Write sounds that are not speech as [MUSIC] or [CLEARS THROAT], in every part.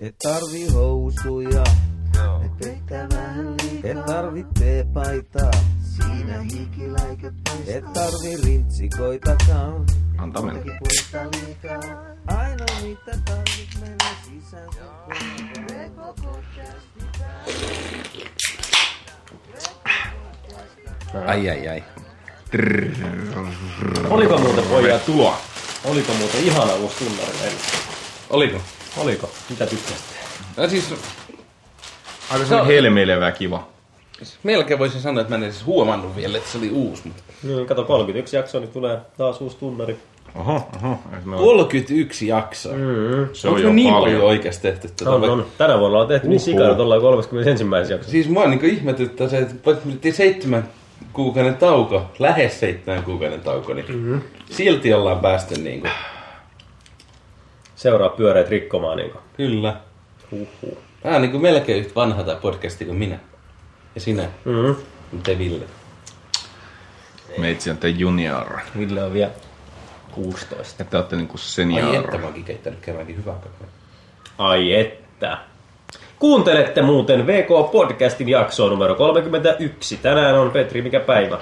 Et tarvi housuja, et vettä vähän liikaa. Et tarvi teepaitaa, siinä hikiläiköt paistaa. Et tarvi rintsikoitakaan, Antaa mennä. Aina mitä tarvit mennä sisään. Ai ai ai. Oliko muuten pojat? Tuloa. Oliko muuten ihana uusi tunnari? Oliko? Oliko? Mitä tykkäsitte? No siis Aika se helmeilevä ja kiva. melkein voisin sanoa, että mä en edes huomannut vielä, että se oli uusi. Mutta... Niin, kato 31 jaksoa, niin tulee taas uusi tunnari. Oho, oho. Me on- 31 jaksoa. Mm. Se on jo niin paljon. paljon oikeasti tehty tätä? On, on. Tänä vuonna on tehty niin Uhuh. sikana, että ollaan 31. jaksossa. Siis mua niin ihmetyttää se, että vaikka me tehtiin seitsemän kuukauden tauko, lähes seitsemän kuukauden tauko, niin mm-hmm. silti ollaan päästy niin kuin, Seuraa pyöreät rikkomaan niin kuin. kyllä. Huhhuh. Tää on niin kuin melkein yhtä vanha tää podcasti kuin minä. Ja sinä, Mm-hmm. te Ville. Meitsi on te junior. Ville on vielä 16. Ja te ootte niinku Ai senior. että mä oonkin keittänyt kerrankin hyvää kakkoa. Ai että. Kuuntelette muuten VK-podcastin jaksoa numero 31. Tänään on Petri, mikä päivä?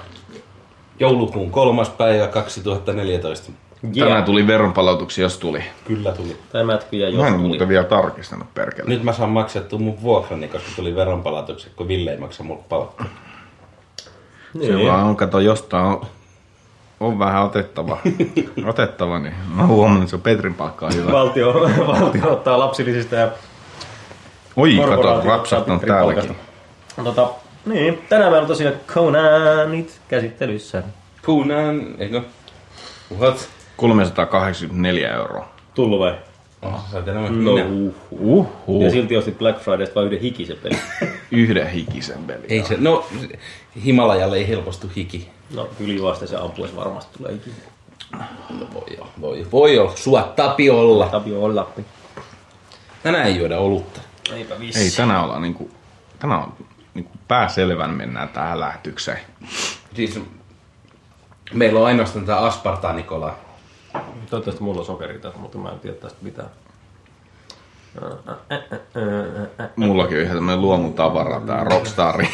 Joulukuun kolmas päivä 2014. Tänään tuli veronpalautuksia, jos tuli. Kyllä tuli. Tämätkin ja jos Mä en tuli. muuten vielä tarkistanut perkele. Nyt mä saan maksettua mun vuokrani, koska tuli veronpalautukset, kun Ville ei maksa mulle palkkaa. Se Niin. vaan on, kato, jostain on, on vähän otettava. [LAUGHS] otettava, niin mä huomannut, että se on Petrin palkkaa hyvä. Valtio, [LAUGHS] valtio ottaa lapsilisistä ja Oi, kato, rapsahtanut ottaa täälläkin. Tota, niin, tänään meillä on tosiaan Conanit käsittelyssä. Kuunan, eikö? What? 384 euroa. Tullu vai? Oh, sä No, minä. uh. Uhuh. Ja silti ostit Black Fridaysta vain yhden hikisen pelin. [LAUGHS] Yhden hikisen peli. Ei se, no, Himalajalle ei helpostu hiki. No, ylivaste se ampuisi varmasti tulee hiki. No, voi olla, voi, voi olla. Sua tapiolla. Tapio on Lappi. Tänään ei juoda olutta. Eipä vissi. Ei, tänään ollaan niinku, tänään on niinku pääselvän mennään tähän lähetykseen. Siis meillä on ainoastaan tää Aspartaa Nikola. Toivottavasti mulla on sokeri tässä, mutta mä en tiedä tästä mitään. Mullakin on ihan tämmönen luomutavara, tää Rockstarin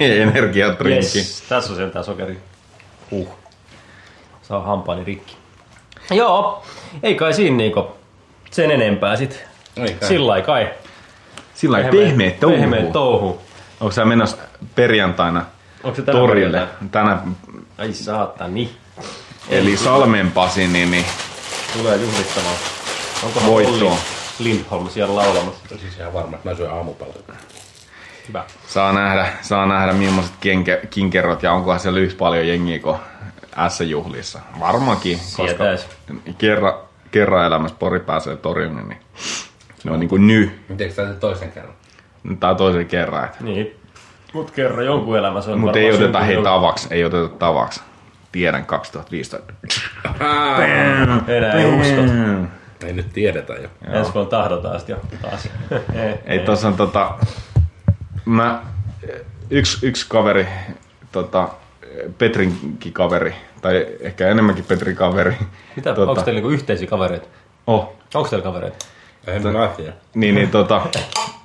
[LAUGHS] energiatrinkki. Yes, tässä on sentään sokeri. Huh. Saa hampaani rikki. Joo, ei kai siinä niinku sen enempää sit. Ei kai. Sillä kai. Sillä lailla pehmeet touhu. Pehmeet touhu. Onko sä menossa perjantaina Onko se tänä torille? perjantaina? Tänä, Ai saatani. Eli Salmen Pasi, niin, niin Tulee juhlittamaan. Onkohan Voittoa. Olli Lindholm siellä laulamassa? Siis ihan varma, että mä syön aamupalaa. Hyvä. saa nähdä, saa nähdä millaiset kenke, kinkerot ja onkohan siellä yhtä paljon jengiä kuin S-juhlissa. Varmaankin, koska Sietäis. kerran, kerran elämässä Pori pääsee torille, niin ne on niinku ny. Miten se toisen kerran? Tai toisen kerran. Että. Niin. Mut kerran jonkun elämässä on Mutta ei oteta hei tavaksi, ei oteta tavaksi. Tiedän 2015. Enää ei uskot. Ei nyt tiedetä jo. Ensi vuonna tahdotaan sit jo taas. [LAUGHS] ei, Ei tossa on tota... Mä... Yksi, yksi kaveri, tota, Petrinkin kaveri, tai ehkä enemmänkin Petrin kaveri. Mitä, tota, onko teillä niinku yhteisiä kavereita? Oh, Onko teillä kavereita? En mä tiedä. niin, niin tota,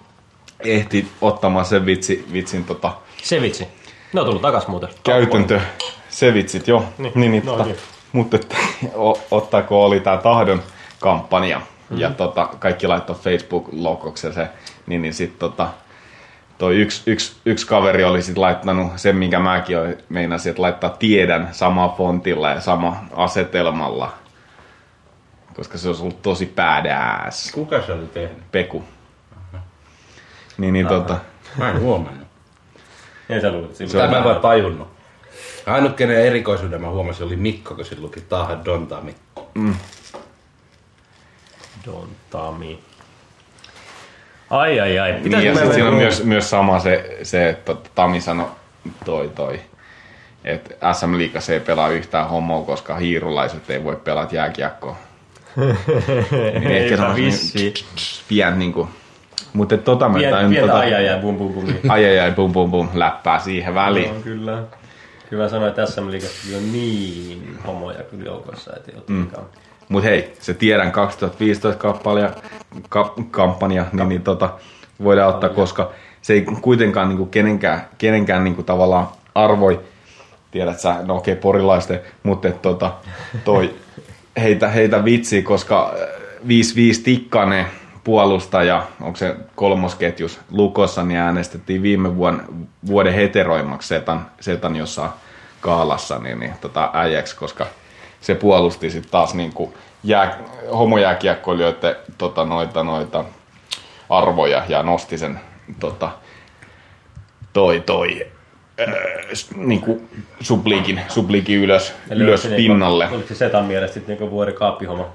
[LAUGHS] ehti ottamaan sen vitsi, vitsin tota, Se vitsi. Ne on tullut takas muuten. käytäntö, se vitsit, joo. Niin, Niin, niin, no tota, niin. mutta että, [LAUGHS] o, ottaako oli tää tahdon kampanja mm-hmm. ja tota, kaikki laittoi Facebook-logoksi se, niin, niin sit tota, toi yksi, yksi, yksi kaveri oli sit laittanut sen, minkä mäkin olin, meinasin, että laittaa tiedän sama fontilla ja sama asetelmalla. Koska se olisi ollut tosi badass. Kuka se oli tehnyt? Peku. Niin, niin tota, Mä en huomannut. Ei sä luulit. Se on mä vaan tajunnut. Ainut kenen erikoisuuden mä huomasin oli Mikko, kun sillä luki Taha Dontami. Don Tami. Ai ai ai. niin, Pitäisikö ja sit meillä siinä on myös, myös sama se, se että Tami sanoi toi toi, että SM Liigassa ei pelaa yhtään homoa, koska hiirulaiset ei voi pelata jääkiekkoa. [LAUGHS] niin ehkä Eipä semmoinen vissiin. pien niinku, mutta tota mä tain pientä tota, bum bum bum. ai ai ai bum bum bum läppää siihen väliin. Joo, kyllä. Kyllä sanoin, että SM Liigassa on niin homoja kyllä joukossa, että ei ole mm. Mutta hei, se tiedän 2015 kampanja, ka, kampanja niin, niin tota, voidaan ottaa, koska se ei kuitenkaan niinku kenenkään, kenenkään niinku tavallaan arvoi, tiedät sä, no okei, okay, porilaisten, mutta et, tota, toi, [LAUGHS] heitä, heitä vitsi, koska 5-5 Tikkanen puolustaja, onko se kolmosketjus Lukossa, niin äänestettiin viime vuoden, vuoden heteroimmaksi setan, setan jossain kaalassa niin, niin tota, äijäksi, koska se puolusti sitten taas niin kuin jää, homojääkiekkoilijoiden tota, noita, noita arvoja ja nosti sen tota, toi, toi äh, niin kuin subliikin, subliikin ylös, Eli ylös se pinnalle. Niinku, oliko se Setan mielestä sitten niinku vuoden kaappihomma?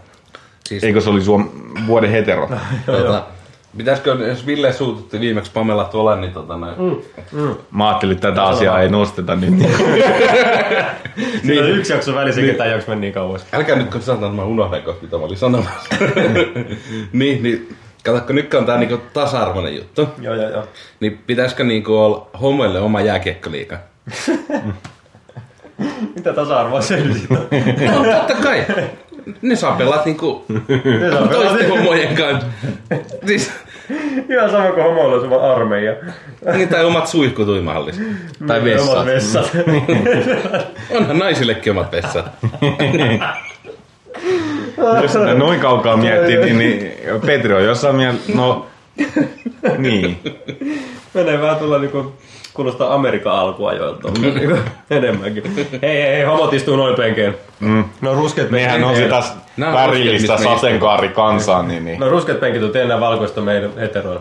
Siis, Eikö se oli suom, vuoden hetero? [LAUGHS] tota, pitäisikö, jos Ville suututti viimeksi Pamela tuolla, niin tota noin. Mm. Mä ajattelin, että tätä asiaa ei nosteta nyt. [LAUGHS] Niin. Oli yksi jakso välissä, niin. ketään jakso meni niin kauas. Älkää nyt kun sanotaan, että mä unohdan kohta, mitä mä olin sanomassa. [LAUGHS] niin, niin. Katsokko, nyt on tää niinku tasa-arvoinen juttu. Joo, joo, joo. Niin pitäisikö niinku olla homoille oma jääkiekkoliiga? Mitä tasa-arvoa se nyt on? No totta kai. Ne saa pelata niinku toisten homojen kanssa. Siis, Ihan sama kuin homoilla oma armeija. niin, tai omat suihkut uimahallissa. Tai Omat vessat. vessat. [LAUGHS] Onhan naisillekin omat vessat. [LAUGHS] Jos noin kaukaa miettii, niin, niin Petri on jossain mielessä, no niin. Menee vähän tulla niinku kuulostaa Amerikan alkuajoilta niinku, enemmänkin. Hei, hei, hei, homot istuu noin penkeen. Mm. No ruskeat Nehän penkit. on sitä värillistä sateenkaarikansaa, niin, niin. No ruskeat penkit on enää valkoista meidän heteroilla.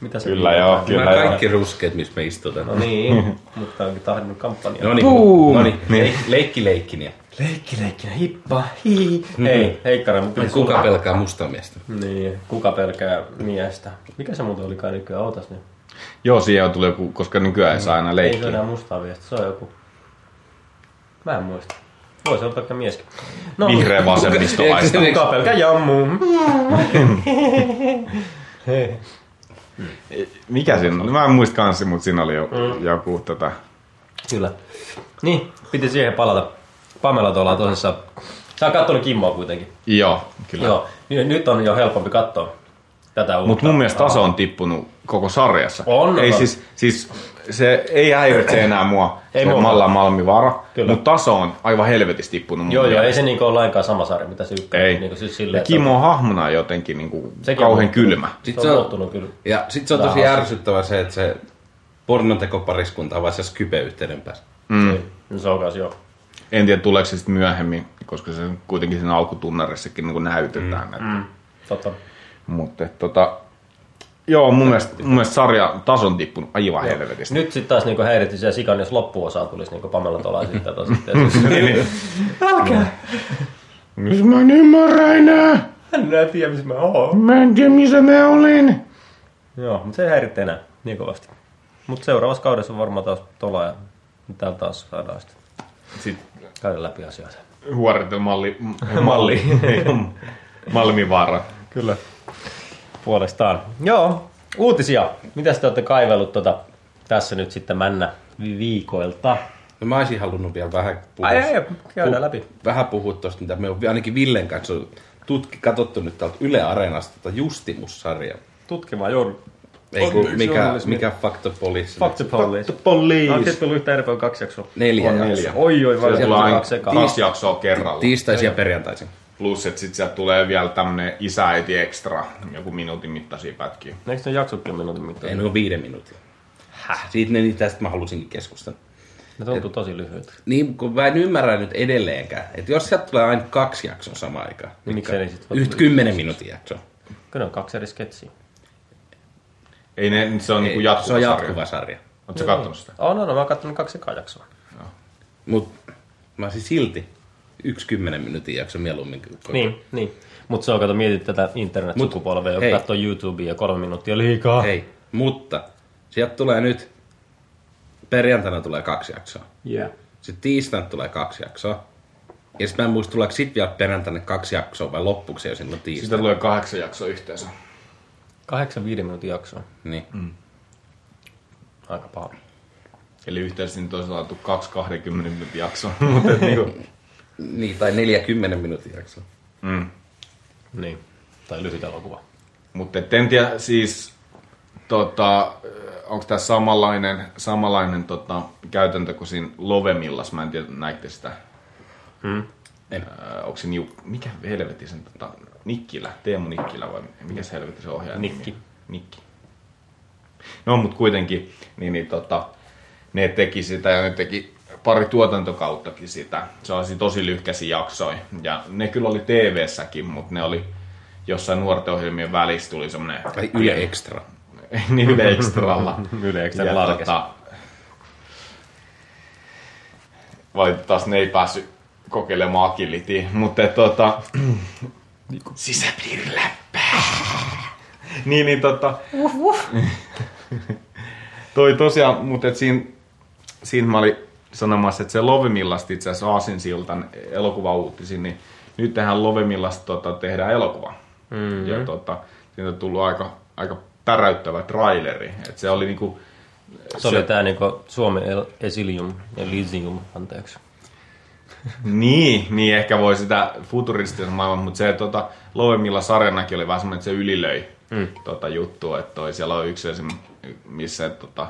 Mitä se Kyllä joo, kyllä Nämä joo. kaikki ruskeat, missä me istutaan. No niin, mutta onkin tahdannut kampanja. No niin, no niin. Niin. Leik- leikki leikkiniä. Leikki, leikkinä, hippa, hi. Hei, heikkara, mutta Kuka pelkää mustaa miestä? Niin, kuka pelkää miestä? Mikä se muuten olikaan nykyään autas? Niin? Joo, siihen tulee joku, koska nykyään ei saa aina Ei se ole leikkiä. enää mustaa viestä, se on joku... Mä en muista. Voisi olla pelkkä mieskin. No, Vihreä [LAUGHS] vasemmistolaista. [LAUGHS] kuka pelkää jammu? [LAUGHS] Mikä siinä oli? Mä en muista kanssa, mutta siinä oli joku, joku tota... Kyllä. Niin, piti siihen palata. Pamela tuolla on tosissaan. Sä oot kattonut Kimmoa kuitenkin. Joo, kyllä. Joo. Nyt on jo helpompi katsoa tätä uutta. Mutta mun mielestä taso on tippunut koko sarjassa. On, ei on. siis, siis se ei häiritse enää mua, [CLEARS THROAT] Ei se. Malla Malmivaara, Kyllä. mutta taso on aivan helvetisti tippunut mun Joo, joo, ei se niinku ole lainkaan sama sarja, mitä se ykkönen. Ei. Niinku siis silleen, Ja että Kimmo on hahmona jotenkin niinku Sekin on kauhean muuttunut. kylmä. Se Sitten on se on, muuttunut kyllä. ja sit se on tosi Vähän ärsyttävää se, että se pornontekopariskunta on vasta Skype-yhteyden päässä. Mm. Se on kanssa joo. En tiedä tuleeko se sitten myöhemmin, koska se kuitenkin siinä alkutunnarissakin niinku näytetään. Mm. Mm. Totta. Mutta tota, joo, mun mielestä, mun mielestä sarja tason tippunut aivan helvetisti. Nyt sitten taas niinku häiritti siellä sikan, jos loppuosaan tulisi niinku Pamela Tola sitten. Tos, sitten [LAUGHS] [LAUGHS] Älkää! Jos mä en ymmärrä enää. Hän näe tiedä, missä mä oon. Mä en tiedä, missä mä olen. Joo, mutta se ei häiritte enää niin kovasti. Mutta seuraavassa kaudessa on varmaan taas Tola ja täällä taas saadaan sitten Sitten käydä läpi asioita. huorittelu-malli. Malli. [LAUGHS] Malmivaara. Kyllä. Puolestaan. Joo, uutisia. Mitä te olette kaivellut tota, tässä nyt sitten männä vi- viikoilta? No mä olisin halunnut vielä vähän puhua. Ai, ai, ai, käydään pu- läpi. Vähän puhua tosta, mitä me on ainakin Villen kanssa tutki, katsottu nyt täältä Yle Areenasta tota Justimus-sarjaa. Tutkimaan joudun. Ei kun, mikä, mikä Fact the Police. The police. Police. On sitten tullut yhtä eri kaksi jaksoa. Neljä On jaksoa. neljä. Oi, oi, vai Sieltä tulee aina kaksi sekaan. kaksi jaksoa kerralla. Tiistaisin ja perjantaisin. Plus, että sit sieltä tulee vielä tämmönen isäiti extra, joku minuutin mittaisia pätkiä. Eikö ne jaksotkin minuutin mittaan? Ei ne ole viiden minuutin. Häh? Siitä ne, tästä mä halusinkin keskustella. Ne tuntuu tosi lyhyet. Niin, kun mä en ymmärrä nyt edelleenkään, että jos sieltä tulee aina kaksi jaksoa samaan aikaan, Niin miksei ne sit voi yhtä kymmenen minuutin jaksoa. Kyllä on kaksi eri sketsiä. Ei ne, se on niinku Ei, jatkuva se on jatkuva sarja. Oletko sä kattonut sitä? On, on, on. Mä oon katsonut kaksi ekaa jaksoa. Mut mä olisin silti yksi kymmenen minuutin jakso mieluummin. kuin- Niin, niin. Mutta se on, kato, mietit tätä internet-sukupolvea, joka hei. katsoo YouTubea ja kolme minuuttia liikaa. Ei, mutta sieltä tulee nyt, perjantaina tulee kaksi jaksoa. Yeah. Sitten tiistaina tulee kaksi jaksoa. Ja sitten mä en muista, tuleeko sitten vielä perjantaina kaksi jaksoa vai loppuksi jo silloin tiistaina. tulee kahdeksan jaksoa yhteensä. Kahdeksan viiden minuutin jaksoa. Niin. Aika paha. Eli yhteensä nyt on saatu kaksi 20 minuutin jaksoa. [LAUGHS] Mutta et niinku, [LAUGHS] niin, tai 40 minuutin jaksoa. Mm. Niin. Tai lyhyt elokuva. Mutta en tiedä, siis tota, onko tämä samanlainen, samanlainen tota, käytäntö kuin siinä Lovemillas, mä en tiedä, näitte sitä. Hmm. En. Äh, onko se niu, mikä helvetti sen tota, Nikkilä, Teemu Nikkilä vai mikä se helvetti se ohjaaja? Nikki. nimi? Nikki. No, mutta kuitenkin, niin, niin tota, ne teki sitä ja ne teki pari tuotantokauttakin sitä. Se oli tosi lyhkäisiä jaksoja. Ja ne kyllä oli TV-säkin, mutta ne oli jossain nuorten ohjelmien välissä tuli semmoinen... Tai Yle Extra. [LAUGHS] niin Yle Extralla. [LAUGHS] Yle Extra tota, valitettavasti ne ei päässyt kokeilemaan agility, mutta tota, sisäpiiriläppää. [LAUGHS] niin, niin tota, toi tosiaan, mutta et siinä, siinä mä olin sanomassa, että se Lovemillasta itse asiassa Aasinsiltan elokuvauutisiin, niin nyt tehdään Lovemillasta tota, tehdään elokuva. Mm-hmm. Ja tota, siitä on tullut aika, aika päräyttävä traileri. Et se oli niinku, Se, oli tää niinku Suomen El- Esilium ja Lysium, anteeksi. Niin, niin ehkä voi sitä futuristisen maailman, mutta se tota, Lovemilla sarjanakin oli vähän semmoinen, että se ylilöi mm. tota juttua, että toi, siellä on yksi esim, missä tota,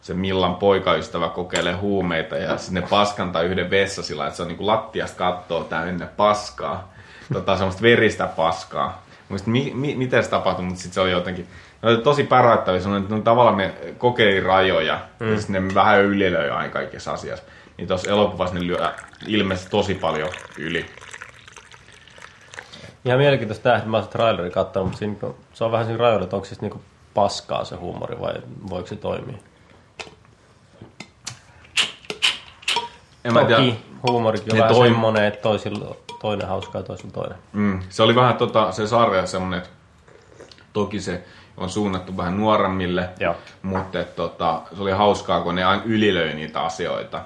se Millan poikaystävä kokeilee huumeita ja sinne paskantaa yhden vessa sillä, että se on niinku lattiasta kattoo täynnä paskaa, tota, semmoista veristä paskaa. Muista, mi, mi, miten se tapahtui, mutta sitten se oli jotenkin ne oli tosi päräyttäviä, semmoinen, että tavallaan ne kokeili rajoja, mm. ja sitten ne vähän ylilöi aina kaikessa asiassa. Niin tuossa elokuvassa ne lyö ilmeisesti tosi paljon yli. Ihan mielenkiintoista tää, että mä oon trailerin kattonut, mutta siinä, se on vähän siinä rajoilla, että onko siis niinku paskaa se huumori vai voiko se toimia. En mä tiedä. Toki huumorikin on vähän toim- semmonen, että toisilla toinen hauskaa ja toisilla toinen. Mm. Se oli vähän tota, se sarja semmonen, että toki se on suunnattu vähän nuoremmille, Joo. mutta et, tota, se oli hauskaa, kun ne aina ylilöi niitä asioita.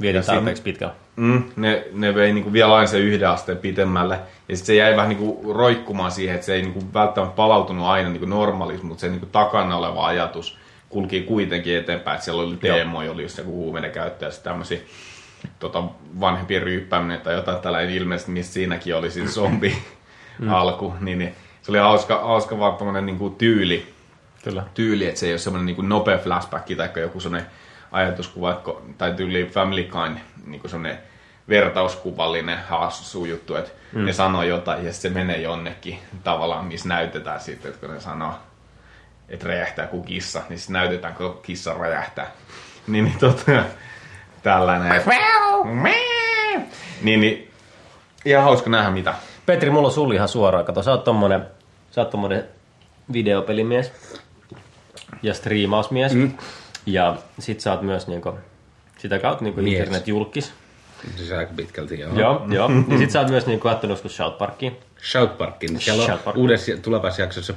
Vietin Ja siinä- tarpeeksi pitkällä. Mm, ne, ne vei niinku vielä aina se yhden asteen pitemmälle. Ja sitten se jäi vähän niinku roikkumaan siihen, että se ei niinku välttämättä palautunut aina niinku normaaliksi, mutta se niinku takana oleva ajatus kulki kuitenkin eteenpäin. Että siellä oli teemoja, oli just joku huumeiden käyttö ja tämmöisiä tota, vanhempien ryyppääminen tai jotain tällainen ilmeisesti, missä siinäkin oli siis zombi alku. Niin, niin, se oli hauska, hauska vaan tommonen niinku tyyli, Kyllä. tyyli, että se ei ole semmoinen niin nopea flashback tai joku semmoinen ajatuskuva, että tai tyyli Family Kind, niin semmoinen vertauskuvallinen hassu juttu, että mm. ne sanoo jotain ja se menee jonnekin tavallaan, missä näytetään sitten, että kun ne sanoo, että räjähtää kuin kissa, niin sitten näytetään, kun kissa räjähtää. Niin, niin tota, tällainen. Niin, niin, ihan hauska nähdä mitä. Petri, mulla on sulla ihan suoraan. Kato, sä oot tommonen, sä oot tommonen videopelimies ja striimausmies. Mm. Ja sit sä oot myös niinku, sitä kautta niinku internetjulkis. Siis aika pitkälti, joo. Joo, joo. [LAUGHS] Ja sit sä oot myös niinku kattonut joskus Shout Parkiin. South Parkin. Siellä South on Park. uudessa tulevaisessa jaksossa.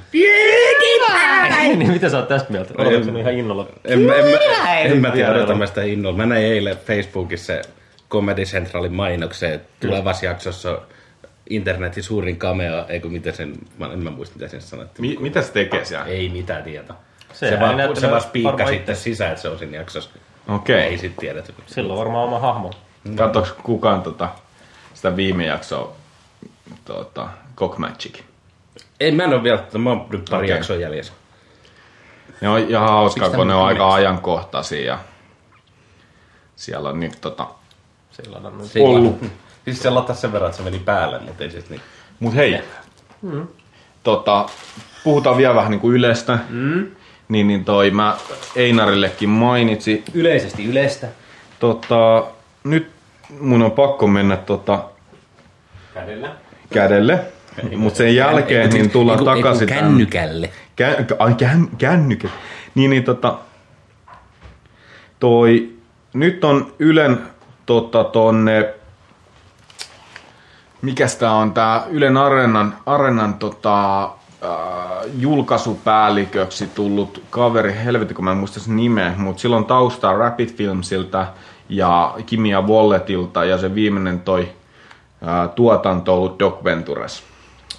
Niin mitä sä oot tästä mieltä? Oletko sun ihan innolla? En, mä- en, mä- en mä tiedä, odotan mä sitä innolla. Mä näin eilen Facebookissa Comedy Centralin mainoksen, että tulevassa jaksossa on internetin suurin cameo, eikö miten sen, mä en mä muista mitä sen sanottiin. Mi- mitä se tekee siellä? Ei mitään tietoa. Se, Sehän vaan, se vaan varmaan sitten itse. sisään, että se on siinä jaksossa. Okei. Ei sit tiedetä. Sillä on varmaan oma hahmo. Katsoks kukaan tota, sitä viime jaksoa, tota, Cock Magic? Ei, mä en ole vielä, mä oon nyt pari okay. jaksoa jäljessä. Ne on ihan hauskaa, kun ne on aika ajankohtaisia. Ja siellä on nyt tota... Sillä on nyt. Ollut. Siis se lataa sen verran, että se meni päälle, mutta ei siis niin. Mut hei, Mm. tota, puhutaan vielä vähän niin kuin Ylestä. Mm. Niin, niin toi mä Einarillekin mainitsin. Yleisesti Ylestä. Tota, nyt mun on pakko mennä tota, Kädellä. kädelle. Mutta sen jälkeen niin tullaan Eiku- takaisin kännykälle. Kä- ai, kän, kännykät. Niin, niin tota, toi, nyt on Ylen tota, tonne, mikäs tää on tää Ylen Areenan, Areenan tota, äh, julkaisupäälliköksi tullut kaveri, helvetti kun mä en muista sen nimeä, mutta silloin taustaa Rapid Filmsilta ja Kimia Walletilta ja se viimeinen toi ää, tuotanto ollut Doc Ventures.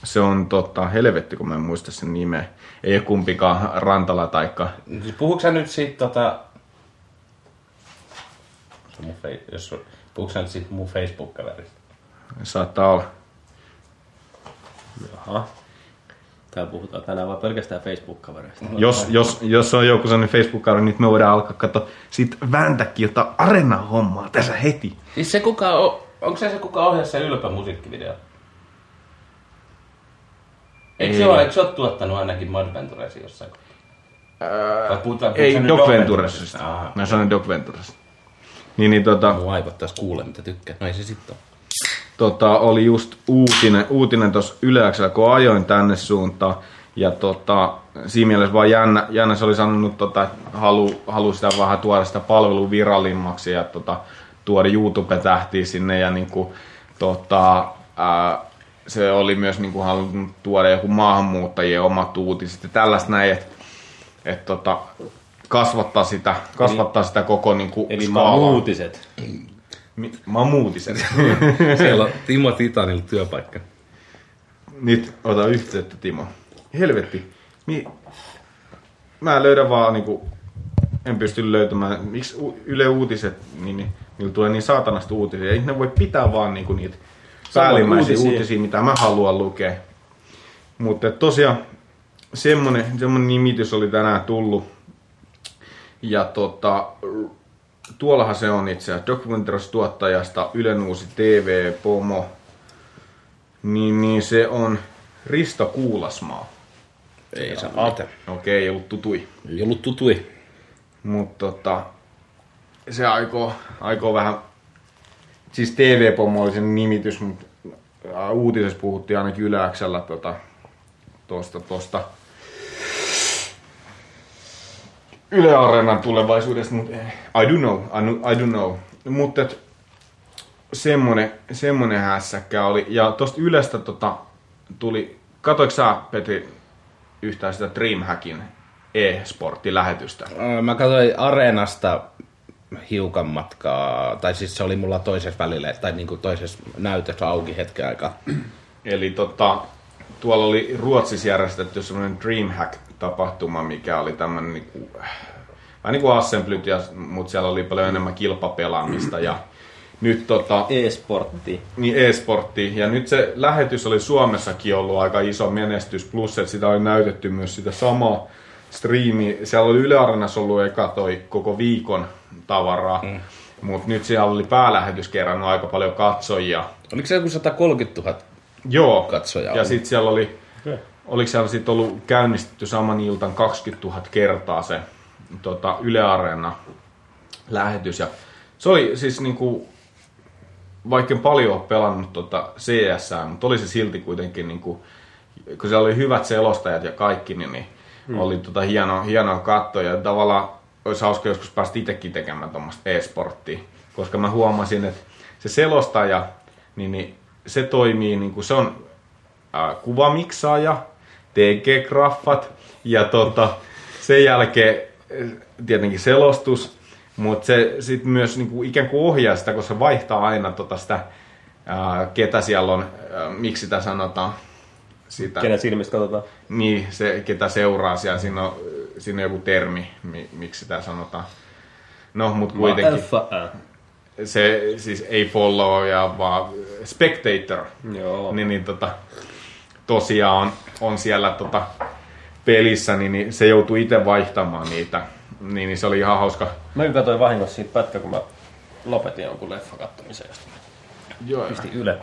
Se on tota, helvetti, kun mä en muista sen nimeä. Ei ole kumpikaan Rantala taikka... Siis Puhuuko sä nyt siitä tota... Puhuuko sä nyt siitä mun Facebook-kaverista? Saattaa olla. Jaha. Tää puhutaan tänään vaan pelkästään Facebook-kavereista. Jos, jos, jos on joku sellainen Facebook-kaveri, niin me voidaan alkaa katsoa sit vääntäkin jotain arena-hommaa tässä heti. Siis se kuka on, onko se se kuka ohjaa se ylpä musiikkivideo? Eikö Ei. se ole, eikö se ole tuottanut ainakin Mad Venturesin jossain kohtaa? Vai puhutaan, Ei, puhutaan Doc nyt Venturesista. Aha. Mä sanoin Doc Venturesista. Niin, niin tota, Mun aivot taas kuulee, mitä tykkää. No ei se sitten ole. tota, oli just uutinen, uutinen tuossa Yleäksellä, kun ajoin tänne suuntaan. Ja tota, siinä mielessä vaan jännä, jännä se oli sanonut, tota, että halu, halu sitä vähän tuoda sitä palvelua virallimmaksi ja tota, tuoda YouTube-tähtiä sinne. Ja niinku, tota, ää, se oli myös niinku halunnut tuoda joku maahanmuuttajien omat uutiset ja tällaista näin, että et, tota, kasvattaa sitä, kasvattaa sitä koko niinku, Eli skaalaa. maan uutiset. Mi- Mamuutiset. [LAUGHS] Siellä on Timo Titanilla työpaikka. Nyt ota yhteyttä, Timo. Helvetti. Mi- mä löydän vaan niinku, en pysty löytämään, miksi Yle Uutiset, niin, niin niillä tulee niin saatanasta uutisia. Ei ne voi pitää vaan niinku niitä päällimmäisiä uutisia. uutisia. mitä mä haluan lukea. Mutta tosiaan semmonen, semmonen nimitys oli tänään tullut. Ja tota, tuollahan se on itse asiassa Documentaries-tuottajasta Ylen uusi TV-pomo. Niin, niin se on Risto Kuulasmaa. Ei sano mitään. Okei, ei ollut tutui. Ei ollut tutui. Mutta tota, se aikoo, aikoo vähän... Siis TV-pomo oli sen nimitys, mutta uutisessa puhuttiin ainakin Yläksellä tota, tosta, tosta Yle Areenan tulevaisuudesta, mutta I don't know, I, don't know. Mutta semmonen, semmonen hässäkkä oli. Ja tosta Ylestä tota, tuli, katoiko sä Petri yhtään sitä Dreamhackin e-sporttilähetystä? Mä katsoin Areenasta hiukan matkaa, tai siis se oli mulla toisessa välillä, tai niinku toisessa näytössä auki hetken aikaa. [CLEARS THROAT] Eli tota, tuolla oli Ruotsissa järjestetty semmoinen Dreamhack-tapahtuma, mikä oli tämmöinen niinku, vähän niin kuin assemblyt, ja, mutta siellä oli paljon enemmän kilpapelaamista ja [CLEARS THROAT] nyt tota, E-sportti. niin e-sportti. Ja nyt se lähetys oli Suomessakin ollut aika iso menestys, plus että sitä oli näytetty myös sitä samaa striimi. Siellä oli Yle Areenassa ollut eka toi koko viikon tavaraa, mm. mutta nyt siellä oli päälähetys kerännyt aika paljon katsojia. Oliko se joku 130 000? Joo, Katsojaa ja sitten siellä oli, oliko siellä sitten ollut käynnistetty saman iltan 20 000 kertaa se tota, Yle Areena lähetys. Ja se oli siis niinku, vaikka en paljon ole pelannut tota CS, mutta oli se silti kuitenkin, niinku, kun siellä oli hyvät selostajat ja kaikki, niin, niin hmm. oli tota hienoa, hienoa katsoa. Ja tavallaan olisi hauska joskus päästä itsekin tekemään tuommoista e-sporttia, koska mä huomasin, että se selostaja, niin, niin se toimii, niin kuin se on ää, kuvamiksaaja, TG-graffat ja tota, sen jälkeen tietenkin selostus, mutta se sitten myös niin kuin ikään kuin ohjaa sitä, koska se vaihtaa aina tota sitä, ää, ketä siellä on, ää, miksi sitä sanotaan, sitä. Kenen silmistä katsotaan? Niin, se, ketä seuraa siellä, siinä on, siinä on joku termi, mi, miksi sitä sanotaan. No, mutta kuitenkin. Se siis ei follow ja vaan spectator. Joo. Niin, niin tota, tosiaan on, on siellä tota, pelissä, niin, niin se joutuu itse vaihtamaan niitä. Niin, niin se oli ihan hauska. Mä katsoin vahingossa siitä pätkä, kun mä lopetin jonkun leffa kattomisen. josta Joo, Pistin Yle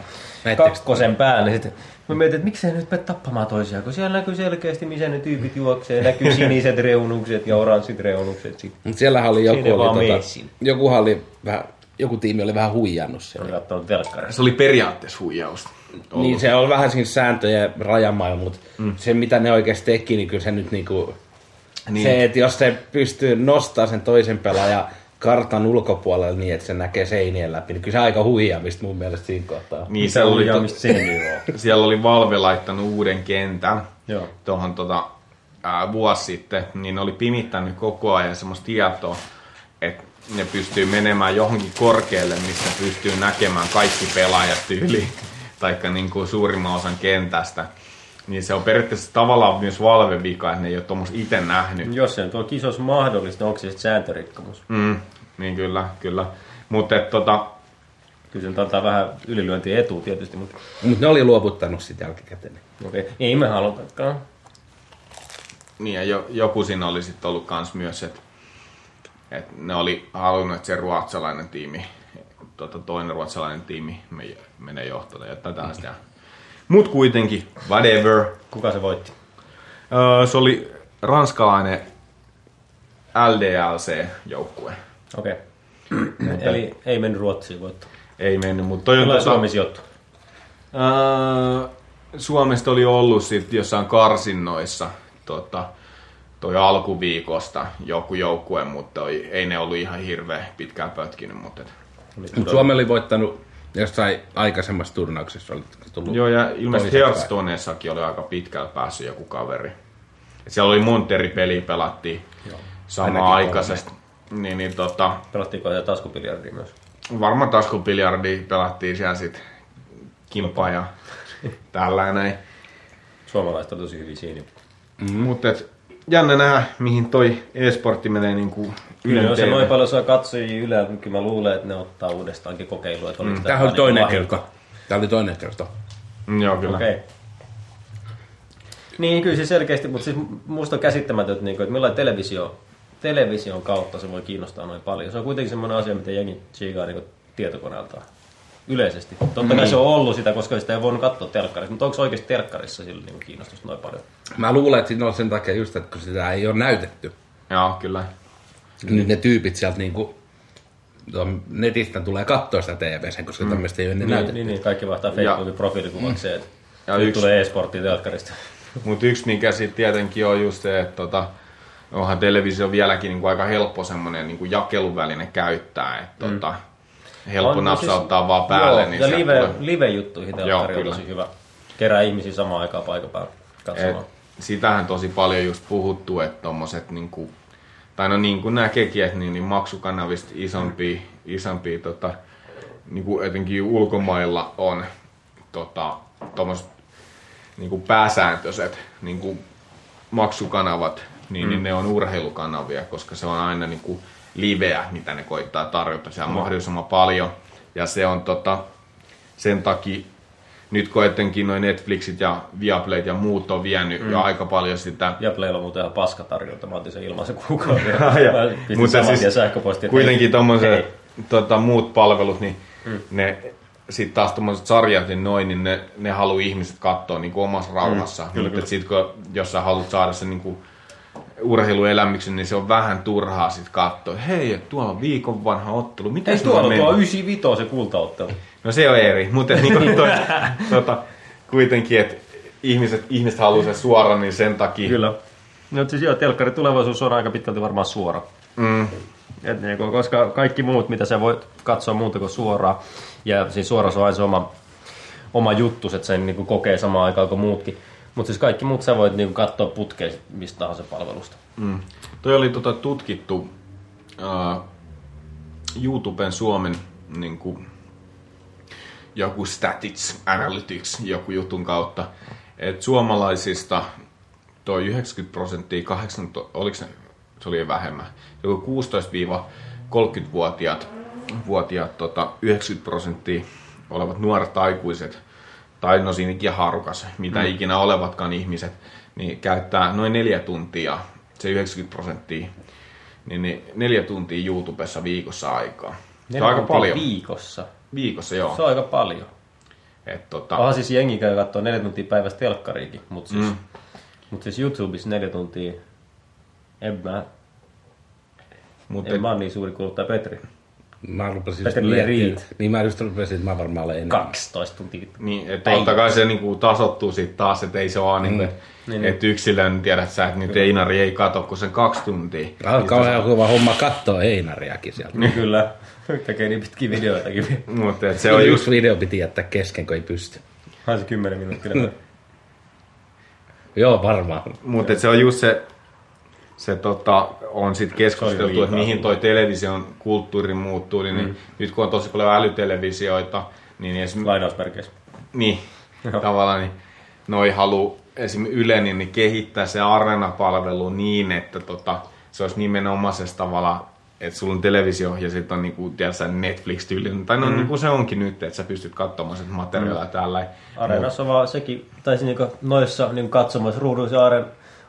Näittekö- kakkosen päälle. Sitten mä mietin, että miksei nyt mene tappamaan toisiaan, kun siellä näkyy selkeästi, missä ne tyypit juoksee. Näkyy [LAUGHS] siniset reunukset ja oranssit reunukset. Sitten Mut siellähän oli joku, Siinä oli, tota, jokuhan oli vähän, joku tiimi oli vähän huijannut siellä. oli se oli periaatteessa huijaus. Niin se on vähän siinä sääntöjä rajamailla, mutta mm. se mitä ne oikeasti teki, niin kyllä se nyt niinku... Niin. Niin. Se, että jos se pystyy nostamaan sen toisen pelaajan kartan ulkopuolelle niin, että se näkee seinien läpi, niin kyllä se aika huijaamista mun mielestä siinä kohtaa. Niin, oli, huijaamista se nyt on? [LAUGHS] siellä oli Valve laittanut uuden kentän Joo. tuohon tota, ää, vuosi sitten, niin ne oli pimittänyt koko ajan semmoista tietoa, että ne pystyy menemään johonkin korkealle, missä pystyy näkemään kaikki pelaajat tyyliin, [LAUGHS] taikka niin kuin suurimman osan kentästä. Niin se on periaatteessa tavallaan myös Valve vika, että ne ei ole tuommoista itse nähnyt. Jos se on kisos mahdollista, onko se sitten sääntörikkomus? Mm, niin kyllä, kyllä. Mutta tota, Kyllä se antaa vähän ylilyöntiä etua tietysti, mutta Mutta ne oli luovuttanut sitten jälkikäteen. okei. Okay. Ei me halutakaan. Niin, ja jo, joku siinä oli sitten ollut kans myös, että et ne oli halunnut, että se ruotsalainen tiimi, tota, toinen ruotsalainen tiimi me, menee johtoon ja tätä sitä. Mut kuitenkin, whatever. Kuka se voitti? Öö, se oli ranskalainen LDLC-joukkue. Okei. Okay. Eli ei mennyt Ruotsiin voitto. Ei mennyt, mutta toi on tota- Suomi sijoittu. Öö, Suomesta oli ollut sitten jossain karsinnoissa tota, toi alkuviikosta joku joukkue, mutta toi, ei ne ollut ihan hirveä pitkään pötkinyt. Mutta et. Mutta Suomi oli voittanut jossain aikaisemmassa turnauksessa. Oli tullut Joo, ja ilmeisesti Hearthstoneessakin oli aika pitkällä päässyt joku kaveri. Et siellä oli Monteri peli pelattiin samaan aikaisesti. Niin, niin tota, Pelattiinko ja taskupiljardia myös? varmaan taskupiljardi pelattiin siellä sit kimpaa ja [LAUGHS] tällainen. Suomalaiset on tosi hyvin siinä. Mm. Mutta jännä nähdä, mihin toi e-sportti menee niinku Kyllä, Ylen jos se noin paljon saa katsojia niin kyllä mä luulen, että ne ottaa uudestaankin kokeilua. Että mm. Tämä oli toinen kerta. Tämä oli toinen kerta. Mm, Joo, kyllä. Okei. Okay. Niin, kyllä se selkeästi, mutta siis musta on käsittämätöntä, niin kuin, että millainen televisio, television kautta se voi kiinnostaa noin paljon. Se on kuitenkin semmoinen asia, mitä jengi chigaa niin tietokoneeltaan. Yleisesti. Totta kai se on ollut sitä, koska sitä ei voinut katsoa telkkarissa, mutta onko oikeasti telkkarissa sillä niin kiinnostusta noin paljon? Mä luulen, että siinä on sen takia just, että kun sitä ei ole näytetty, Joo, kyllä. mm. niin ne tyypit sieltä niinku, tuon netistä tulee katsoa sitä TVC, koska mm. tämmöistä ei ole ennen Niin, näytetty. niin, niin, kaikki vaihtaa Facebookin profiilikuvaksi, että Ja nyt yksi- tulee e-sporttia telkkarista. [LAUGHS] Mutta yksi, mikä sitten tietenkin on just se, että tota, onhan televisio vieläkin niinku aika helppo semmoinen niinku jakeluväline käyttää. Että Mm. tota, helppo On, napsauttaa siis- vaan päälle. Joo, niin ja live, tulee- live-juttuihin telkkari on tosi hyvä. Kerää ihmisiä samaan aikaan paikan päällä Et, katsomaan. sitähän tosi paljon just puhuttu, että tommoset niinku, tai no niin kuin nämä kekijät, niin, niin maksukanavista isompia, isompia tota, niinku etenkin ulkomailla on tota, tommoset niinku pääsääntöiset niinku maksukanavat, niin, mm. niin ne on urheilukanavia, koska se on aina niinku liveä, mitä ne koittaa tarjota siellä No. mahdollisimman paljon. Ja se on tota, sen takia, nyt kun etenkin noin Netflixit ja Viaplayt ja muut on vienyt mm. jo aika paljon sitä Ja Playlla on muuten ihan paska tarjonta. Mä otin sen ilmaisen kuukauden. [LAUGHS] Mutta siis kuitenkin ei. tota, muut palvelut, niin mm. ne sitten taas tommoset sarjat ja noin, niin ne, ne haluaa ihmiset katsoa niin omassa rauhassa. Mm, mutta sitten kun jos sä haluat saada sen niin kuin urheiluelämyksen, niin se on vähän turhaa sit katsoa. Hei, tuolla on viikon vanha ottelu. Miten Ei tuolla tuo 95 se kultaottelu. No se on eri, mutta [LAUGHS] niin toi, tota, kuitenkin, että ihmiset, ihmiset haluaa sen suoraan, niin sen takia. Kyllä. No siis joo, telkkari tulevaisuus on aika pitkälti varmaan suora. Mm, Et niinku, koska kaikki muut, mitä sä voit katsoa muuta kuin suoraan, ja siis suora se on aina se oma, oma juttu, että sen niinku kokee samaan aikaan kuin muutkin. Mutta siis kaikki muut sä voit niinku katsoa putkeen mistä tahansa palvelusta. mm. Toi oli tota, tutkittu uh, YouTuben Suomen niin kuin, joku Statics Analytics joku jutun kautta, että suomalaisista toi 90 prosenttia, 18, oliko se, se oli vähemmän, joku 16-30-vuotiaat vuotiaat, tota, 90 prosenttia olevat nuoret aikuiset, tai no siinäkin harukas, mitä mm. ikinä olevatkaan ihmiset, niin käyttää noin neljä tuntia, se 90 prosenttia, niin, niin neljä tuntia YouTubessa viikossa aikaa. Se on aika paljon. Viikossa. Viikossa, joo. Se on aika paljon. Et, tota, Ah, siis jengi käy katsoa neljä tuntia päivästä telkkariikin, mutta siis, mm. mut siis YouTubessa neljä tuntia, en mä, mut en mä ole niin suuri kuluttaja Petri. Mä rupesin Petri just miettimään, Riit. että- Niin mä just rupesin, että mä varmaan olen enemmän. 12 tuntia. Niin, että totta kai se niinku tasottuu sit taas, että ei se ole niin, mm. Niin, että yksilön tiedät sä, että nyt Einari ei kato kuin sen kaksi tuntia. Ah, kauhean hyvä homma katsoa Einariakin sieltä. Niin kyllä, tekee niin pitkiä videoitakin. Mutta et se on just, video piti jättää kesken, kun ei pysty. Ai se 10 minuuttia. [LAUGHS] Joo, varmaan. mut et se on just se, se tota, on sit Se on keskusteltu, että mihin toi television kulttuuri muuttuu, niin mm. nyt kun on tosi paljon älytelevisioita, niin esim. Lainausmerkeissä. niin, [LAUGHS] tavallaan niin noi halu esim. Yle niin, niin kehittää se arena-palvelu niin, että tota, se olisi nimenomaisessa tavalla että sulla on televisio ja sitten on niinku, tiedätkö, Netflix-tyylinen, tai no mm. niinku se onkin nyt, että sä pystyt katsomaan sitä materiaalia mm. täällä. Areenassa on vaan sekin, tai siis niinku noissa niinku katsomassa ruuduissa areen,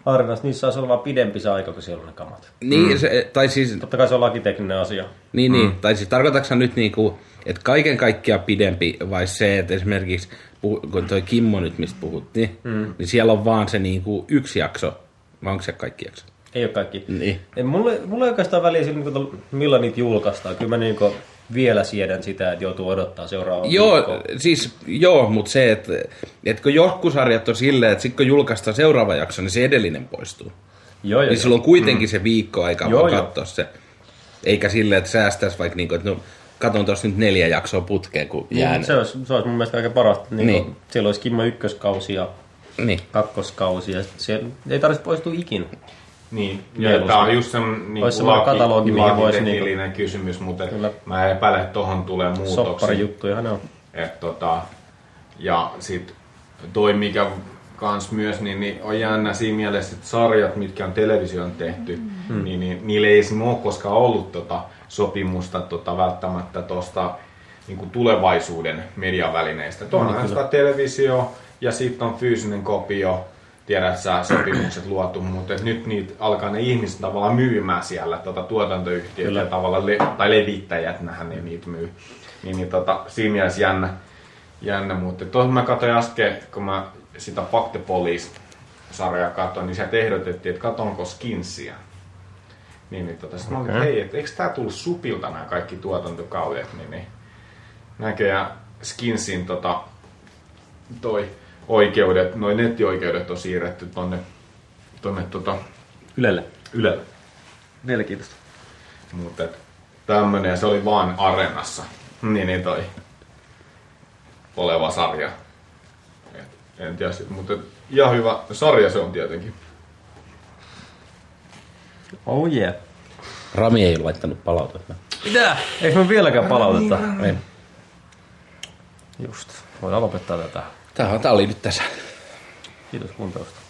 areenassa, niissä saisi olla vaan pidempi se aika, kun siellä on ne kamat. Niin, mm. se, tai siis, Totta kai se on lakitekninen asia. niin, niin, tai siis tarkoitatko nyt niinku, että kaiken kaikkiaan pidempi, vai se, että esimerkiksi, kun toi Kimmo nyt, mistä puhuttiin, mm. niin siellä on vaan se niinku yksi jakso, vai onko se kaikki jakso? Ei ole kaikki. Niin. Ei, mulle, mulle ei oikeastaan väliä sillä, niin kuin, milloin niitä julkaistaan. Kyllä mä niin kuin, vielä siedän sitä, että joutuu odottaa seuraavaa Joo, viikkoa. siis joo, mutta se, että, että kun jotkut sarjat on silleen, että sitten kun julkaistaan seuraava jakso, niin se edellinen poistuu. Joo, joo, Niin sulla on kuitenkin se viikko aikaa Joo, vaan joo. katsoa se. Eikä silleen, että säästäisi vaikka niinku, että no, katon tuossa nyt neljä jaksoa putkeen, kun Niin, jää. se, olisi, se olisi mun mielestä aika parasta. Niin, Niin. niin. Siellä olisi Kimmo ykköskausi ja Niin. kakkoskausi ja siellä ei tarvitse poistua ikinä. Niin, ja Mieluusti. tämä on just semmoinen niin Olisi katalogi, mihin voisi lakiteknillinen kysymys, mutta Kyllä. mä epäilen, että tohon tulee muutoksia. Sopparijuttujahan ne on. Et tota, ja sit toi mikä kans myös, niin, niin on jännä siinä mielessä, että sarjat, mitkä on televisioon tehty, mm. niin, niin niillä ei esimerkiksi ole koskaan ollut tota sopimusta tota, välttämättä tuosta niin tulevaisuuden mediavälineistä. Tuolla on sitä televisio ja sitten on fyysinen kopio, tiedät sä sopimukset luotu, mutta nyt niitä alkaa ne ihmiset tavallaan myymään siellä tota, tuotantoyhtiöt ja tavallaan le- tai levittäjät, nähän ne niitä myy. Niin, niin tota, siinä mielessä jännä, jännä mutta tuossa mä katsoin äsken, kun mä sitä Fuck the Police-sarjaa katsoin, niin sieltä ehdotettiin, että katonko Skinsia. Niin, niin tota, sit mä olin, että hei, et, eikö tää tullut supilta nämä kaikki tuotantokaudet, niin, niin näköjään Skinsin tota, toi oikeudet, noin nettioikeudet on siirretty tonne, tonne tota, Ylelle. Ylelle. Mielenkiintoista. Mutta tämmönen, ja se oli vaan Areenassa. Niin, niin toi oleva sarja. Et, en tiedä sit, mutta ihan hyvä sarja se on tietenkin. Oh yeah. Rami ei ole laittanut palautetta. Mitä? Eikö me vieläkään palautetta? Ei. Just. Voidaan lopettaa tätä. Tää, tää oli nyt tässä. Kiitos kuuntelusta.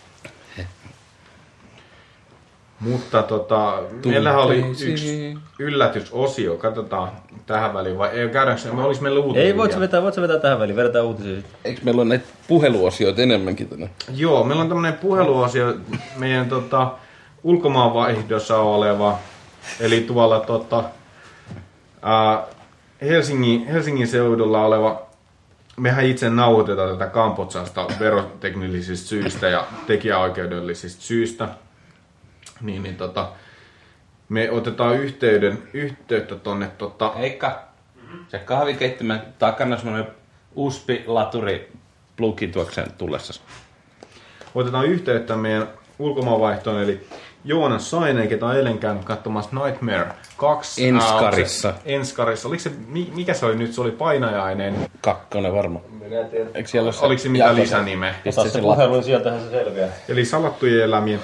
Mutta tota, meillähän oli yksi yllätysosio. Katsotaan tähän väliin, vai ei, käydäänkö se, me olisi meillä uutisia. Ei, voit sä vetää, voit sä vetää tähän väliin? Vedetään uutisia sitten. Eikö meillä ole näitä puheluosioita enemmänkin tänne? Joo, meillä on tämmöinen puheluosio meidän tota, ulkomaanvaihdossa oleva, eli tuolla tota, ää, Helsingin, Helsingin seudulla oleva, mehän itse nauhoitetaan tätä Kampotsasta veroteknillisistä syistä ja tekijäoikeudellisista syistä. Niin, niin tota, me otetaan yhteyden, yhteyttä tonne tota, Heikka, se kahvikeittimen takana semmoinen USB-laturi plugi tuokseen tullessa. otetaan yhteyttä meidän ulkomaanvaihtoon, eli Joonas Sainen, ketä on eilen käynyt katsomassa Nightmare 2. Enskarissa. Se- Enskarissa. Oliko se, mi- mikä se oli nyt? Se oli painajainen. Kakkonen varma. Eikö siellä se Oliko se mitään jako- lisänime? Pistä se se niin sieltähän se selviää. Eli salattujen elämien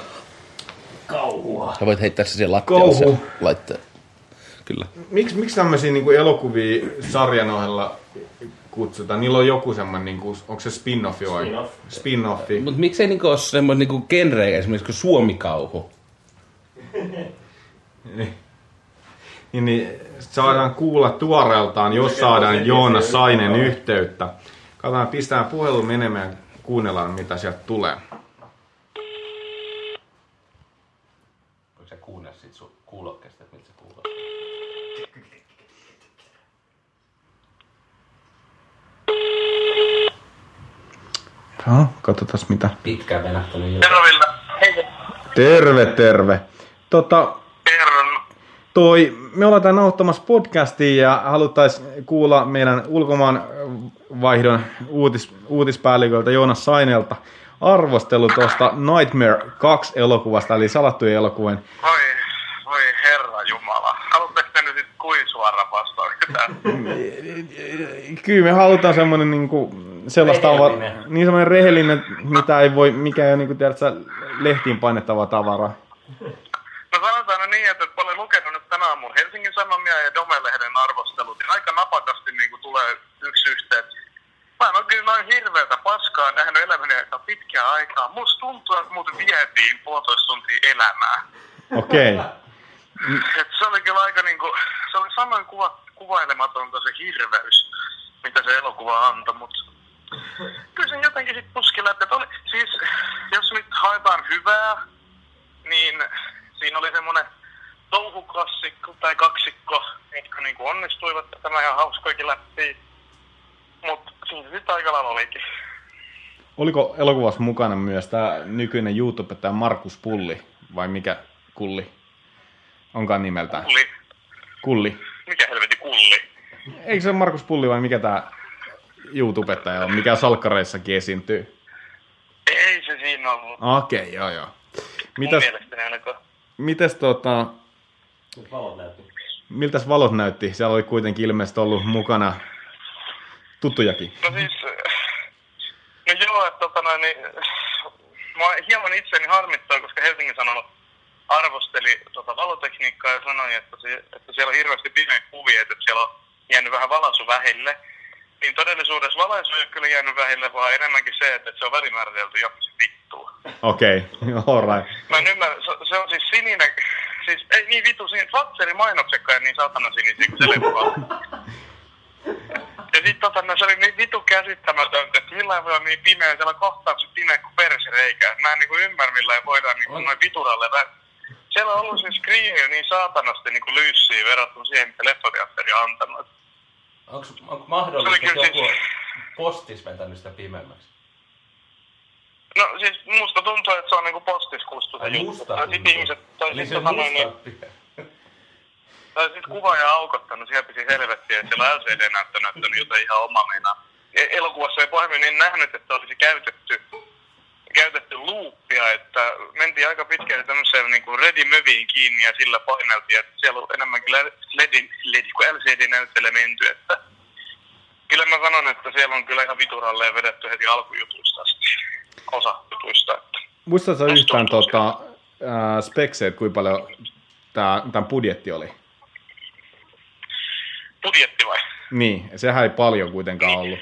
Kauhua. Sä voit heittää se siihen lattialle Kauhu. se laittaa. Kyllä. Miksi, miksi tämmöisiä niin elokuvia sarjan ohella kutsutaan? Niillä on joku semmoinen, niin kuin, onko se spin-offi vai? Spin-off. Spin-offi. Mutta miksei niinku ole semmoinen niinku genre esimerkiksi kuin suomikauhu? Niin, niin saadaan kuulla tuoreeltaan, jos saadaan Joonas Sainen yhteyttä. Katsotaan, pistää puhelun menemään ja kuunnellaan, mitä sieltä tulee. Voiko sä kuunnella sit sun kuulokkeesta, että miltä se kuuluu? Joo, katsotaan mitä. Pitkään venähtänyt. Terve. Terve, terve. Tota. Toi, me ollaan täällä nauhoittamassa podcastia ja haluttaisiin kuulla meidän ulkomaan vaihdon uutis, uutispäälliköltä Joonas Sainelta arvostelu tuosta Nightmare 2 elokuvasta, eli salattujen elokuvien. Voi, voi herra jumala. Haluatteko te nyt sit kuin suora vastaus tähän? [LAUGHS] Kyllä me halutaan semmoinen niinku, sellaista Rehellinen. ava, niin semmoinen rehellinen, mitä ei voi, mikä ei ole niinku, tiedätkö, lehtiin painettavaa tavaraa. No sanotaan nyt niin, että olen lukenut tänä aamun Helsingin Sanomia ja Dome-lehden arvostelut, niin aika napakasti niin kuin tulee yksi yhteen. Mä en ole kyllä noin hirveätä paskaa nähnyt elämäni pitkään aikaa. Musta tuntuu, että mut vietiin puolitoista tuntia elämää. Okei. Okay. [LAUGHS] Et se oli kyllä aika niinku, se oli samoin kuva, kuvailematonta se hirveys, mitä se elokuva antoi, mutta kyllä se jotenkin sit puski läpi. Oli, siis, jos nyt haetaan hyvää, niin siinä oli semmoinen touhuklassikko tai kaksikko, jotka niinku onnistuivat tämä ihan hauskoikin läpi. Mutta siinä sitten aika lailla olikin. Oliko elokuvassa mukana myös tämä nykyinen YouTubettaja Markus Pulli, vai mikä kulli? Onkaan nimeltään. Kulli. Kulli. Mikä helveti kulli? Eikö se ole Markus Pulli vai mikä tämä YouTubettaja on, mikä salkkareissakin esiintyy? Ei se siinä ollut. Okei, okay, joo joo. Mitäs? Mielestäni ainakaan. mitäs tota, Nyt valot näytti. miltäs valot näytti? Siellä oli kuitenkin ilmeisesti ollut mukana tuttujakin. No siis, no joo, että tota noin, niin, mä hieman itseni harmittaa, koska Helsingin Sanomat arvosteli tota valotekniikkaa ja sanoi, että, se, että siellä on hirveästi pimeä kuvia, että siellä on jäänyt vähän valaisu vähille. Niin todellisuudessa valaisu ei ole kyllä jäänyt vähille, vaan enemmänkin se, että se on välimääritelty johonkin vittuun. Okei, [LAUGHS] okay, alright. Mä en ymmärrä, se, se on siis sininen, siis ei niin vitu siinä, Fatserin mainoksekkaan niin satana sinisiä kuin se leffa. Ja sit tota, no, se oli niin vitu käsittämätöntä, että millä voi olla niin pimeä, siellä kohtaukset pimeä kuin persireikä. Mä en niinku ymmärrä millä voidaan niinku noin vituralle vä- Siellä on ollut se screeni niin saatanasti niinku lyyssiä verrattuna siihen, mitä leffateatteri on antanut. Onko, onko mahdollista, että joku siis- postis vetänyt sitä pimeämmäksi? No siis musta tuntuu, että se on niinku postiskustu se juttu. Tai sit ihmiset, tai Niin sit tota noin, niin. Tai sit kuvaaja aukottanut, siellä piti helvettiä, että siellä LCD-näyttö näyttänyt jotain ihan omaa meinaa. E- Elokuvassa ei pahemmin niin nähnyt, että olisi käytetty, käytetty luuppia, että mentiin aika pitkään tämmöiseen niin kuin ready möviin kiinni ja sillä paineltiin, että siellä on enemmänkin LED, LED kuin LCD-näyttöllä menty, että kyllä mä sanon, että siellä on kyllä ihan vituralleen vedetty heti alkujutuista asti, osa jutuista, että Muistatko Musta yhtään tota, ää, spekseet, kuinka paljon tää, tämän budjetti oli? budjetti vai? Niin, sehän ei paljon kuitenkaan ollut.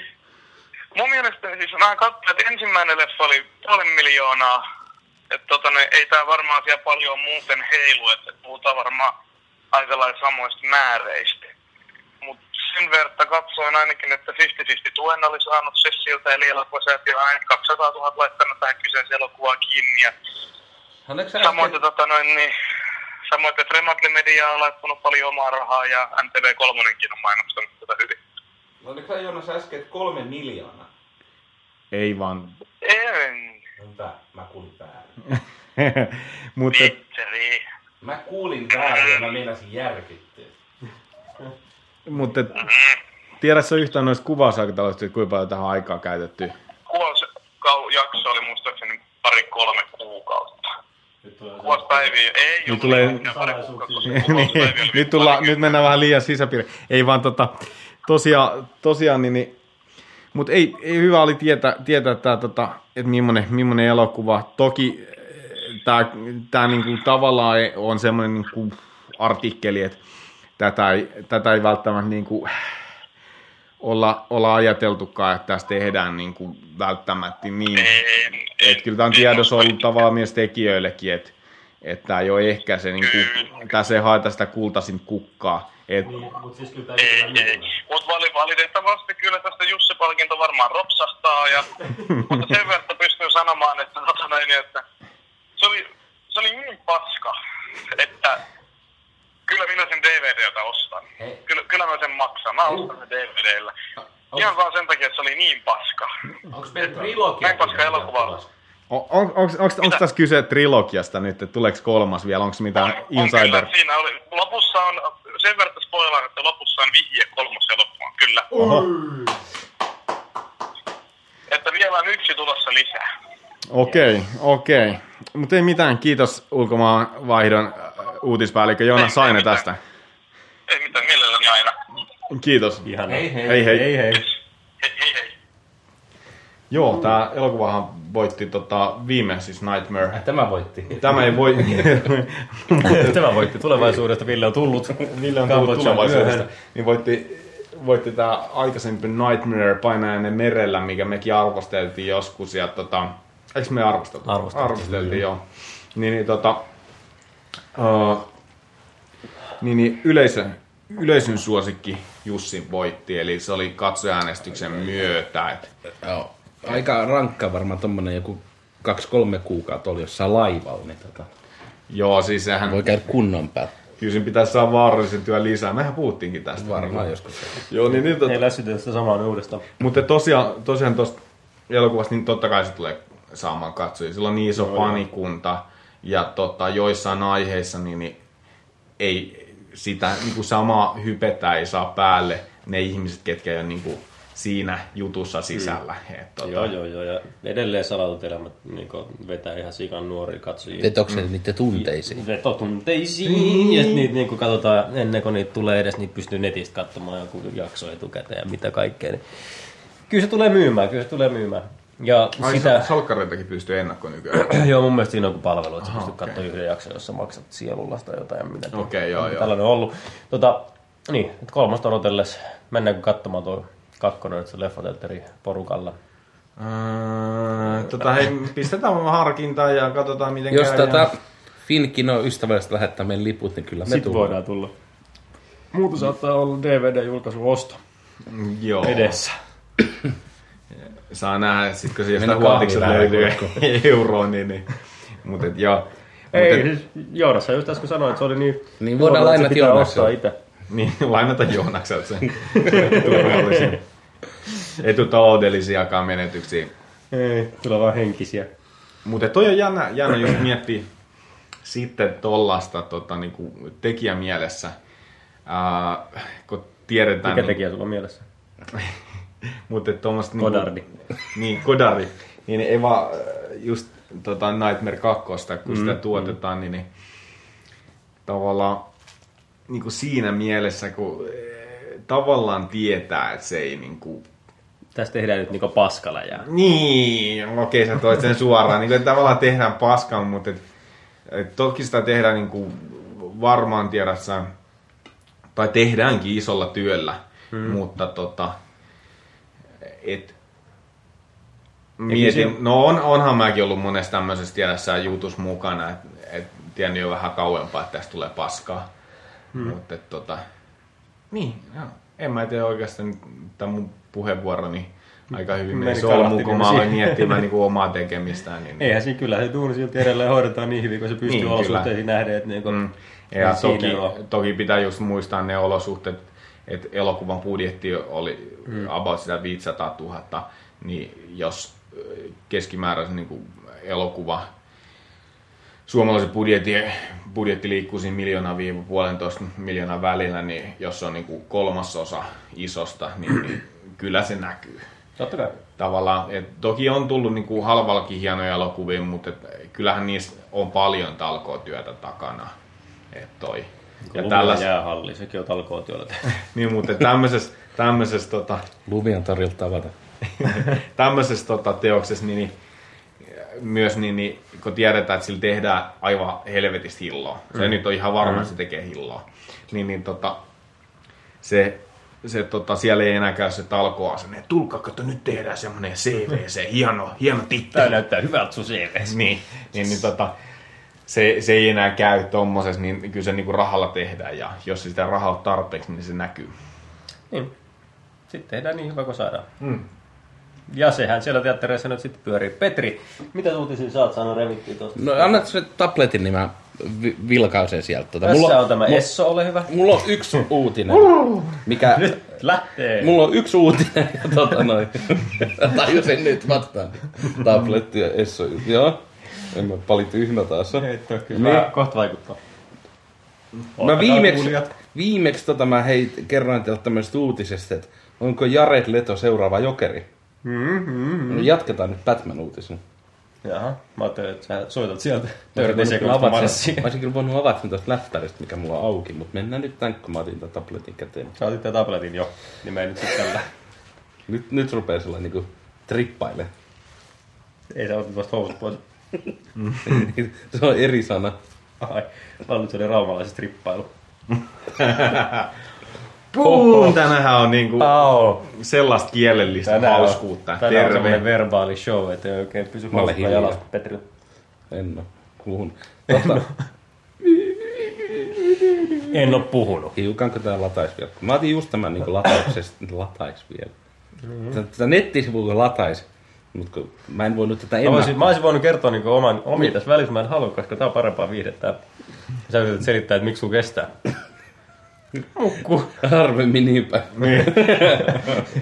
Mun mielestä siis mä katsoin, että ensimmäinen leffa oli puoli miljoonaa. Että tota, ne, ei tää varmaan siellä paljon muuten heilu, että puhutaan varmaan aika lailla samoista määreistä. Sen verran katsoin ainakin, että 50-50 tuen oli saanut Sessiltä, eli elokuvasäätiö on aina 200 000 laittanut tähän kyseiseen elokuvaan kiinni. Ja samoin, äsken, tota, noin, niin, samoin, että Rematli Media on laittanut paljon omaa rahaa ja MTV3 on mainostanut tätä hyvin. oliko sä Joonas äsken, että kolme miljoonaa? Ei vaan. En, Hyvä, mä kuulin väärin. [LAUGHS] Mutta Vitteri. Mä kuulin väärin ja mä meinasin järkyttyä. Mutta tiedätkö yhtään noista kuvausaikatauluista, että kuinka paljon tähän aikaa käytetty? Kuvausjakso oli muistaakseni pari-kolme kuukautta. Se- Kuvauspäiviä ei Nyt tulee- niin, nyt, tulla, nyt mennään vähän liian sisäpiiri. Ei vaan tota, tosiaan, tosiaan niin, niin mutta ei, ei, hyvä oli tietää, tietää tää, tota, että millainen, millainen elokuva. Toki tämä tää niinku tavallaan on semmoinen niinku artikkeli, että tätä ei, tätä ei välttämättä niinku olla, olla ajateltukaan, että tässä tehdään niinku välttämättä niin. Että kyllä tämä on tiedossa ollut tavallaan myös tekijöillekin, että että tämä ei ole ehkä se, niin kuin, tässä ei haeta sitä kultaisin kukkaa. Et, Niin, mut siis kyllä tää Ei, ei ei. Mutta vali, valitettavasti kyllä tästä Jussi-palkinto varmaan ropsahtaa. Ja, [LAUGHS] mutta sen verran pystyy sanomaan, että, tota näin, että se, oli, se oli niin paska, että kyllä minä sen DVDltä ostan. Kyllä, kyllä mä sen maksan. Mä ostan sen DVDllä. Ihan vaan sen takia, että se oli niin paska. Onko meillä trilogia? Näin paska elokuva. on, on, onko, tässä kyse trilogiasta nyt, että tuleeko kolmas vielä, onko mitään On insider? kyllä, siinä oli, lopussa on, sen verran spoilaan, että lopussa on vihje kolmoselokuvaan, kyllä. Oho, Että vielä on yksi tulossa lisää. Okei, okei. Mutta ei mitään, kiitos ulkomaan vaihdon äh, uutispäällikkö Joona Ei, Saine ei mitään. tästä. Ei mitään, mielelläni aina. Kiitos. Ihan Hei hei. Hei hei. Hei hei. Hei hei. Joo, tämä elokuvahan voitti tota, viime siis Nightmare. Ai, Tämä voitti. Tämä ei voi... [LAUGHS] Tämä voitti tulevaisuudesta. Ville on tullut. [LAUGHS] Ville on tullut tulevaisuudesta. Niin voitti, voitti tämä aikaisempi Nightmare painajainen merellä, mikä mekin arvosteltiin joskus. Ja tota, eikö me arvosteltu? Arvosteltiin, Arvosteltiin, joo. Niin, niin tota, uh, niin, niin yleisö, yleisön suosikki Jussi voitti, eli se oli katsojaäänestyksen myötä. Et, Joo. Aika rankka varmaan tommonen joku kaksi-kolme kuukautta oli jossain laivalla, niin tota, joo, siis sehän, voi käydä kunnon päällä. kyllä siinä pitäisi saada vaarallisen työn lisää. Mehän puhuttiinkin tästä. Varmaan joskus. Joo, niin, niin tot... Ei lässytä sitä samaa uudestaan. Mutta tosiaan, tosiaan tuosta elokuvasta, niin totta kai se tulee saamaan katsojia. Sillä on niin iso fanikunta ja tota, joissain aiheissa niin, niin ei sitä niin kuin samaa hypetä ei saa päälle ne ihmiset, ketkä ei ole niin kuin siinä jutussa sisällä. Mm. Et, tota, Joo, joo, joo. Ja edelleen salatut elämät niin vetää ihan sikan nuoria katsojia. Vetoksen mm. niiden tunteisiin. Vetotunteisiin. Ja sit niitä niin kun katsotaan, ennen kuin niitä tulee edes, niin pystyy netistä katsomaan joku jakso etukäteen ja mitä kaikkea. Niin kyllä se tulee myymään, kyllä se tulee myymään. Ja Ai, sitä, salkkareitakin pystyy ennakko nykyään. [CLEARS THROAT] joo, mun mielestä siinä on joku palvelu, että sä pystyt katsomaan yhden jakson, jossa maksat sielullasta jotain. ja Mitä Okei, joo, joo. Tällainen on ollut. Tota, niin, nyt kolmasta odotellessa. Mennäänkö katsomaan tuo kakkonen nyt se leffateatteri porukalla? Öö, tota, hei, pistetään vaan harkintaan ja katsotaan miten Jos käy. tota Finkin on ystävällistä lähettää meidän liput, niin kyllä me Sitten tullaan. voidaan tulla. Muuta saattaa olla DVD-julkaisu osto Joo. edessä. Saa nähdä, sit kun se jostain kahvilaan löytyy [LAUGHS] euroon, niin, niin. Mut et joo. Ei, Mut et, siis Joonas, sä just äsken sanoit, että se oli niin... Niin voidaan että [LAUGHS] lainata Joonakselta. niin, lainata Joonakselta sen turvallisia etutaloudellisiakaan menetyksiä. Ei, tulee vaan henkisiä. Mutta toi on jännä, jännä just miettiä sitten tollasta tota, niinku, tekijämielessä, Ää, kun tiedetään... Mikä niin- tekijä sulla on mielessä? [LAUGHS] Mutta tuommoista... Godardi. Niin, Godardi. Niin ei vaan äh, just tota Nightmare 2, kun sitä tuotetaan, niin, niin tavallaan niin kuin siinä mielessä, kun äh, tavallaan tietää, että se ei niin kuin, Tästä tehdään nyt niinku paskaläjää. niin, okei sä toit sen suoraan, niin kuin, tavallaan tehdään paskan, mutta et, et toki sitä tehdään niin kuin, varmaan tiedässä, tai tehdäänkin isolla työllä, hmm. mutta tota, et, mietin, no on, onhan mäkin ollut monessa tämmöisessä tiedässä jutus mukana, että et, tiennyt jo vähän kauempaa, että tästä tulee paskaa. Hmm. Mutta et, tota, niin, joo. en mä tiedä oikeastaan tämän mun puheenvuoroni aika hyvin meni solmuun, kalahti kun mä niin aloin miettimään niin omaa tekemistään. Niin, Eihän siinä kyllä se duuni silti edelleen hoidetaan niin hyvin, kun se pystyy Niin, niin, olosuhteisiin nähden. Että niinku, Mm. Ja toki, on. toki pitää just muistaa ne olosuhteet, että elokuvan budjetti oli mm. about sitä 500 000, niin jos keskimääräisen niin kuin elokuva suomalaisen budjetti, budjetti liikkuu siinä miljoonaa viiva puolentoista miljoonaa välillä, niin jos se on niin kuin kolmasosa isosta, niin, niin kyllä se näkyy. Totta kai. Tavallaan, et toki on tullut niin kuin halvallakin hienoja elokuvia, mutta et kyllähän niissä on paljon talkootyötä takana. Et toi. Ja Ja tälläs, jäähalli, sekin on talkootyöllä tehty. [LAUGHS] niin, mutta tämmöisessä, tämmöisessä, tota, Luvian torilta tavata. [LAUGHS] tämmöisessä tota, teoksessa niin, niin, myös niin, niin, kun tiedetään, että sillä tehdään aivan helvetistä hilloa. Se mm. nyt on ihan varma, että se tekee hilloa. Niin, niin tota, se, se tota, siellä ei enää käy se talkoasenne. että Tulkaa, kato, nyt tehdään semmoinen CVC, hieno, hieno titteli. Tää näyttää hyvältä sun CVs. niin, niin, niin tota, se, se ei enää käy tommosessa, niin kyllä se niinku rahalla tehdään ja jos sitä rahaa on tarpeeksi, niin se näkyy. Niin. Sitten tehdään niin hyvä kuin saadaan. Mm. Ja sehän siellä teattereissa nyt sitten pyörii. Petri, mitä uutisia sä oot saanut revittyä tuosta? No annat se tabletin, niin mä vi- vilkausen sieltä. Tota, Tässä mulla, on tämä mulla, Esso, ole hyvä. mulla on yksi [LAUGHS] uutinen, mikä... Nyt lähtee. Mulla on yksi uutinen, [LAUGHS] ja tota noin. [LAUGHS] Tajusin nyt vastaan. Tabletti ja Esso. Joo. En mä paljon tyhmä taas. Ole kyllä. Niin. Mä kohta vaikuttaa. Mä viimeksi, kuulijat. viimeksi tota mä hei, kerroin teille tämmöisestä uutisesta, että onko Jared Leto seuraava jokeri. Mm-hmm. No jatketaan nyt Batman-uutisena. Jaha, mä ajattelin, että sä soitat sieltä. Marssia. Mä olisin kyllä voinut avata sen tuosta läppäristä, mikä mulla on auki, mutta mennään nyt tän, kun mä otin tämän tabletin käteen. Sä otit tän tabletin jo, niin mä en nyt sitten tällä. Nyt, nyt rupeaa sellainen niinku trippaile. Ei sä otit vasta housut pois. [LAUGHS] se on eri sana. Ai, mä olin, se oli raumalaisen strippailu. Puh, tänähän on niinku Au. sellaista kielellistä Tänään on, hauskuutta. tänään on semmoinen Terve. verbaali show, että ei oikein pysy Mä olen hauskaa hiljaa. jalasta Petri. En oo. Kuhun. Tota, En oo puhunut. Hiukanko tää lataisi vielä? Mä otin just tämän niin latauksesta, lataisi vielä. Tätä, tätä nettisivua kun lataisi, mutta mä en voinut tätä Mä enää. olisin, mä olisin voinut kertoa niin oman omi tässä välissä, mä en halua, koska tää on parempaa viihdettä. Sä yrität selittää, että miksi sun kestää. Mukku. Harvemmin niin päin.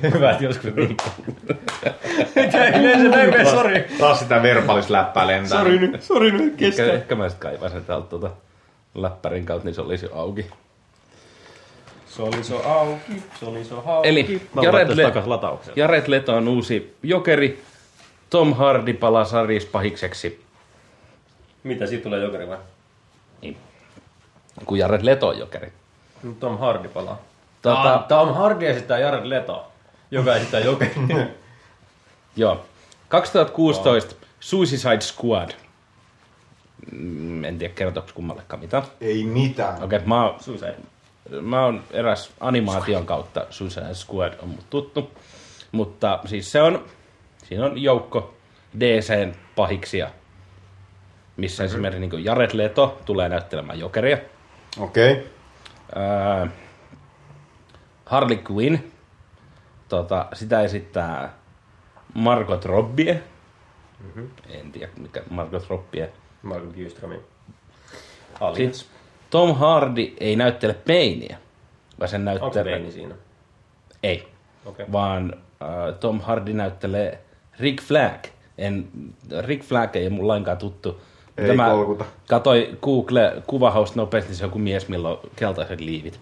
[LAUGHS] Hyvä, että joskus niin. Mitä yleensä näin sori. Taas sitä verbalisläppää lentää. Sori nyt, sori nyt, Ehkä, kestää. ehkä mä sit kaivan sen täältä tuota läppärin kautta, niin se olisi jo auki. Se oli so auki, se oli so hauki. Eli Mä Jared Le-. Jared Leto on uusi jokeri. Tom Hardy palaa sarjispahikseksi. Mitä, siitä tulee jokeri vai? Niin. Kun Jared Leto on jokeri. Tom Hardy palaa. Tota-. Tom Hardy esittää Jared Leto, joka esittää jokeri. [LAUGHS] Joo. 2016 Suicide Squad. Mm, En tiedä kertooko kummallekaan mitään. Ei mitään. Okei, okay, mä, oon- Suicide. mä oon eräs animaation kautta Suicide Squad on mut tuttu. Mutta siis se on, siinä on joukko DCn pahiksia, missä mm-hmm. esimerkiksi niin Jared Leto tulee näyttelemään jokeria. Okei. Okay. Ää, Harley Quinn, tota, sitä esittää Margot Robbie. Mm-hmm. En tiedä, mikä Margot Robbie. Marko Gyströmin. Sitten Tom Hardy ei näyttele Peinia, vaan sen Onko se näyttelee... Veini siinä? Ei, Okei. vaan äh, Tom Hardy näyttelee Rick Flag. En, Rick Flag ei ole mun lainkaan tuttu. Ei Mä kolkuta. Katoi Google kuvahausta nopeasti, se on joku mies, millä on keltaiset liivit.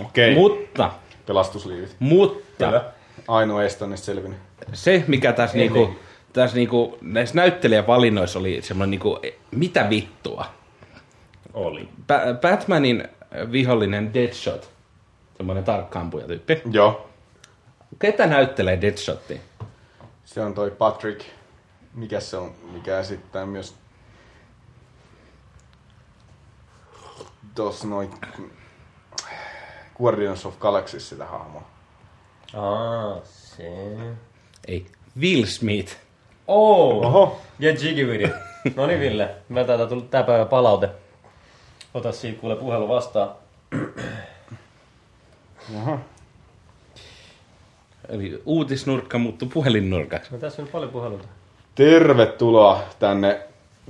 Okei. Mutta, Pelastusliivit. mutta Kyllä. Ainoa estonnista selvinnyt. se, mikä tässä, niinku, tässä niinku, näissä näyttelijävalinnoissa oli semmoinen, niinku, mitä vittua. Oli. Ba- Batmanin vihollinen Deadshot, semmoinen tarkkaampuja tyyppi. Joo. Ketä näyttelee Deadshotia? Se on toi Patrick. Mikä se on? Mikä esittää myös... Tuossa noin... Guardians of Galaxy sitä hahmoa. Aa, se. Ei, Will Smith. Oh! Oho. Get jiggy with it. No niin, Ville. Mä täältä tullut tää päivä palaute. Ota siitä kuule puhelu vastaan. Jaha. Eli uutisnurkka muuttui puhelinnurkaksi. No tässä on paljon puheluita. Tervetuloa tänne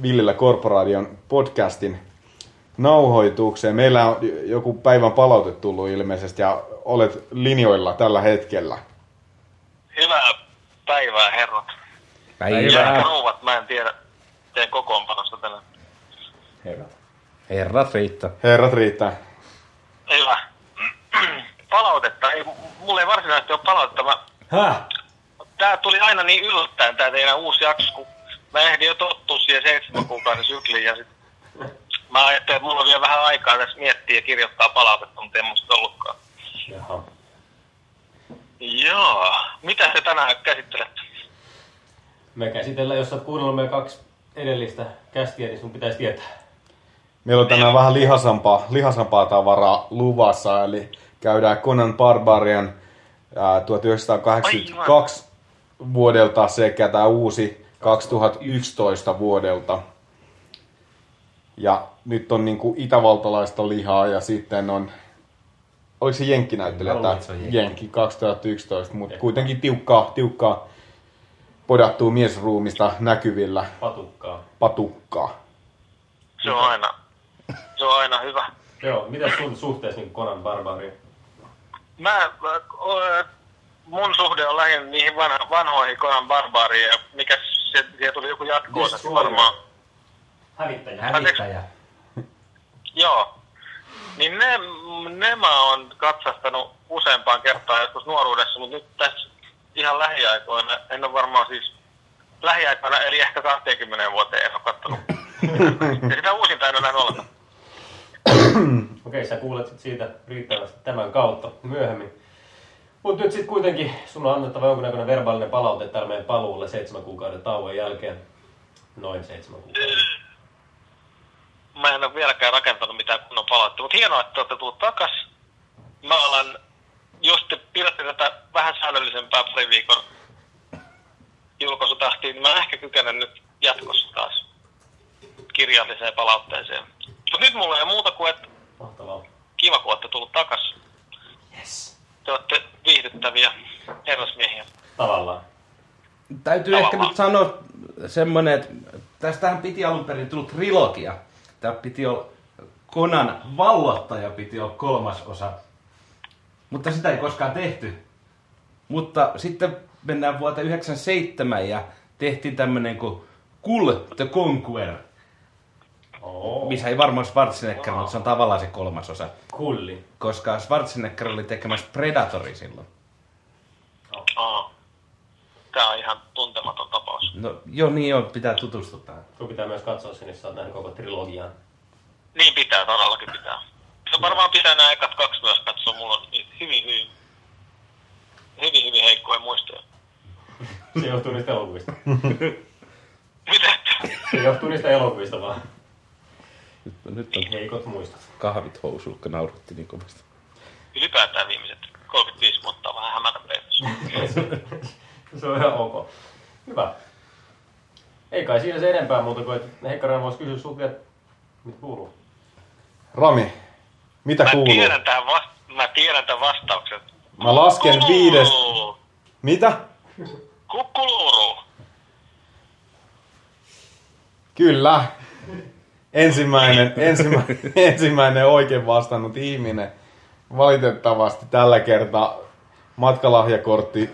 Villillä Korporaation podcastin nauhoitukseen. Meillä on joku päivän palaute tullut ilmeisesti ja olet linjoilla tällä hetkellä. Hyvää päivää, herrat. Ja Päivää. rouvat, mä en tiedä teidän kokoonpanosta tänään. Herra. Herrat riittää. Herrat riittää. Hyvä. [CLEARS THROAT] Palautetta. Ei, mulla ei varsinaisesti ole palautetta. Mä, Häh? tää tuli aina niin yllättäen tää teidän uusi jakso, kun mä ehdin jo tottua siihen seitsemän kuukauden sykliin ja sit mä ajattelin, että mulla on vielä vähän aikaa tässä miettiä ja kirjoittaa palautetta, mutta en musta ollutkaan. Jaha. Joo. Mitä te tänään käsittelette? Me käsitellään, jos sä oot kuunnellut meidän kaksi edellistä kästiä, niin sun pitäisi tietää. Meillä on tänään vähän lihasampaa, lihasampaa tavaraa luvassa, eli käydään Conan Barbarian ää, 1982 vuodelta sekä tämä uusi 2011 vuodelta. Ja nyt on niinku itävaltalaista lihaa ja sitten on, oliko se Jenkki-näyttelijä Mä tämä Jenkki. Jenkki 2011, mutta kuitenkin tiukkaa, tiukkaa podattua miesruumista näkyvillä Patukkaa. patukkaa. Se on aina, se on aina hyvä. Joo, mitä sun suhteessa niin Conan Barbariin? Mä, mun suhde on lähinnä niihin vanha, vanhoihin Conan Barbariin, ja mikä se, siihen tuli joku jatko varmaan. Hävittäjä. Hävittäjä. Joo. Niin ne, ne mä oon katsastanut useampaan kertaan joskus nuoruudessa, mutta nyt tässä ihan lähiaikoina, en ole varmaan siis lähiaikoina, eli ehkä 20 vuoteen en ole kattonut. [LAUGHS] ja sitä uusinta en ole näin ollenkaan. Okei, sä kuulet sit siitä riittävästi tämän kautta myöhemmin. Mutta nyt sitten kuitenkin sun on annettava jonkunnäköinen verbaalinen palaute täällä meidän paluulle seitsemän kuukauden tauon jälkeen. Noin seitsemän kuukauden. Mä en ole vieläkään rakentanut mitään kunnon palautetta, mutta hienoa, että te olette tullut takas. Mä alan, jos te pidätte tätä vähän säännöllisempää pari viikon julkaisutahtiin, niin mä ehkä kykenen nyt jatkossa taas kirjalliseen palautteeseen. Mut nyt mulla ei ole muuta kuin, että Mahtavaa. kiva, kun olette tullut takas. Yes. Te olette viihdyttäviä herrasmiehiä. Tavallaan. Täytyy ehkä Tavallaan. nyt sanoa semmonen, että tästähän piti alun perin tullut trilogia. Tää piti olla Konan vallottaja piti olla kolmas osa. Mutta sitä ei koskaan tehty. Mutta sitten mennään vuoteen 97 ja tehtiin tämmönen kuin Cool the Conqueror. Oo. Missä ei varmaan Schwarzenegger, mutta se on tavallaan se kolmas osa. Kulli. Koska Schwarzenegger oli tekemässä Predatory silloin. Aa. Tää on ihan tuntematon tapaus. No joo, niin joo, pitää tutustua tähän. Sun pitää myös katsoa sen, jos sä oot nähnyt koko trilogian. Niin pitää, todellakin pitää. Se varmaan pitää nämä ekat kaksi myös katsoa. Mulla on hyvin, hyvin, hyvin, hyvin heikkoja muistoja. Se johtuu niistä elokuvista. [LAUGHS] Mitä? Se johtuu niistä elokuvista vaan. Nyt, nyt on Heikot muistot. kahvit housulla, kun nauratti niin kovasti. Ylipäätään viimeiset 35 vuotta on vähän hämätä peittässä. [LAUGHS] Se on ihan ok. Hyvä. Ei kai siinä se enempää muuta kuin, että Heikkaran voisi kysyä sulta, että mitä kuuluu. Rami, mitä Mä kuuluu? tiedän tämän, vast- mä tiedän tämän vastauksen. Mä lasken viides... Kukuluu. Mitä? Kukuluru. Kyllä. Ensimmäinen, ensimmäinen, [LAUGHS] ensimmäinen oikein vastannut ihminen. Valitettavasti tällä kertaa matkalahjakortti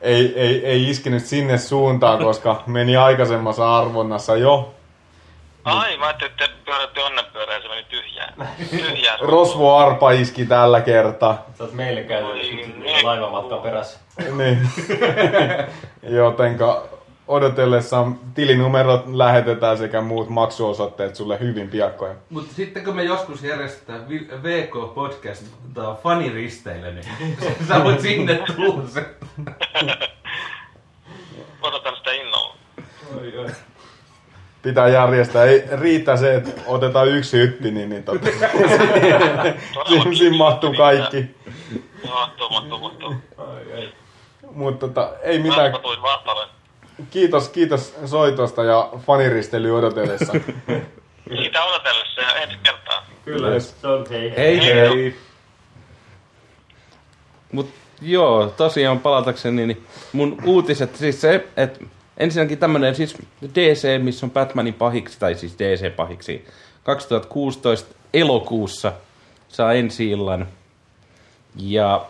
ei, ei, ei iskenyt sinne suuntaan, koska meni aikaisemmassa arvonnassa jo. Ai, mä ajattelin, että pyörätti onnenpyörä ja se meni tyhjään. Tyhjään. Rosvo Arpa iski tällä kertaa. Sä oot meille käynyt laivamatkan perässä. Niin. [LAUGHS] Jotenka odotellessa tilinumerot lähetetään sekä muut maksuosoitteet sulle hyvin piakkoin. Mutta sitten kun me joskus järjestetään VK-podcast tai faniristeille, niin [LAUGHS] sä voit sinne tulla se. [LAUGHS] Odotan sitä innolla. Oi, oi. Pitää järjestää. Ei riitä se, että otetaan yksi hytti, niin, niin tota, [LAUGHS] siinä, mahtuu kaikki. Mahtuu, mahtuu, mahtuu. Ai, ai. Mutta tota, ei mitään. Mä tuin vastalle. Kiitos, kiitos soitosta ja faniristely odotellessa. [LAUGHS] Sitä odotellessa ja ensi kertaa. Kyllä, Yes. se on hei Hei Hei. hei. Mut joo, tosiaan palatakseni, niin mun uutiset, siis se, että ensinnäkin tämmönen siis DC, missä on Batmanin pahiksi, tai siis DC-pahiksi, 2016 elokuussa saa ensi illan. Ja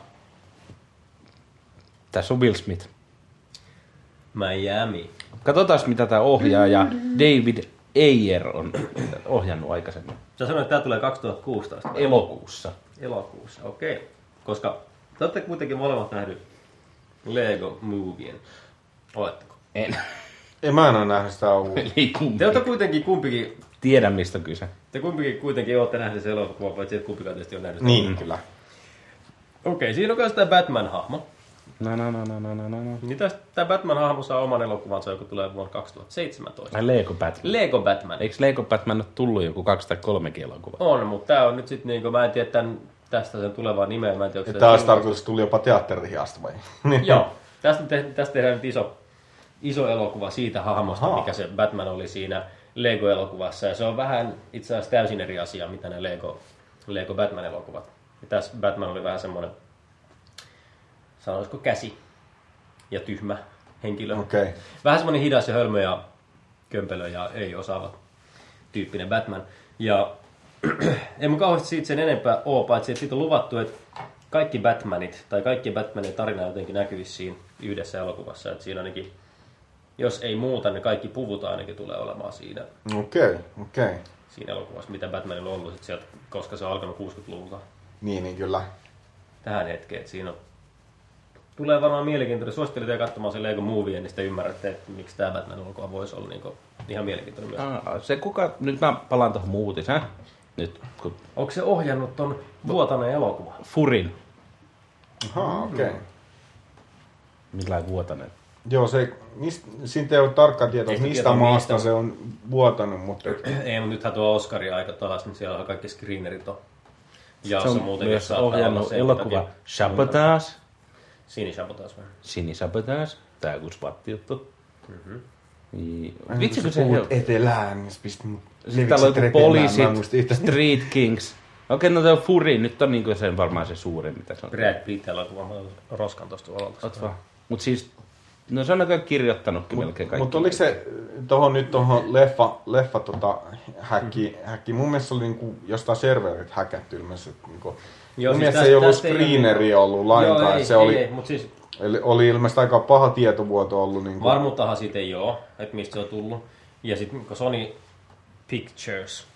tässä on Will Smith. Miami. Katsotaan, mitä tämä ohjaaja David Ayer on ohjannut aikaisemmin. Sä sanoit, että tää tulee 2016. Elokuussa. Elokuussa, okei. Okay. Koska te olette kuitenkin molemmat nähnyt Lego Movien. Oletteko? En. Ei mä en ole nähnyt sitä uutta. [LAUGHS] Te olette kuitenkin kumpikin, Tiedä, mistä on kyse. te kumpikin kuitenkin olette nähneet sen elokuvan, paitsi että kumpikaan tietysti on nähnyt. sen. Niin, kyllä. Okei, okay, siinä on myös tämä Batman-hahmo. No, no, no, no, no, no, no. Niin tästä tämä Batman-hahmo saa oman elokuvansa, joka tulee vuonna 2017. Ai Lego Batman. Lego Batman. Eikö Lego Batman ole tullut joku 203 elokuva? On, mutta tämä on nyt sitten niinku, mä en tiedä tämän, tästä sen tulevaa nimeä, mä en tiedä. Tämä olisi tarkoitus tuli jopa teatteriin asti vai? Niin. [LAUGHS] Joo, tästä, te, tästä tehdään nyt iso, iso elokuva siitä hahmosta, Ahaa. mikä se Batman oli siinä Lego-elokuvassa. Ja se on vähän itse asiassa täysin eri asia, mitä ne Lego, Lego Batman-elokuvat. Ja tässä Batman oli vähän semmoinen, sanoisiko käsi ja tyhmä henkilö. Okay. Vähän semmoinen hidas ja hölmö ja kömpelö ja ei osaava tyyppinen Batman. Ja [CLEARS THROAT] ei mun kauheasti siitä sen enempää oo, paitsi että siitä on luvattu, että kaikki Batmanit tai kaikki Batmanin tarina jotenkin näkyisi siinä yhdessä elokuvassa. Että siinä ainakin, jos ei muuta, niin kaikki puvut ainakin tulee olemaan siinä, Okei, okay, okei. Okay. siinä elokuvassa, mitä Batmanilla on ollut sit sieltä, koska se on alkanut 60-luvulta Niin, niin kyllä. tähän hetkeen. Että siinä on, tulee varmaan mielenkiintoinen. Suosittelen teitä katsomaan se Lego Movie, niin sitten ymmärrätte, että miksi tämä Batman-elokuva voisi olla niin ihan mielenkiintoinen myös. Aa, se kuka, nyt mä palaan tuohon muutiseen. Nyt, kun Onko se ohjannut ton vuotanen elokuva? Furin, Ahaa, okei. Okay. millä vuotanen. Joo, se, mist, siitä ei ole tarkkaa tietoa, Ei mistä tietoa, maasta mistä. se on vuotanut, mutta [CLEARS THROAT] Ei, mutta nythän tuo Oscarin aika taas, niin siellä on kaikki screenerit on. Ja Se on myös saattaa olla ohjannut elokuva takia. Sabotage, Sinisabotage vai? Sini Sabotage, tää kun swat juttu. Mhm. Mm-hmm. Vitsi kun se puhut etelään, niin se pisti mut Sitten täällä on joku poliisit. Street Kings. Okei, no se on Fury, nyt on niinku sen varmaan se suurin, mitä se on. Brad Pitt otan roskan tosta valolta. Oot vaan. Mut siis, no se on näköjään kirjoittanutkin melkein kaikki. Mutta oliko se tohon nyt tohon leffa, leffa tota, häkki, häkki, mun mielestä se oli niinku jostain serverit häkätty ilmeisesti. Niinku, Joo, siis tästä- ei ollut screeneri ollut lainkaan. Joo, ei, se ei, oli, ei, mut siis eli oli ilmeisesti aika paha tietovuoto ollut. Niinku. varmuuttahan siitä ei oo, että mistä se on tullut. Ja sitten Sony Pictures,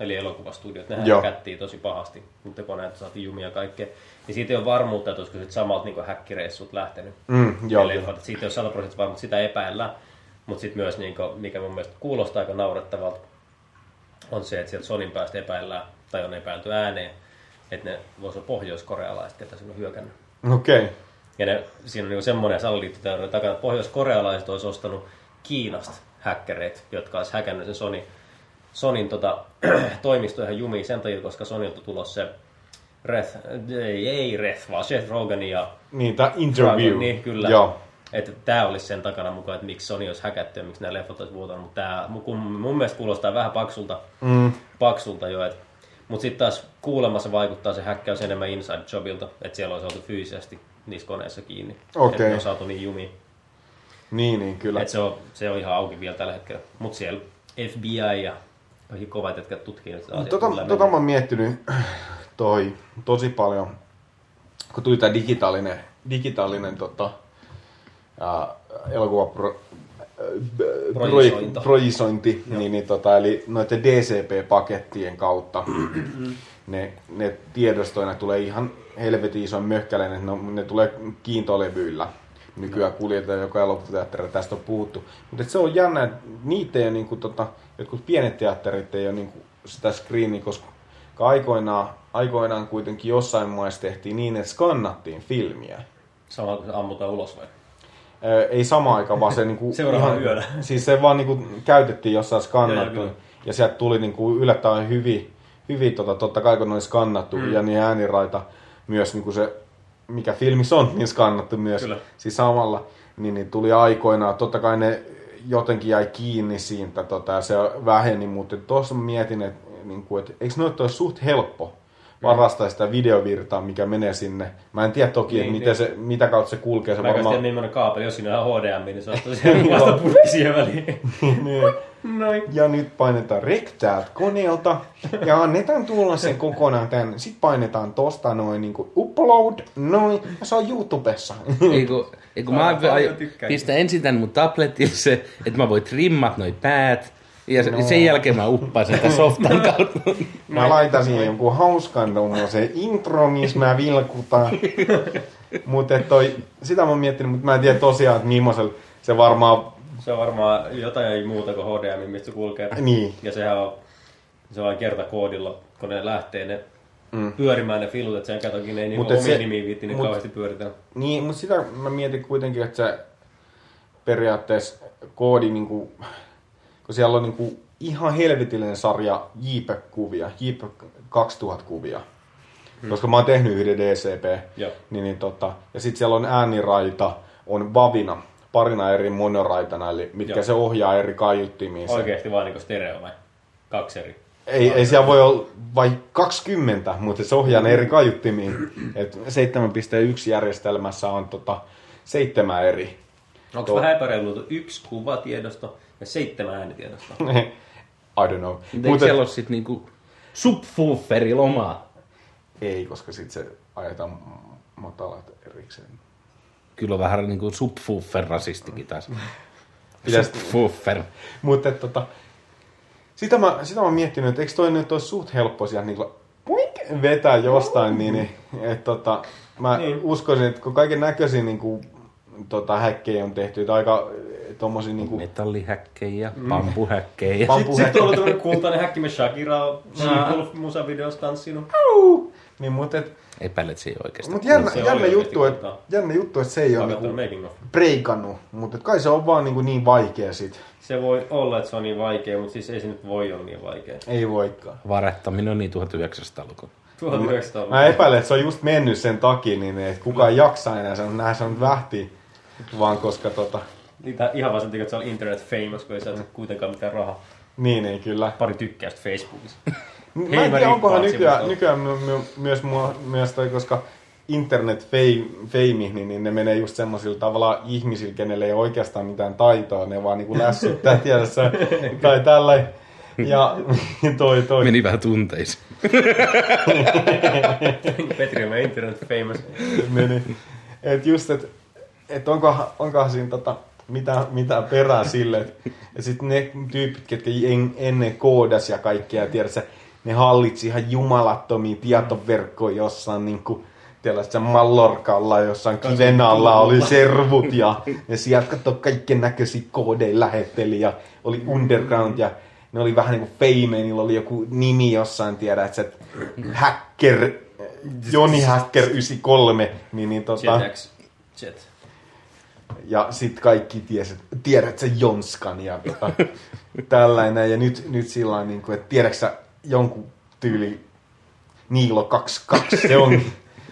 eli elokuvastudiot, nehän Joo. kättiin tosi pahasti, mutta kun näitä saatiin jumia kaikkea. Niin siitä ei ole varmuutta, että olisiko samalta niin häkkireissut lähtenyt. Mm, joo, Eli että siitä ei ole 100 prosenttia varma, mutta sitä epäillään. Mutta sitten myös, niin kuin, mikä mun mielestä kuulostaa aika naurettavalta, on se, että sieltä Sonin päästä epäillään, tai on epäilty ääneen, että ne voisi olla pohjoiskorealaiset, ketä sinne on hyökännyt. Okei. Okay. Ja ne, siinä on niin semmoinen salaliittoteoria takana, että pohjoiskorealaiset olisi ostanut Kiinasta häkkäreitä, jotka olisi häkännyt sen Sony, Sonin tota, [CLEARS THROAT] toimisto ihan jumiin sen takia, koska Sonilta tulossa se Reth, ei, ei Reth, vaan Seth Rogen ja Niin, tää interview. niin, kyllä. Joo. Että tämä olisi sen takana mukaan, että miksi Sony olisi häkätty ja miksi nämä leffot olisi vuotanut. Mutta tämä mun, mun mielestä kuulostaa vähän paksulta, mm. paksulta jo. Et, mutta sitten taas kuulemassa vaikuttaa se häkkäys enemmän inside jobilta, että siellä olisi oltu fyysisesti niissä koneissa kiinni. Okei. Että ne on saatu niin jumiin. Niin, niin, kyllä. Et se, on, se on ihan auki vielä tällä hetkellä. Mutta siellä FBI ja kaikki kovat, jotka tutkii sitä asiaa. Tota, tota mä oon miettinyt [CLEARS THROAT] toi tosi paljon, kun tuli tää digitaalinen, digitaalinen tota, ää, Projisointi. projisointi, niin, niin, tota, eli noiden DCP-pakettien kautta ne, ne tiedostoina tulee ihan helvetin iso möhkäleinen, ne, ne tulee kiintolevyillä. Nykyään kuljetetaan joka elokuvateatterilla, tästä on puhuttu. Mutta se on jännä, että niitä ei ole, niin kuin, tota, jotkut pienet teatterit ei ole niin kuin, sitä screeniä, koska aikoinaan, aikoinaan kuitenkin jossain maissa tehtiin niin, että skannattiin filmiä. Samalla kun se ammutaan ulos vai? Ei sama aika, vaan se [LAUGHS] niinku Seuraavana yönä. [LAUGHS] Siis se vaan niinku käytettiin jossain skannattu. Ja, kyllä. sieltä tuli niinku yllättäen hyvin, hyvin tota, totta kai kun ne oli skannattu mm. ja niin ääniraita myös niinku se, mikä filmissä on, niin skannattu myös. Kyllä. Siis samalla, niin, niin tuli aikoinaan, totta kai ne jotenkin jäi kiinni siitä tota, ja se väheni, mutta tuossa mietin, että niinku, et, eikö noita ole suht helppo varastaa sitä videovirtaa, mikä menee sinne. Mä en tiedä toki, Niin, että miten niin. se, mitä kautta se kulkee. Se Mä varmaan... tiedä millainen kaapeli, jos siinä on HDMI, niin se on [LAUGHS] tosiaan vasta purkki siihen väliin. [LAUGHS] Niin. Noin. Ja nyt painetaan rek täältä koneelta ja annetaan tulla sen kokonaan tänne. Sitten painetaan tosta noin niin kuin upload, noin, ja se on YouTubessa. Ei kun, ei kun mä tykkään. pistän ensin tän mun tabletille se, että mä voin trimmat noi päät. Ja no. sen jälkeen mä uppaan sen tän softan [LAUGHS] kautta. Mä laitan siihen jonkun hauskan tommosen intro, missä mä vilkutan. Mutta toi, sitä mä oon miettinyt, mutta mä en tiedä tosiaan, että millaisella se varmaan, Se on varmaan jotain muuta kuin HDMI, mistä se kulkee. Niin. Ja sehän on, se on vain kertakoodilla, kun ne lähtee ne mm. pyörimään ne filut, että sen katokin ei niinku omia se- nimiä viitti niin mut- kauheasti pyöritellä. niin, mutta sitä mä mietin kuitenkin, että se periaatteessa koodi, niin kuin, kun siellä on niin kuin ihan helvetillinen sarja JPEG-kuvia, JPEG 2000-kuvia. Hmm. Koska mä oon tehnyt yhden DCP, Joo. niin, niin tota, ja sitten siellä on ääniraita, on vavina, parina eri monoraitana, eli mitkä Joo. se ohjaa eri kaiuttimiin. Oikeesti vaan niinku stereo vai? Kaksi eri. Ei, ei siellä voi olla vai 20, mutta se ohjaa ne eri kaiuttimiin. [CLEARS THROAT] Et 7.1 järjestelmässä on tota, seitsemän eri. Onko vähän epäreilu yksi kuvatiedosto ja seitsemän äänitiedostoa? [LAUGHS] I don't know. Mutta Mutta siellä ole sit niinku subwooferilla omaa? ei, koska sitten se ajetaan matalat erikseen. Kyllä on vähän niinku subwoofer rasistikin taas. [LAUGHS] Subwoofer. Mutta tota, sitä mä, sitä mä oon miettinyt, että eikö toi nyt ole suht helppo sieltä niin puink, vetää jostain, niin, niin et, tota, mä niin. uskoisin, että kun kaiken näköisiä niin kuin, tota, häkkejä on tehty, että aika tommosia niin kuin, Metallihäkkejä, bambuhäkkejä. Pam- Sitten sit on ollut tämmönen kultainen häkki, me Shakira on She-Wolf musavideossa tanssinut. niin, mutta et, Epäilet se ei oikeastaan. mut jännä, Se jännä, oikeesti juttu, että, kultaa. jännä juttu, että se ei ole niin of. breikannut, mutta et kai se on vaan niin, kuin niin vaikea sit. Se voi olla, että se on niin vaikea, mutta siis ei se nyt voi olla niin vaikea. Ei voikaan. Varettaminen on niin 1900-luku. 1900 Mä epäilen, että se on just mennyt sen takia, niin että kukaan ei jaksa enää sen, nähdä sen vähti, vaan koska tota, Niitä ihan vaan sen takia, että se oli internet famous, kun ei saa kuitenkaan mitään rahaa. Niin, ei kyllä. Pari tykkäystä Facebookissa. [LAUGHS] Mä en tiedä, onkohan nykyään, nykyään my, my, myös, mua, myös toi, koska internet fame, fame niin, niin ne menee just semmoisilla tavalla ihmisillä, kenelle ei oikeastaan mitään taitoa, ne vaan niinku lässyttää [LAUGHS] tiedässä tai tällä. Ja [LAUGHS] toi, toi. Meni vähän tunteisiin. Petri on internet famous. meni. Et just, että et onkohan, onkohan siinä tota, mitä, mitä perää sille. Ja sitten ne tyypit, ketkä en, ennen koodas ja kaikkea, tiedätkö, ne hallitsi ihan jumalattomia tietoverkkoja jossain niinku, tiedätkö, Mallorkalla jossain kiven alla oli servut ja ne sieltä katsoi kaikkien näköisiä koodeja lähetteli ja oli underground ja ne oli vähän niinku fame, niillä oli joku nimi jossain, tiedät, että hacker, Joni Hacker 93, niin, niin tota, JetX. Jet. Ja sit kaikki ties, että tiedät sä Jonskan ja tota, [LAUGHS] tällainen. Ja nyt, nyt sillä on, niin kuin, että tiedätkö sä jonkun tyyli Niilo 22, se on,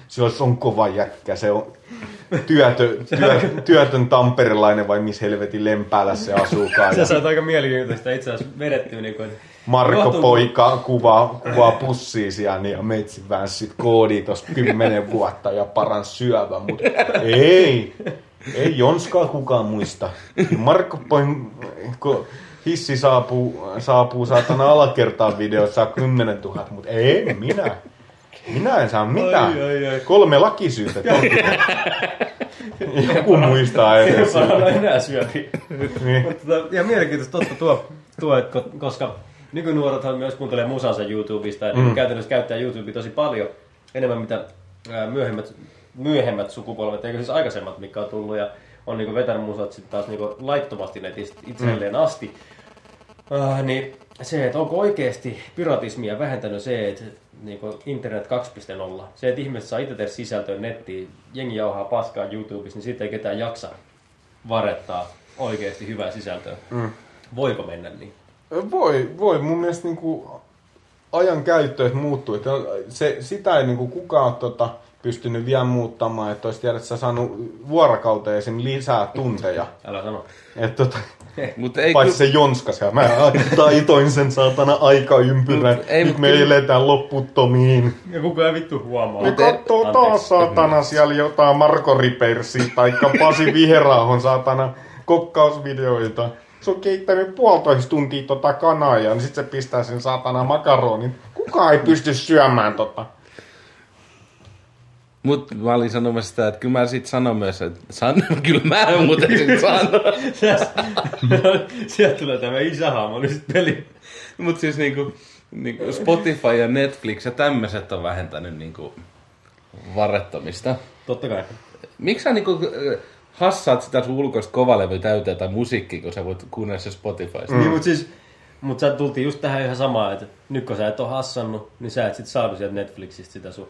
se on, se on kova jätkä, se on työtö, työ, työtön tamperilainen vai missä helvetin lempäällä se asuukaan. Sä saat aika mielenkiintoista itse asiassa vedettyä niin kuin, Marko Johtuu- Poika kuvaa, kuvaa pussia siellä niin ja meitsi vänssit koodi tossa kymmenen vuotta ja paran syövä, mutta ei, ei Jonskaa kukaan muista. Marko Poin, kun hissi saapuu, saapuu saatana alakertaan videossa saa 10 000, mutta ei minä. Minä en saa mitään. Ai, ai, ai. Kolme lakisyytä. Joku muistaa edes. Parana enää syöpi. Niin. Mutta tota, ihan mielenkiintoista totta tuo, tuo että ko- koska nykynuorethan myös kuuntelee musansa YouTubesta ja mm. käytännössä käyttää YouTubea tosi paljon enemmän mitä myöhemmät, myöhemmät sukupolvet, eikö siis aikaisemmat, mikä on tullut ja on niinku vetänyt musat sitten taas niinku laittomasti netistä itselleen asti. Uh, niin se, että onko oikeasti piratismia vähentänyt se, että niin internet 2.0, se, että ihmiset saa itse tehdä sisältöä nettiin, jengi jauhaa paskaa YouTubessa, niin siitä ei ketään jaksa varettaa oikeasti hyvää sisältöä. Mm. Voiko mennä niin? Voi, voi. Mun mielestä niinku ajan käyttö muuttuu. Että se, sitä ei niinku kukaan ole tota, pystynyt vielä muuttamaan, että olisi tiedä, että sä saanut vuorokauteen esim. lisää tunteja. [LAUGHS] Älä sano. Et tota, [LAUGHS] Mutta ei paitsi kyllä, se Jonska siellä. Mä taitoin sen saatana aikaympyrän. Mut ei, Nyt mut me kyllä- eletään lopputtomiin. Ja kukaan ei vittu huomaa. Ne kattoo taas saatana siellä jotain Marko Ripersiä tai Pasi Viherahon saatana kokkausvideoita. Se on keittänyt puolitoista tuntia tota kanaa ja sit se pistää sen saatana makaronin. Kukaan ei pysty syömään tota. Mut mä olin sanomassa sitä, että kyllä mä sit sanon myös, että san, [LAUGHS] kyllä mä muuten sit sanon. Sieltä tulee tämä isähaamo nyt peli. Mut siis niinku, niinku Spotify ja Netflix ja tämmöiset on vähentänyt niinku varettomista. Totta kai. Miksi sä niinku äh, hassaat sitä sun ulkoista kovalevy täyteen tai musiikkia, kun sä voit kuunnella se Spotifysta? Mm. Niin, mutta siis, mut sä tultiin just tähän ihan samaan, että nyt kun sä et ole hassannut, niin sä et sit saanut sieltä Netflixistä sitä sun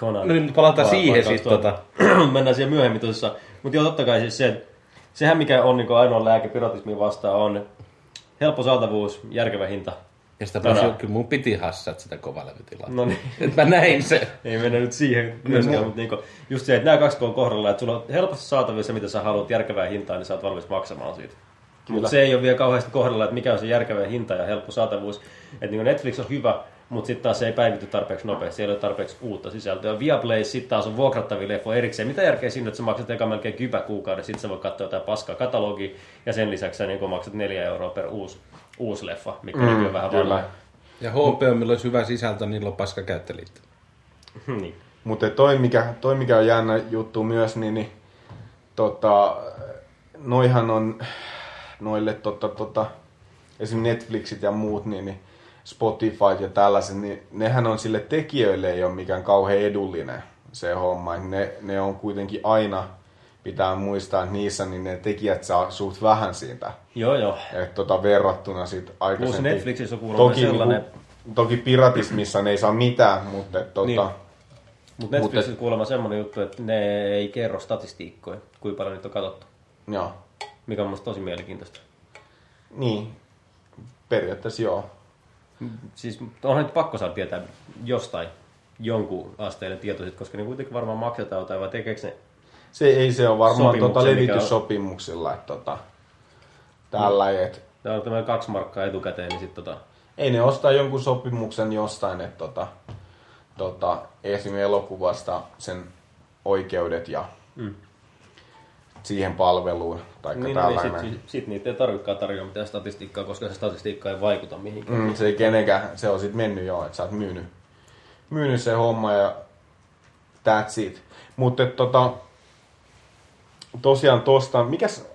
Conan. No niin, mutta palataan va- siihen siis, tuota. [CLEARS THROAT] Mennään siihen myöhemmin tosissaan. Mutta joo, totta kai siis se, sehän mikä on niin ainoa lääke piratismiin vastaan on helppo saatavuus, järkevä hinta. Ja sitä Tänään. pääsi, kyllä mun piti hassata sitä kovalevytilaa. No niin. [LAUGHS] Et mä näin sen. Ei mennä nyt siihen myöskään, mutta niinku, just se, että nämä kaksi on kohdalla, että sulla on helposti saatavilla se, mitä sä haluat järkevää hintaa, niin sä oot valmis maksamaan siitä. Mutta se ei ole vielä kauheasti kohdalla, että mikä on se järkevä hinta ja helppo saatavuus. Että niin Netflix on hyvä, mutta sitten taas se ei päivity tarpeeksi nopeasti, siellä ei ole tarpeeksi uutta sisältöä. Viaplay sitten taas on vuokrattavia leffoja erikseen. Mitä järkeä siinä, että sä maksat eka melkein kypä kuukauden, sitten sä voit katsoa jotain paskaa katalogia, ja sen lisäksi sä niin maksat neljä euroa per uusi, uusi leffa, mikä mm, on vähän kyllä. vanha. Ja HBO, millä olisi hyvä sisältö, niillä on paska käyttöliitto. [LAUGHS] niin. Mutta toi mikä, toi mikä on jännä juttu myös, niin, niin tota, noihan on noille tota, tota, esim. Netflixit ja muut, niin, niin Spotify ja tällaiset, niin nehän on sille tekijöille ei ole mikään kauhean edullinen se homma. Ne, ne on kuitenkin aina, pitää muistaa, että niissä niin ne tekijät saa suht vähän siitä. Joo, joo. Et tota, verrattuna sit aikaisemmin. Netflixissä on toki, sellainen- Niinku, toki piratismissa ne ei saa mitään, mutta et, tota, Niin. Mutta Netflixissä Mutta- kuulemma semmoinen juttu, että ne ei kerro statistiikkoja, kuinka paljon niitä on katsottu. joo. Mikä on musta tosi mielenkiintoista. Niin, periaatteessa joo. Siis onhan nyt pakko saada tietää jostain jonkun asteinen tieto, sit, koska ne kuitenkin varmaan maksetaan jotain, vai tekeekö ne... Se ei se ole varmaan tota on- levityssopimuksilla, että tota, tällä, et, Tämä on tämä kaksi markkaa etukäteen, niin sitten tota... Ei ne ostaa jonkun sopimuksen jostain, että tota, tota, esim. elokuvasta sen oikeudet ja Mm. Siihen palveluun. Tai Niin, niin sitten sit, sit niitä ei tarvitsekaan tarjoa mitään statistiikkaa, koska se statistiikka ei vaikuta mihinkään. Mm, se ei kenenkään, se on sit mennyt jo, että sä oot myynyt, myynyt se homma ja that's it. Mutta tota, tosiaan tosta, mikäs,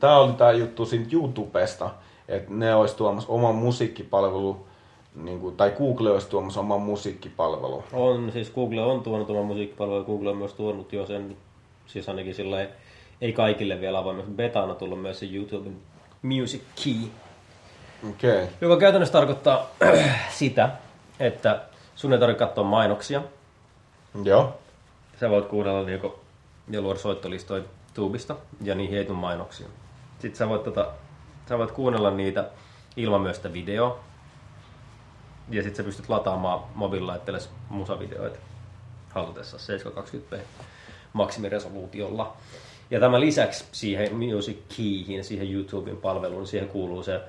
tää oli tää juttu siitä YouTubesta, että ne olisi tuomassa oman musiikkipalvelu, niin kuin, tai Google olisi tuomassa oman musiikkipalvelu. On, siis Google on tuonut oman musiikkipalvelun, Google on myös tuonut jo sen, siis ainakin silleen, ei kaikille vielä avoimesti, betana tullut myös se YouTuben Music Key. Okay. joka käytännössä tarkoittaa [CLEARS THROAT] sitä, että sun ei tarvitse katsoa mainoksia, Joo. sä voit kuunnella niinku, ja luoda soittolistoja tuubista, ja niihin ei tule mainoksia. Sitten sä voit, tota, sä voit kuunnella niitä ilman myös sitä videoa, ja sitten sä pystyt lataamaan mobiililaitteellesi musavideoita halutessa 720p maksimiresoluutiolla. Ja tämän lisäksi siihen Music Keyhin, siihen YouTuben palveluun, siihen kuuluu se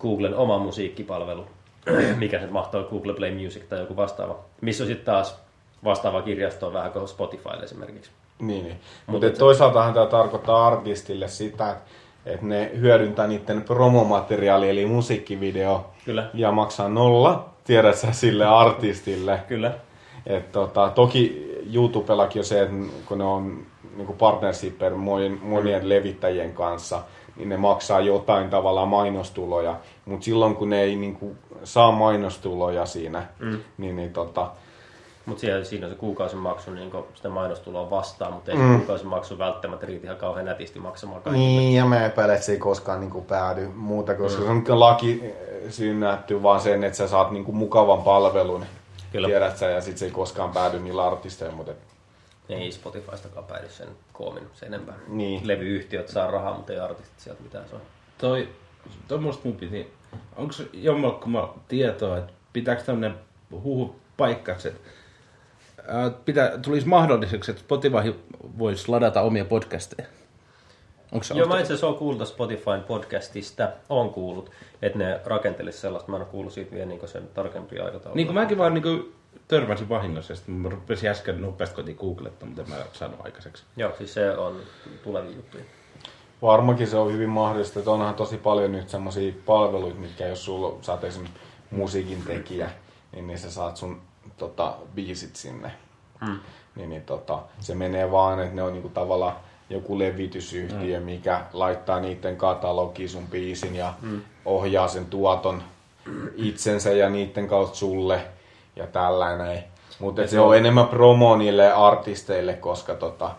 Googlen oma musiikkipalvelu, [CLEARS THROAT] mikä se mahtoo Google Play Music tai joku vastaava, missä on sitten taas vastaava kirjasto vähän kuin Spotify esimerkiksi. Niin, niin. Mut mutta et- toisaaltahan tämä tarkoittaa artistille sitä, että että ne hyödyntää niiden promomateriaali eli musiikkivideo Kyllä. ja maksaa nolla, tiedät sä, sille artistille. Kyllä. Et tota, toki YouTubellakin on se, että kun ne on niin partnershipper monien, monien levittäjien kanssa, niin ne maksaa jotain tavallaan mainostuloja. Mutta silloin kun ne ei niin kuin, saa mainostuloja siinä, mm. niin, niin tota, Mutta siinä on se kuukausimaksu niin sitä mainostuloa vastaan, mutta ei mm. se kuukausimaksu välttämättä riitä ihan kauhean nätisti maksamaan kaikille. Niin, ja mä epäilen, että se ei koskaan niin kuin päädy muuta, koska se on laki eh, synnätty vaan sen, että sä saat niin kuin mukavan palvelun. Kyllä. Tiedät sä, ja sit se ei koskaan päädy niillä artisteilla, mutta et, Ei Spotifystakaan päädy sen koomin sen enempää. Niin. Levyyhtiöt saa rahaa, mutta ei artistit sieltä mitään saa. Toi, tuommoista mun piti, onko jommalkumma tietoa, että pitääkö tämmönen huhu paikkansa, että ää, pitää, tulisi mahdolliseksi, että Spotify voisi ladata omia podcasteja. Onko se Joo, mä itse asiassa oon kuullut Spotifyn podcastista, on kuullut, että ne rakentelisi sellaista. Mä en ole kuullut siitä vielä niin sen tarkempia aikatauluja. Niin kuin mäkin vaan niin törmäsin vahingossa, ja sitten mä rupesin äsken nopeasti kotiin googlettaa, mutta en mä saanut aikaiseksi. Joo, siis se on tulevia juttuja. varmaankin se on hyvin mahdollista, että onhan tosi paljon nyt semmoisia palveluita, mitkä jos sulla sä oot esimerkiksi musiikin tekijä, niin, niin sä saat sun tota, biisit sinne. Hmm. Niin, niin tota, se menee vaan, että ne on niinku tavallaan joku levitysyhtiö, mikä laittaa niiden katalogiin sun biisin ja ohjaa sen tuoton itsensä ja niiden kautta sulle ja tällainen. Mutta se on enemmän promo niille artisteille, koska tota,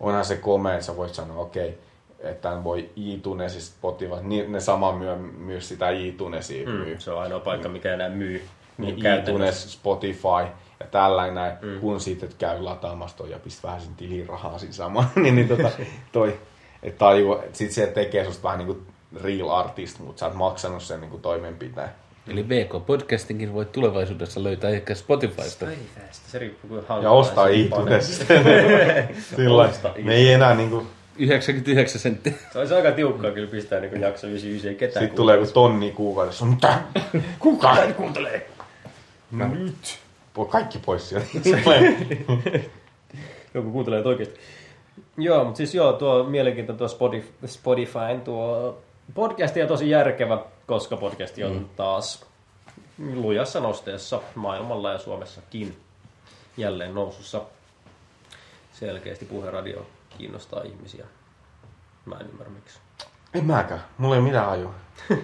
onhan se komea, että sä voit sanoa, okei, okay, että tämän voi iTunesista Spotify, niin ne sama myö, myös sitä iTunesia myy. Mm. Se on ainoa paikka, mikä enää myy. Niin käytännössä. iTunes, Spotify ja tällainen mm. kun siitä et käy lataamassa ja pist vähän sen tilirahaa siinä samaan, [LAUGHS] niin, niin tota, toi, että et sit se tekee susta vähän niinku real artist, mutta sä oot maksanut sen niinku toimenpiteen. Eli VK-podcastinkin voi tulevaisuudessa löytää ehkä Spotifysta. Päivästä. Se riippuu kuinka halpaa Ja ostaa iTunesista. [LAUGHS] Sillä me ei enää niinku, 99 senttiä. Se olisi aika tiukkaa kyllä pistää niin jakso 99, ei ketään sit tulee joku tonni kuukaudessa. Mitä? Kuka ei kuuntelee? Nyt. Voi kaikki pois sieltä. [LAUGHS] Joku kuuntelee oikeasti. Joo, mutta siis joo, tuo mielenkiintoinen tuo Spotify, Spotifyn tuo podcasti on tosi järkevä, koska podcasti on mm. taas lujassa nosteessa maailmalla ja Suomessakin jälleen nousussa. Selkeästi puheradio kiinnostaa ihmisiä. Mä en ymmärrä miksi. En mäkään. Mulla ei ole mitään hajua. [LAUGHS]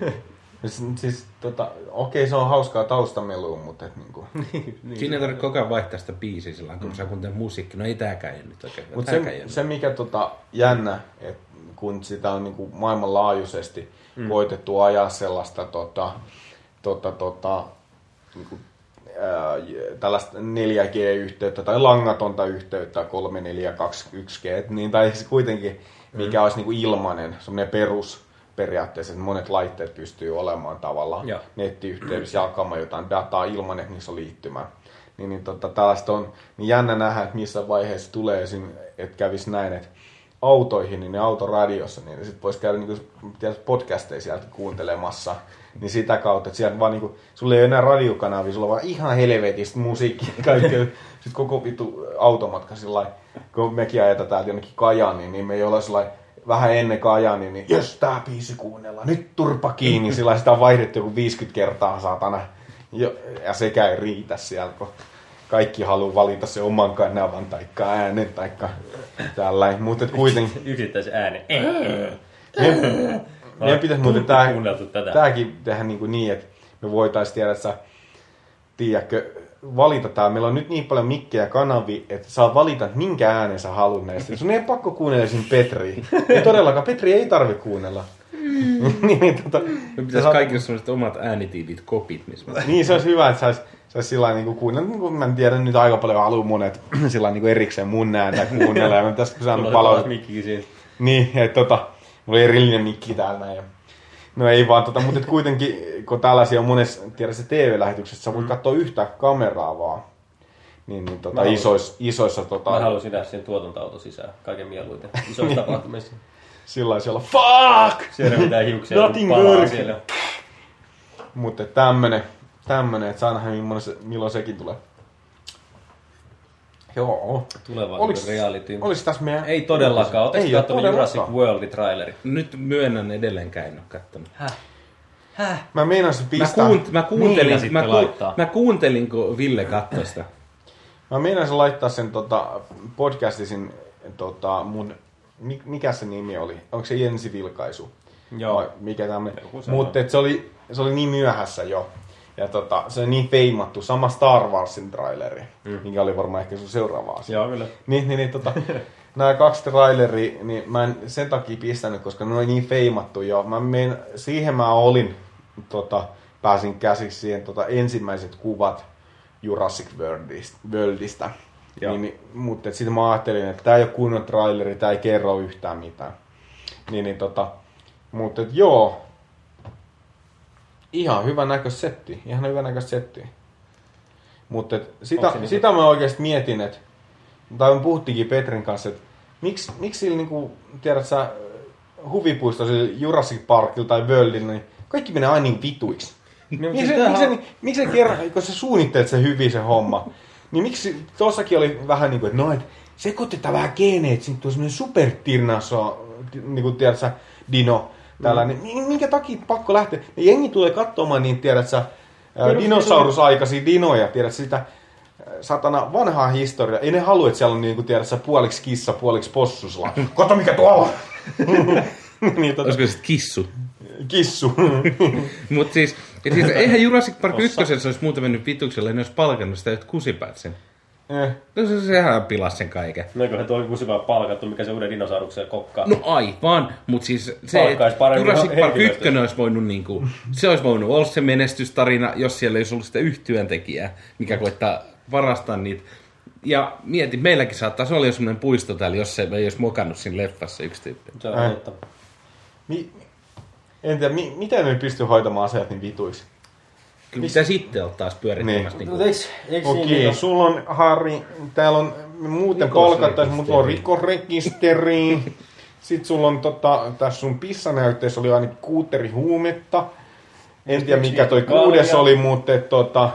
siis, siis tota, okei se on hauskaa taustamelua, mutta et niinku... [LAUGHS] Niin. Siinä ei tarvitse koko ajan vaihtaa sitä biisiä sillä kun sä kuuntelet musiikki. No ei tääkään nyt oikein. Mutta ei se, se, mikä tota, jännä, että kun sitä on niinku maailmanlaajuisesti mm. koitettu ajaa sellaista tota, tota, tota, niinku, ää, tällaista 4G-yhteyttä tai langatonta yhteyttä 3, 4, 2, 1G, niin tai siis kuitenkin mikä olisi niinku ilmainen, semmoinen perus periaatteessa, että monet laitteet pystyy olemaan tavallaan Joo. nettiyhteydessä jakamaan jotain dataa ilman, että niissä on liittymä. Niin, niin tota, tällaista on niin jännä nähdä, että missä vaiheessa tulee esim, että kävisi näin, että autoihin, niin ne autoradiossa, niin sit voisi käydä niin kuin, podcasteja sieltä kuuntelemassa. Niin sitä kautta, että sieltä vaan niin kuin, sulla ei ole enää radiokanavia, sulla on vaan ihan helvetistä musiikkia kaikkea. Sitten koko vitu automatka sillä kun mekin ajetaan täältä jonnekin Kajaniin, niin me ei olla sillä vähän ennen Kajani, niin jos tää biisi kuunnellaan, nyt turpa kiinni, sillä sitä on vaihdettu joku 50 kertaa saatana. Jo, ja sekä ei riitä siellä, kun kaikki haluaa valita se oman kanavan taikka äänen taikka tällainen. Mutta kuitenkin Yksittäisen äänen. meidän, meidän pitäisi muuten tätä. tääkin tehdä niin, kuin niin, että me voitaisiin tiedä, että sä, tiedätkö, valita tää. Meillä on nyt niin paljon mikkejä kanavi, että saa valita, että minkä äänen sä haluat näistä. Sun ei pakko kuunnella siinä Petriä. Ei todellakaan, Petri ei tarvitse kuunnella. [LAUGHS] niin, tota, Me pitäisi kaikille sellaiset omat äänitiivit kopit, missä niin, se olisi hyvä, että saisi sais sillä lailla niin kuunnella, niin kuin mä en tiedä, nyt aika paljon haluaa monet [CLEARS THROAT] sillä niin erikseen mun ääntä kuunnella, ja saada Mulla on palautetta. Niin, että tota, mulla oli erillinen mikki täällä ja- No ei vaan, tota, mutta kuitenkin, kun tällaisia on monessa, tiedä se TV-lähetyksessä, sä voit katsoa yhtä kameraa vaan. Niin, niin tota, Mm. Haluan- isoissa, isoissa tota, Mä haluaisin nähdä sen tuotantoauto sisään. Kaiken mieluiten. [LAUGHS] Isoissa tapahtumissa. sillä siellä fuck! Siellä mitään hiuksia. Nothing palaa siellä. Mutta tämmönen, tämmönen, että saa nähdä milloin, se, milloin sekin tulee. Joo. Tulevaisuuden reality. Olis tässä meidän... Ei todellakaan. Oo katsonut Jurassic todellakaan. Worldin traileri? Nyt myönnän edelleenkään en ole kattonut. Mä meinasin Mä, pistää... kuunt, mä, kuuntelin, mä, ku, laittaa. mä kuuntelin, kun Ville katsoi sitä. Mä meinasin laittaa sen tota, podcastisin, tota, mun, mi- mikä se nimi oli? Onko se Jensi Vilkaisu? Joo. Vai mikä semmoinen. Mutta se oli, se oli niin myöhässä jo. Ja tota, se on niin feimattu, sama Star Warsin traileri, mm. mikä oli varmaan ehkä sun seuraava asia. Joo, kyllä. Niin, niin, niin tota, [LAUGHS] nämä kaksi traileri, niin mä en sen takia pistänyt, koska ne oli niin feimattu jo. Mä mein, siihen mä olin, tota, pääsin käsiksi siihen tota, ensimmäiset kuvat Jurassic Worldista. Worldista. Joo. Niin, niin, mutta sitten mä ajattelin, että tämä ei ole kunnon traileri, tämä ei kerro yhtään mitään. Niin, niin tota, mutta joo, ihan hyvä näköistä setti, ihan hyvä näköistä setti. Mutta sitä, niinku- sitä mä oikeasti mietin, että, tai me puhuttiinkin Petrin kanssa, että miksi, miksi sillä niinku, tiedät sä, huvipuisto Jurassic Parkilla tai Worldilla, niin kaikki menee aina niin vituiksi. [LAUGHS] Niin, Miksi se, miksi, se, miksi se kerran, kun sä suunnittelet se hyvin se homma, niin miksi tossakin oli vähän niin kuin, että no, et sekoitetaan vähän geeneet, siitä tulee semmoinen supertirnaso, niin kuin tiedät sä, dino, tällainen. Mm. Minkä takia pakko lähteä? Ja jengi tulee katsomaan niin, tiedät sä, dinosaurusaikaisia dinoja, tiedät sä, sitä satana vanhaa historiaa. Ei ne halua, että siellä on niin kuin, tiedät sä, puoliksi kissa, puoliksi possusla. [LAUGHS] Kato mikä tuolla on! [LAUGHS] niin, tota, Olisiko se sitten kissu? kissu. [LAUGHS] Mutta siis, siis, eihän Jurassic Park ykkösessä olisi muuten mennyt vituksella, ne olisi palkannut sitä, että kusipäät sen. eh. No se, sehän pilas sen kaiken. No eiköhän tuo kusivaa palkattu, mikä se uuden dinosauruksen kokkaa. No aivan, mutta siis se, Palkkaisi paremmin Jurassic Park henkilöstöä. 1 olisi voinut niinku, se olisi voinut olla se menestystarina, jos siellä ei olisi ollut sitä yhtyöntekijää, mikä koittaa varastaa niitä. Ja mieti, meilläkin saattaisi olla jo semmoinen puisto täällä, jos se ei olisi mokannut siinä leffassa yksi tyyppi. Se on Äh. Mi- en tiedä, mi- miten ne pystyy hoitamaan asiat niin vituiksi. Kyllä pitää sitten olla taas pyörittämässä. Niin. Niin. Mutta eikö, eikö Okei, okay, sulla on Harri, täällä on muuten palkattaisi, mutta on rikosrekisteri. [LAUGHS] Sitten sulla on tota, tässä sun pissanäytteessä oli ainakin kuuteri huumetta. En tiedä mikä toi kuudes oli, mutta et, tota,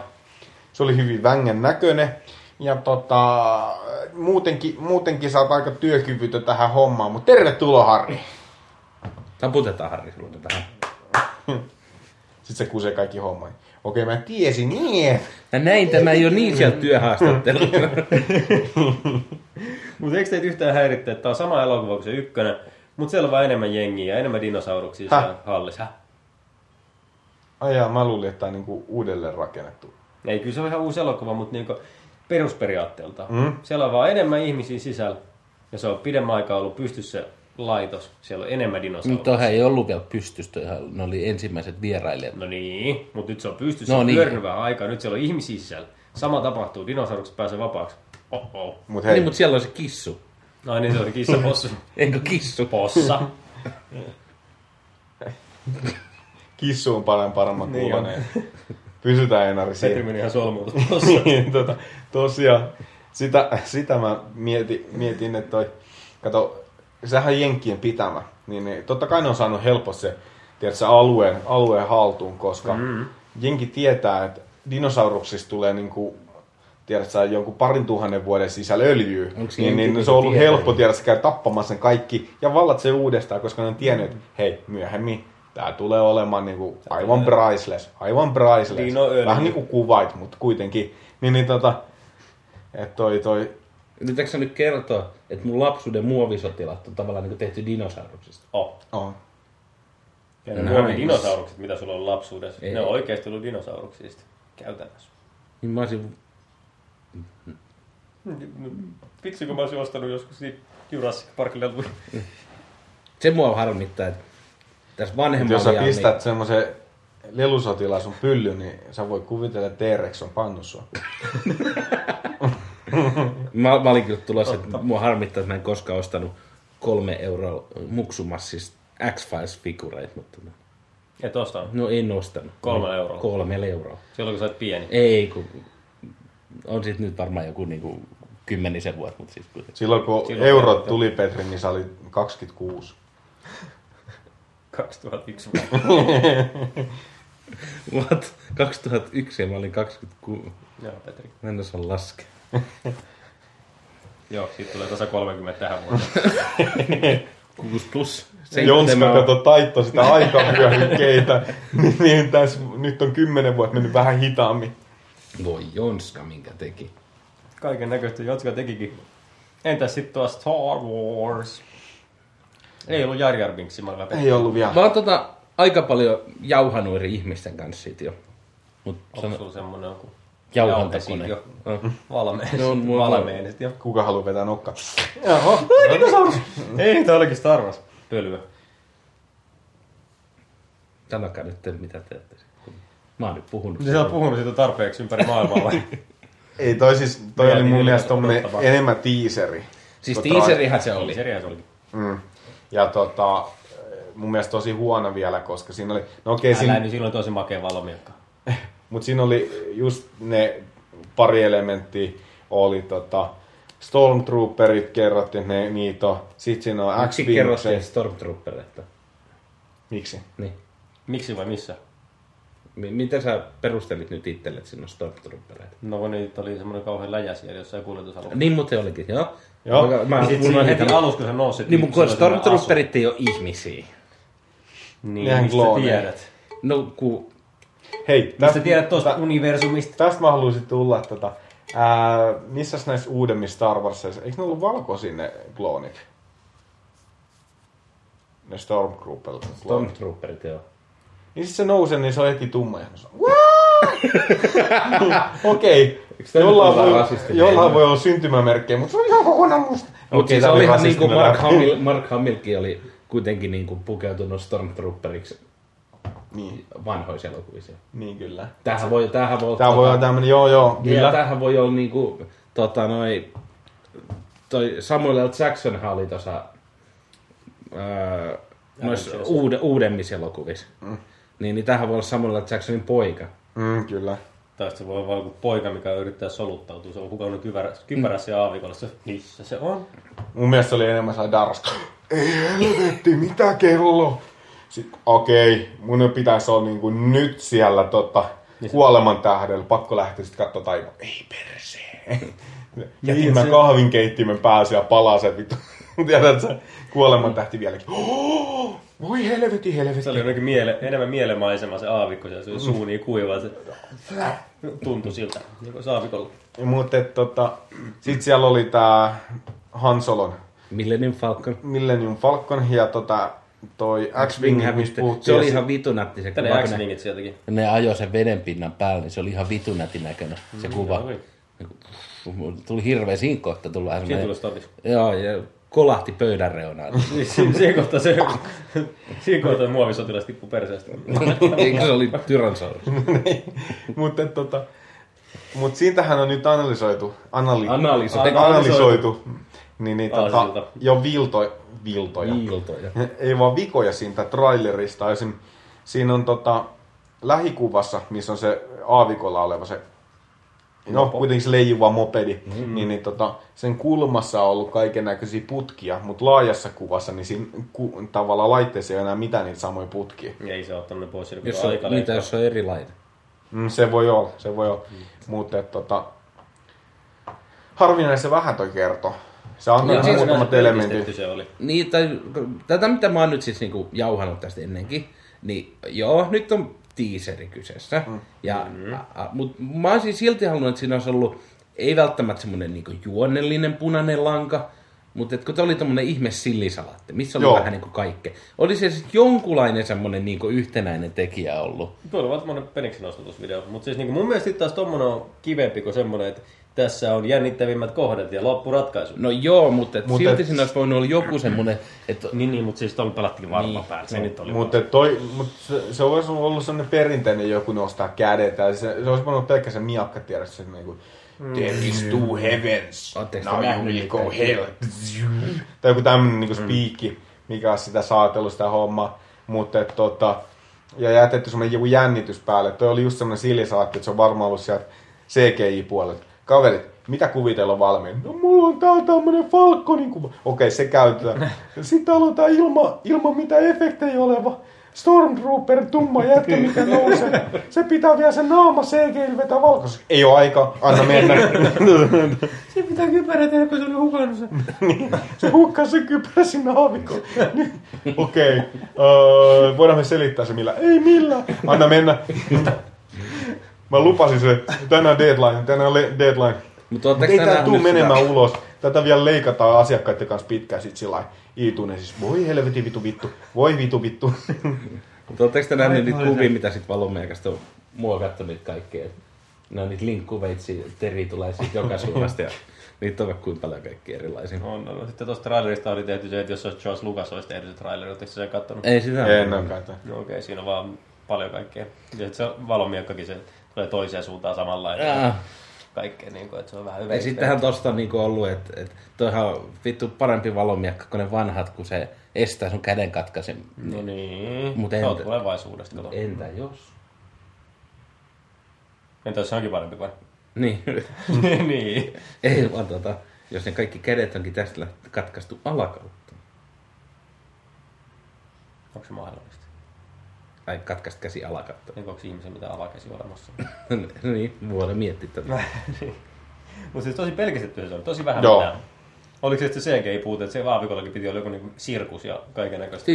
se oli hyvin vängän näköinen. Ja tota, muutenkin, muutenkin sä oot aika työkyvytön tähän hommaan, mutta tervetuloa Harri. Taputetaan Harri sulle tähän. [LAUGHS] Sitten se kusee kaikki homman. Okei, mä tiesin, niin. Ja näin tämä ole niin sieltä työhaastattelussa. [LAUGHS] Mutta eikö teitä yhtään häiritte, että tämä on sama elokuva kuin se ykkönen, mutta siellä on vaan enemmän jengiä ja enemmän dinosauruksia Häh? siellä hallissa. Häh? Ai jaa, mä luulin, että tämä on niinku uudelleen rakennettu. Ei, kyllä se on ihan uusi elokuva, mutta niinku perusperiaatteelta. Mm. Siellä on vaan enemmän ihmisiä sisällä ja se on pidemmän aikaa ollut pystyssä laitos. Siellä on enemmän Mutta dinosauruksia. ei ollut vielä pystystä, ne oli ensimmäiset vierailijat. No niin, mutta nyt se on pystyssä, No niin. niin. pyörinyt vähän aikaa, nyt siellä on ihmisiä sisällä. Sama tapahtuu, dinosaurukset pääsee vapaaksi. Oh-oh. Mut hei, Niin, mutta siellä on se kissu. No niin, se oli kissa [LAUGHS] possu. Enkö kissu? Possa. [LAUGHS] kissu on paljon paremman Niin kuulonen. Pysytään Enari Petri siinä. meni ihan solmuutus [LAUGHS] possa. niin, tota, tosiaan, sitä, sitä mä mietin, mietin, että toi, kato, sehän on Jenkkien pitämä, niin, niin totta kai ne on saanut helposti se tiedätkö, alueen, alueen haltuun, koska mm. Jenki tietää, että dinosauruksista tulee niinku, tiedätkö, jonkun parin tuhannen vuoden sisällä öljyä, niin, niin se on ollut tietää? helppo tiedätkö, käydä tappamaan sen kaikki ja vallat se uudestaan, koska ne on tiennyt, että hei, myöhemmin tämä tulee olemaan niinku aivan priceless, aivan priceless. Vähän niin kuin kuvait, mutta kuitenkin. Niin, niin tota, että toi, toi, Yritätkö sä nyt kertoa, että mun lapsuuden muovisotilat on tavallaan niin tehty dinosauruksista? Oh. oh. Ja ne Nice. dinosaurukset, mitä sulla on lapsuudessa, Ei. ne on oikeasti ollut dinosauruksista käytännössä. Niin mä olisin... Vitsi, kun mä olisin ostanut joskus siitä Jurassic Parkille Se mua harmittaa, että tässä vanhemmalla jos sä iällä, pistät niin... semmoisen lelusotilaan sun pylly, niin sä voit kuvitella, että T-Rex on pannut sua. [LAUGHS] niin, [LAUGHS] mä, mä, olin kyllä tulossa, että mua harmittaa, että mä en koskaan ostanut kolme euroa muksumassista X-Files-figureita, mutta Et ostanut. no en ostanut. Kolmella eurolla? Kolmella euroa. Silloin kun sä olet pieni. Ei, kun on sit nyt varmaan joku niinku kymmenisen vuotta, mutta siis kuitenkin. Silloin kun Silloin eurot kerrottiin. tuli, Petri, niin sä oli 26. 2001 What? 2001 ja mä olin 26. Joo, Petri. Mä en osaa laskea. [LAUGHS] Joo, siitä tulee tasa 30 tähän vuoteen. [LAUGHS] 6 plus. Jonska kato taitto sitä aikavyöhykkeitä, niin, [LAUGHS] niin tässä nyt on kymmenen vuotta mennyt vähän hitaammin. Voi Jonska, minkä teki. Kaiken näköistä Jotska tekikin. Entäs sitten tuo Star Wars? Ei ollut Jar Jar Binksi, mä. Ei ollut vielä. Mä oon tota aika paljon jauhanut eri ihmisten kanssa siitä jo. Mut Onko sano, sulla semmonen joku jauhantakone. jo valmeen? Ne on [LAUGHS] mulla- valmeen jo. Kuka haluaa vetää nokka? Jaha, Ei, tää olikin Star Wars. Pölyä. Sanokaa nyt, mitä teette. Mä oon nyt puhunut. Sä oot puhunut siitä tarpeeksi ympäri maailmaa vai? [LAUGHS] Ei, toi siis, toi oli mun niin mielestä tommonen enemmän teaseri. Siis Tota, teaserihan se oli. Seriä se olikin. Mm. Ja tota, mun mielestä tosi huono vielä, koska siinä oli, no okei, Älä siinä, niin silloin tosi makea valomiekka. [LAUGHS] mutta siinä oli just ne pari elementtiä, oli tota, Stormtrooperit kerrottiin, ne, niitä on. Sitten siinä on Miksi kerrottiin X-Wingsia. Stormtrooperista? Miksi? Niin. Miksi vai missä? M- miten sä perustelit nyt itselle, että siinä on Stormtroopereita? No kun niitä oli semmoinen kauhean läjä siellä jossain kuljetusalueella. Niin muuten olikin, joo. Joo. Mä, mä Sitten unohdin heti tämän- alussa, kun se nousi. Niin, mutta kun Stormtrooperit ei ole ihmisiä. Niin, Nehän mistä tiedät? No, kun Hei, Mistä tästä, tiedät tuosta universumista? tästä mä haluaisin tulla. Tota, ää, missäs näissä uudemmissa Star Warsissa, eikö ne ollut valkoisia ne kloonit? Ne Stormtrooperit. Stormtrooperit, joo. Niin sit se nousee, niin se on heti tumma. Ja [LAUGHS] se Okei. tää Jollain, voi, jollain voi olla syntymämerkkejä, mutta se on ihan kokonaan musta. Mutta Okei, siis tää oli olihan niinku rasistinen Mark. Hamill, Mark Hamillkin oli kuitenkin niinku pukeutunut Stormtrooperiksi Niin, vanhoissa elokuvissa. niin kyllä. Tämähän voi, tämähän voi, Tää voi olla tämmönen, joo joo, Kyllä. kyllä. Tämähän voi olla niinku, tota noi, toi Samuel L. Jackson oli tuossa öö, noissa uude, uudemmissa elokuvissa. Mm. Niin, niin tämähän voi olla Samuel L. Jacksonin poika. Mm, kyllä. Tai se voi olla poika, mikä yrittää soluttautua. Se on hukannut kypärässä, kypärässä ja aavikolla. Se, missä se on? Mun mielestä se oli enemmän sellainen darska. Ei helvetti, mitä kello? Sitten, okei, mun pitäisi olla niinku nyt siellä tota, kuoleman tähdellä. Pakko lähteä sitten katsoa taivaan. Ei persee. [LAUGHS] Ja ihmä kahvinkeittimen päässä ja palaa [LAUGHS] se vittu. Tiedät sä, kuoleman tähti vieläkin. [GASPS] Oh, voi helvetti, helvetti. Se oli jotenkin miele, enemmän mielemaisema se aavikko. Se oli suu niin kuiva, se tuntui siltä. Niin kuin aavikolla. Mutta et, tota, sit siellä oli tää Han Solon Millennium Falcon. Millennium Falcon ja tota, toi X-Wing, mistä. Se oli ihan vitunätti se kuva. kun Ne, X-Wingit sieltäkin. ne ajoi sen vedenpinnan päälle, niin se oli ihan vitunätin näköinen se kuva. oli. Tuli hirveä siinä kohta tulla Siinä tuli stopis. Joo, ja kolahti pöydän reunaan. [LAUGHS] Siinä, siinä kohtaa se, siinä kohtaa muovisotilas tippui perseestä. [LAUGHS] Eikö se oli Tyrannosaurus? [LAUGHS] Mutta tota, mut siitähän on nyt analysoitu, anali, Analysoitu. analysoitu niin, niin tota, Aasilta. jo vilto, viltoja. Viiltoja. [LAUGHS] Ei vaan vikoja siitä trailerista. Esim, siinä on tota, lähikuvassa, missä on se aavikolla oleva se no kuitenkin se leijuva mopedi, mm-hmm. niin, niin tota, sen kulmassa on ollut kaiken näköisiä putkia, mutta laajassa kuvassa niin siinä ku, tavallaan laitteessa ei ole enää mitään niitä samoja putkia. Ei se ottanut ne pois Jos on aika mitä jos on eri laite? Mm, se voi olla, se voi olla. Mm. Mutta tota, harvinainen se vähän toi kertoo. Se Joo, niin, siis muutamat elementit. se oli. Niin, tai tätä mitä mä oon nyt siis niinku jauhanut tästä ennenkin, niin joo, nyt on teaseri kyseessä. Mm. Ja, a, a, mut mä olisin silti halunnut, että siinä olisi ollut, ei välttämättä semmoinen niinku juonnellinen punainen lanka, mutta kun tämä oli tämmöinen ihme sillisalaatti, missä oli Joo. vähän niinku kaikkea. Olisi se sitten jonkunlainen semmoinen niinku yhtenäinen tekijä ollut. Tuo oli vaan semmonen peniksen. Mutta siis niinku mun mielestä taas tommonen on kivempi kuin semmonen, että tässä on jännittävimmät kohdat ja loppuratkaisu. No joo, mutta et Mut silti et- siinä olisi voinut olla joku semmoinen, että Niin, niin, mutta siis tuolla pelattiin varma Niin. päällä. Se nyt oli. Mutta toi, mut se, se olisi ollut sellainen perinteinen joku nostaa kädet. Ja se, se olisi voinut pelkkä se miakka tiedä se niinku, There is two heavens. Ootteko te Now you will go hell. Tai joku tämmönen niinku spiikki, mikä on sitä saatellut sitä hommaa. Mutta et, tota, ja jätetty semmoinen joku jännitys päälle. Toi oli just semmoinen silisaatti, että se on varmaan ollut sieltä CGI-puolelta. Kaverit, mitä kuvia teillä on valmiin? No mulla on täällä tämmönen Falconin kuva. Okei, se käytetään. [LAUGHS] Sitten täällä on tää ilma, ilman mitään efektejä oleva Stormtrooper tumma jätkä, mikä nousee. Se pitää vielä sen naama CGI vetää valkoiseksi. Ei oo aika, anna mennä. [LAUGHS] Se pitää kypärä tehdä, kun se oli hukannut sen. [LAUGHS] Se hukkaa sen kypärä sinne aavikoon. Okei, öö, voidaan me selittää se millä. Ei millään. Anna mennä. Mä lupasin se. Tänään deadline, tänään le- deadline. Mutta Mut ei tää tuu sitä? menemään ulos. Tätä vielä leikataan asiakkaiden kanssa pitkään sit sillä lailla iituinen. Siis voi helvetin vitu vittu. Voi vitu vittu. Mutta ootteko te nähnyt niitä kuvia, mitä sit valomiekasta on muokattu niitä kaikkea? Ne on niitä linkkuveitsi, teri tulee siitä joka suunnasta ja niitä on vaikka kuinka paljon kaikki erilaisia. On, no, sitten tuosta trailerista oli tehty se, että jos olisi George Lucas olisi tehnyt se traileri, oletteko se kattonut? Ei sitä En oo käytä. No okei, siinä on vaan paljon kaikkea. Ja sit se valomiekkakin se tulee toiseen suuntaan samanlainen. Jaa. Kaikkea, niin kuin, että se on vähän hyvä. Ja sittenhän tosta on niinku ollut, että et toihan on vittu parempi valomiekka kuin ne vanhat, kun se estää sun käden katkaisen. No niin, Mut se on tulevaisuudesta, kato. Entä jos? Entä jos se onkin parempi vai? [LAUGHS] Niin. niin. Ei vaan tota, jos ne kaikki kädet onkin tästä katkaistu alakautta. Onko se mahdollista? Tai katkaista käsi alakautta. Niin onko ihmisen mitään alakäsi olemassa? [LAUGHS] niin, voidaan miettiä tätä. [LAUGHS] Mutta siis tosi pelkistetty se oli, tosi vähän Joo. mitään. Oliko se sitten CGI puute, että se aavikollakin piti olla joku niinku sirkus ja kaiken näköistä.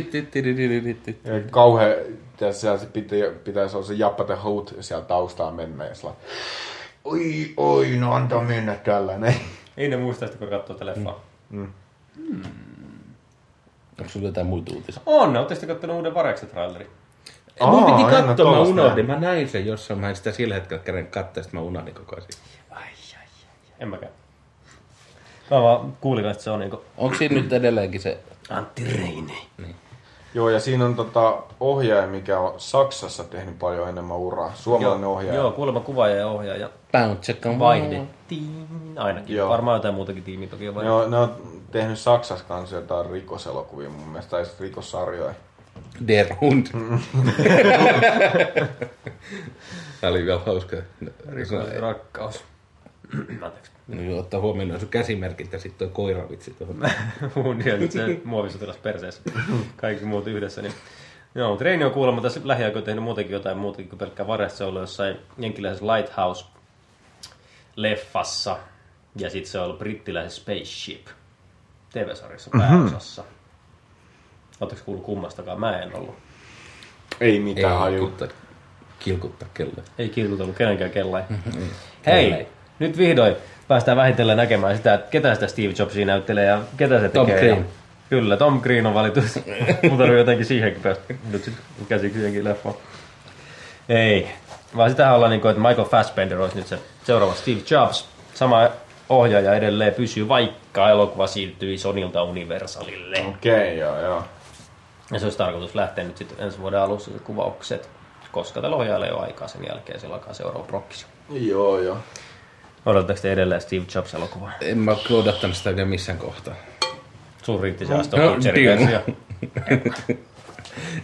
Ja kauhean, tässä pitä, pitäisi olla se Jappa the Hoot siellä taustaa mennä. Ja sillä oi, oi, no antaa mennä tällainen. [LAUGHS] Ei ne muista sitä, kun katsoo tätä leffaa. Onko sulla jotain muita uutisia? On, ootteko te kattonut uuden Vareksen traileri? Aa, Mun piti katsoa, mä unohdin. Mä näin sen jossain, mä en sitä sillä hetkellä käden katsoa, sitten mä unohdin koko ajan. Ai, ai, ai. En mäkään. Mä vaan kuulin, että se on niinku Onko siinä nyt edelleenkin se... Antti Reini. Joo, ja siinä on tota ohjaaja, mikä on Saksassa tehnyt paljon enemmän uraa. Suomalainen ohjaaja. Joo, kuulemma kuvaaja ja ohjaaja. On Vaihdettiin ainakin. Joo. Varmaan jotain muutakin tiimiä toki on Ne vaihdeltu. on, ne on tehnyt Saksassa kanssa jotain rikoselokuvia mun mielestä, tai rikossarjoja. Der Hund. [LAUGHS] Tää oli vielä hauska. Rakkaus. Anteeksi. No, joo, ottaa huomioon noin sun käsimerkit ja sitten toi koiravitsi tuohon. [LAUGHS] Mun ja nyt se muovisotilas perseessä. Kaikki muut yhdessä. Niin. Joo, mutta Reini on kuulemma tässä lähiaikoina tehnyt muutenkin jotain muutakin kuin pelkkää varresta. Se on ollut jossain jenkiläisessä Lighthouse-leffassa. Ja sitten se on ollut brittiläisessä Spaceship TV-sarjassa pääosassa. Oletteko kuullut kummastakaan? Mä en ollut. Ei Ei mitään haju. kilkuttaa, kilkuttaa kello. Ei kilkutellut kenenkään kellai. [LAUGHS] Hei, nyt vihdoin päästään vähitellen näkemään sitä, että ketä sitä Steve Jobsia näyttelee ja ketä se Tom tekee. Green. Ja, kyllä, Tom Green on valittu. [LAUGHS] Mun tarvii jotenkin siihenkin päästä nyt sit käsiksi siihenkin leffaan. Ei, vaan sitähän ollaan niin kuin, että Michael Fassbender olisi nyt se seuraava Steve Jobs. Sama ohjaaja edelleen pysyy, vaikka elokuva siirtyi Sonilta Universalille. Okei, okay, joo, joo. Ja se olisi tarkoitus lähteä nyt sitten ensi vuoden alussa se kuvaukset, koska tällä ohjaajalle ei ole aikaa sen jälkeen, se alkaa seuraava prokkis. Joo, joo. Odotatteko te edelleen Steve Jobs-elokuvaa? En mä ole odottanut sitä oikein missään kohtaa. Sun riitti se Aston No, Kutcherin Dimo. versio.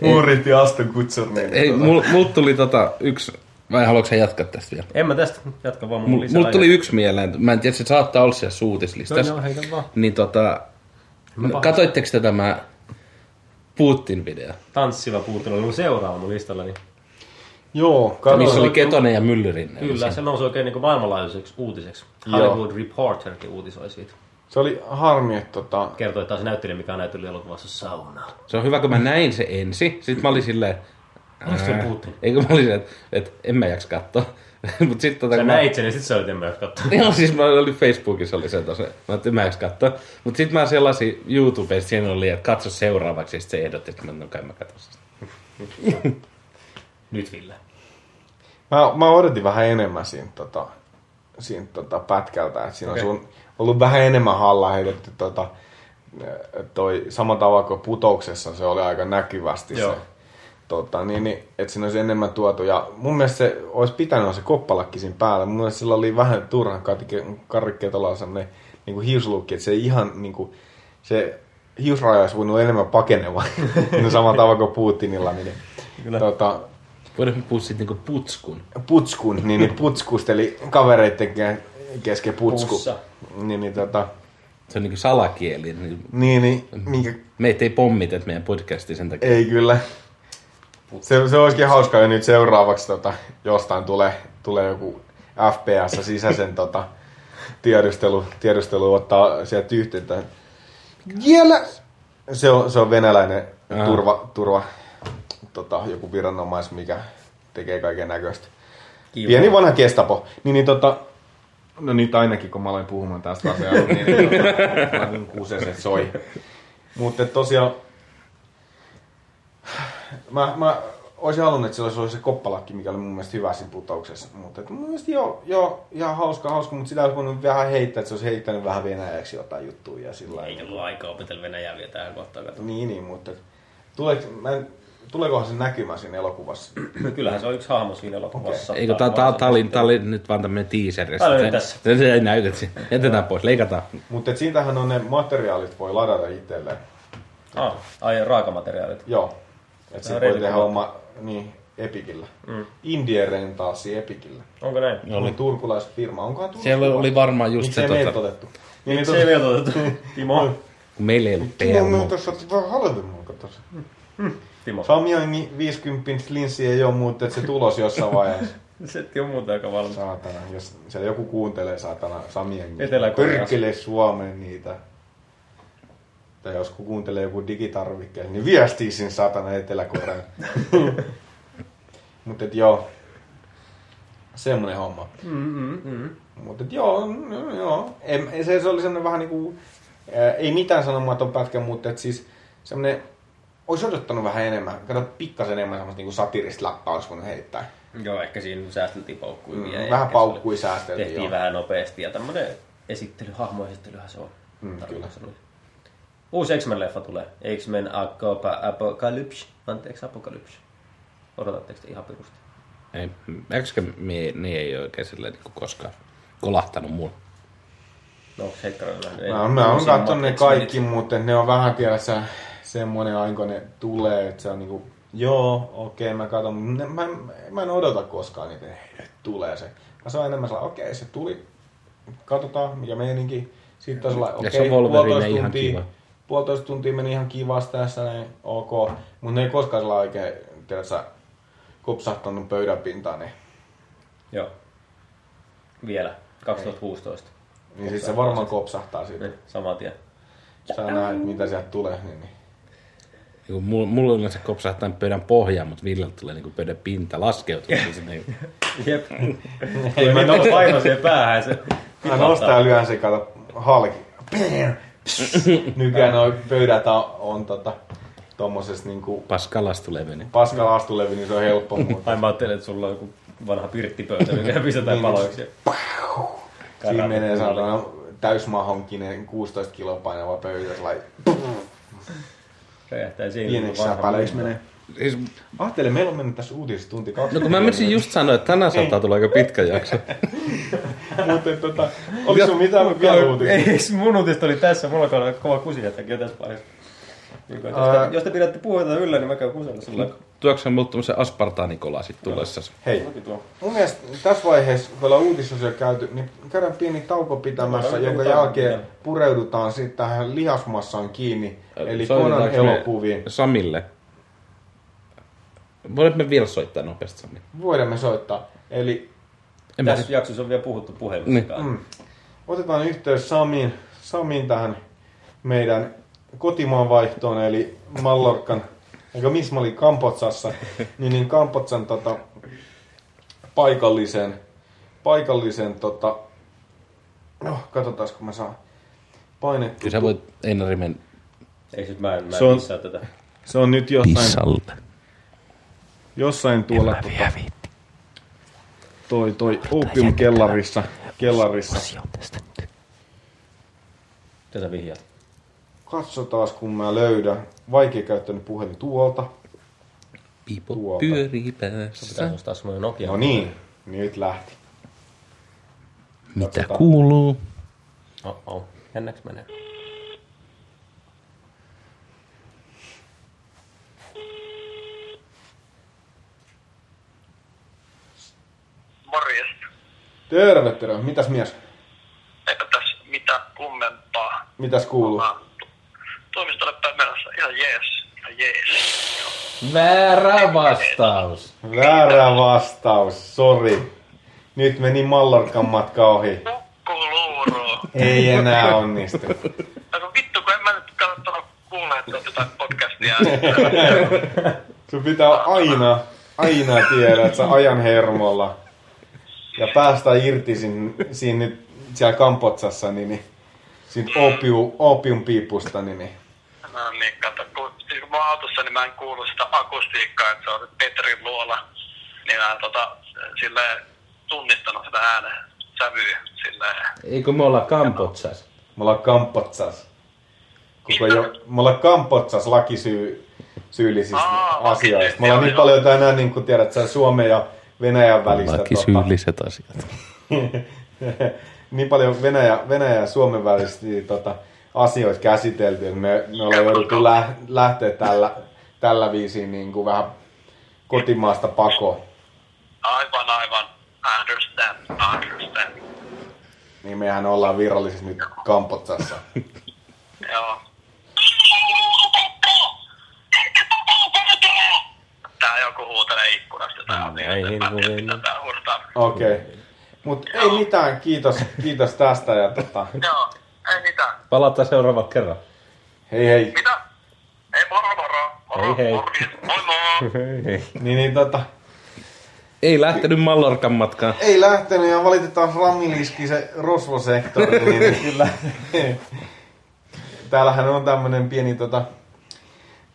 Muuritti Aston Kutcher. Niin, Ei, tota- mul, tuli tota yksi Vai haluatko sä jatkaa tästä vielä? En mä tästä jatka vaan mun Mulla lisää. mul tuli yksi mieleen. Mä en tiedä, se saattaa olla siellä suutislistassa. No, joo, heitä vaan. Niin tota, katoitteko te tämä Putin-video? Tanssiva puuttelu oli mun seuraava mun listallani. Joo, Missä oli. Ketonen ja Myllyrinne. Kyllä, se nousi oikein niin maailmanlaajuiseksi uutiseksi. Hollywood Reporterkin uutisoi siitä. Se oli harmi, että tota, Kertoi, että se näyttelijä, mikä on näytellyt elokuvassa sauna. Se on hyvä, kun mä näin se ensi. Sitten mä olin silleen... Onko se Putin? Eikö mä olin silleen, että, että en mä jaksa katsoa. [LAUGHS] Mut sit tota, Sä näit sen ja sit sä olit en mä katsoa. [LAUGHS] Joo, siis mä olin Facebookissa oli se tosi, mä en mä katsoa. Mut sit mä sellaisin YouTubesta, siinä oli, että katso seuraavaksi, ja sit se ehdotti, että mä no kai mä katson sitä. Nyt Ville. mä, mä odotin vähän enemmän siinä, tota, siinä tota, pätkältä, että siinä okay. On ollut vähän enemmän halla heitetty tota, toi sama tavalla kuin putouksessa, se oli aika näkyvästi Joo. se. Tota, niin, niin, että siinä olisi enemmän tuotu. Ja mun mielestä se olisi pitänyt olla se koppalakki siinä päällä. Mun mielestä sillä oli vähän turhan karikkeet olla sellainen niin kuin hiuslukki, että se ei ihan niin kuin, se hiusraja olisi voinut enemmän pakeneva. [LAUGHS] no samalla tavalla kuin Putinilla. Niin, Kyllä. tota, Voidaan puhua sit niinku putskun. putskun, niin, niin putskusteli kavereitten ke- kesken putsku. Pussa. Niin, niin, tota, Se on niinku salakieli. Niin niin, niin minkä, meitä ei pommiteta meidän podcasti sen takia. ei kyllä. Se, se olisikin hauskaa, ja nyt seuraavaksi tota, jostain tulee, tulee joku FPS sisäisen tota, tiedustelu, tiedustelu ottaa sieltä yhteyttä. Vielä! Se on, se on venäläinen Aha. turva, turva tota, joku viranomais, mikä tekee kaiken näköistä. Pieni vanha kestapo. Niin, niin tota, no nyt ainakin, kun mä aloin puhumaan tästä asiasta, niin, niin tota, niin kuusen se soi. Mutta tosiaan, mä, mä olisin halunnut, että sillä olisi se koppalakki, mikä oli mun mielestä hyvä siinä putouksessa. Mutta mun mielestä joo, joo, ihan hauska, hauska, mutta sitä olisi voinut vähän heittää, että se olisi heittänyt vähän venäjäksi jotain juttuja ja sillä Ei ollut aikaa opetella venäjää vielä tähän kohtaan. Kato. Niin, niin, mutta tuleeko, mä en, tuleekohan se näkymään siinä elokuvassa? Kyllähän se on yksi hahmo siinä elokuvassa. Eikö tää, tää, tää, oli, tää oli nyt vaan tämmönen teaser. Tää oli tässä. Se, se ei näytä, jätetään pois, leikataan. Mutta siitähän on ne materiaalit, voi ladata itselleen. Ah, ai raakamateriaalit. Joo. Että se on voi tehdä oma, niin, Epikillä. Mm. Indie Rentalsi Epikillä. Onko näin? Joo. Oli turkulaisfirma. Onkohan Turussa? Siellä oli varmaan just Miksei se, meiltä tota, otettu? Niin, niin Se ei vielä otettu. [LAUGHS] Timo. kun meillä ei ollut Timo, me PMO. on tässä vähän halvemmalla tuossa. Timo. Samyangin 50 linssi ei ole muuta, että se tulos jossain vaiheessa. [LAUGHS] Setti on muuta aika valmis. Saatana, jos siellä joku kuuntelee saatana Samyangin. Etelä-Koreassa. Pyrkkele Suomeen niitä. Tai jos kun kuuntelee joku digitarvikkeen, niin viestii sinne saatana Etelä-Koreaan. [LAUGHS] Mutta joo, semmonen homma. Mm-hmm. Mutta joo, no, joo. En, se, se oli semmoinen vähän niinku, ää, ei mitään sanomaton pätkä, mutta et siis semmoinen, olisi odottanut vähän enemmän, kato pikkasen enemmän semmoista niinku satirista läppää olisi voinut heittää. Joo, ehkä siinä säästeltiin paukkuimia. Mm, vähän oli- säästeltiin, Tehtiin joo. vähän nopeasti ja tämmönen esittely, hahmoesittelyhän se on. Mm, tarkoituksena. Uusi X-Men-leffa tulee. X-Men Apoca- Apocalypse. Anteeksi, Apocalypse. Odotatteko te ihan pirusti? Ei, me, ne ei oikein silleen niin koskaan kolahtanut mulle. No, onko Heikkaroilla nähnyt? Mä, mä oon katsonut ne kaikki, mutta ne on vähän tiedässä semmoinen aika ne tulee, että se on niinku, joo, okei, mä katson, mutta mä, en- mä en odota koskaan niitä, että tulee se. Mä saan enemmän sellainen, okei, se tuli, katsotaan, mikä meininki. Sitten on sellainen, se okei, Wolverine puolitoista ihan tuntia, kiva. Puolitoista tuntia meni ihan kivasti tässä, näin, ok. Mutta ne ei koskaan sellainen oikein, tiedätkö, kopsahtanut pöydän pintaan, niin, Joo. Vielä. 2016. niin sit se varmaan kopsahtaa siitä. Niin, saman tien. Saa nähdä, että mitä sieltä tulee, niin, niin. Niin mulla, mulla yleensä kopsahtaa pöydän pohjaan, mutta Villellä tulee niin pöydän pinta laskeutuu. sinne. Jep. [LAUGHS] Ei mä niin paino siihen päähän. Se Mä nostaa ja lyön se kato halki. Bam! [LAUGHS] Nykyään noi pöydät on, on tota, tommosessa niinku Paskalastulevy. Niin. paskalla astulevy, niin se on helppo [LAUGHS] muuta. Ai mä ajattelin, että sulla on joku vanha pirttipöytä, mikä pistetään Niin. paloiksi. Siinä menee saatana täysmahonkinen 16 kiloa painava pöytä. sellainen Räjähtää siinä. Pieneksi vanha säpäleiksi menee. Siis, Ajattele, meillä on mennyt tässä uutisessa tunti 20 no kun mä menisin just sanoa, että tänään saattaa tulla aika pitkä jakso. [LAUGHS] Mutta tota, oliko sun mitään vielä uutisia? Ei, mun uutista oli tässä. Mulla on kova kusi jättäkin jo tässä vaiheessa. Niin, että jos, te, jos te pidätte puheita yllä, niin mä käyn kusella. Tuoksi on mulla tämmösen aspartaanikola sit tullessa. Hei, mun mielestä tässä vaiheessa, kun ollaan uutisosio käyty, niin käydään pieni tauko pitämässä, Käydään jonka jälkeen pureudutaan sitten tähän lihasmassaan kiinni, eli Konan elokuviin. Samille. Voimme me vielä soittaa nopeasti Sami. Voidaan me soittaa. Eli En mä Tässä jaksossa on vielä puhuttu puhelussa. Niin. Mm, otetaan yhteys Samiin, Samiin tähän meidän kotimaan vaihtoon, eli Mallorkan, eikö missä mä olin Kampotsassa, [LAUGHS] niin, niin Kampotsan tota, paikallisen, paikallisen tota, no, katsotaan kun mä saan painettua. Kyllä sä voit Einari mennä Ei sit mä en, mä Se on- en tätä. Se on nyt jossain, pissalle. Jossain tuolla tota, toi, toi opium kellarissa, kellarissa. Mitä sä vihjaat? Katsotaan, kun mä löydän. Vaikea käyttänyt puhelin tuolta. Pipo Tuolta. pyörii päässä. ostaa semmoinen Nokia. No niin, nyt lähti. Mitä Katsotaan. kuuluu? Oh, oh. Jännäks menee? Terve, terve. Mitäs mies? Eipä tässä mitään kummempaa. Mitäs kuuluu? Toimistolle päin menossa. Ihan jees. Ihan jees. Väärä vastaus. Väärä vastaus, sori. Nyt meni Mallorcan matka ohi. Kuuluuru. Ei enää onnistu. No vittu, kun en mä nyt kannattanut kuulla, että on jotain podcastia. Sun pitää aina, aina tiedä, että sä ajan hermolla. Ja päästä irti siinä, siinä nyt siellä Kampotsassa, niin, niin siitä opium, opiumpiipusta, niin, niin. No niin, kato, kun, siis kun mä oon autossa, niin mä en kuulu sitä akustiikkaa, että se on Petrin luola. Niin mä en tota, silleen tunnistanut sitä äänen sävyä. Silleen. Eikö me olla Kampotsas? Me ollaan Kampotsas. Koko jo, me ollaan Kampotsas lakisyy, syyllisistä Aa, asioista. Me ollaan niin paljon tänään, niin kuin tiedät, Suomen ja Venäjän välistä. Laki tota, syylliset asiat. [LAUGHS] niin paljon Venäjä, Venäjä ja Suomen välistä tota, asioita käsitelty, että me, me ollaan jouduttu lä, lähteä tällä, tällä viisiin niin kuin vähän kotimaasta pakoon. Aivan, aivan. I understand, I understand. Niin mehän ollaan virallisesti nyt Kampotsassa. [LAUGHS] Joo. Tää joku huutelee ikkunasta. Tää on Ei niin, että mä tiedä, mitä tää. Okei. Okay. Mutta ei mitään, kiitos, kiitos tästä ja tota, Joo, ei mitään. Palataan seuraavalla kerran. hei hei. Mitä? Ei moro moro. Moro, Hei, hei. morjes. Moi moi. [LAUGHS] Niin, niin tota, Ei lähtenyt Mallorcan matkaan. ei lähtenyt ja valitetaan Ramiliski se rosvosektori. Niin, niin kyllä. [LAUGHS] Täällähän on tämmönen pieni tota,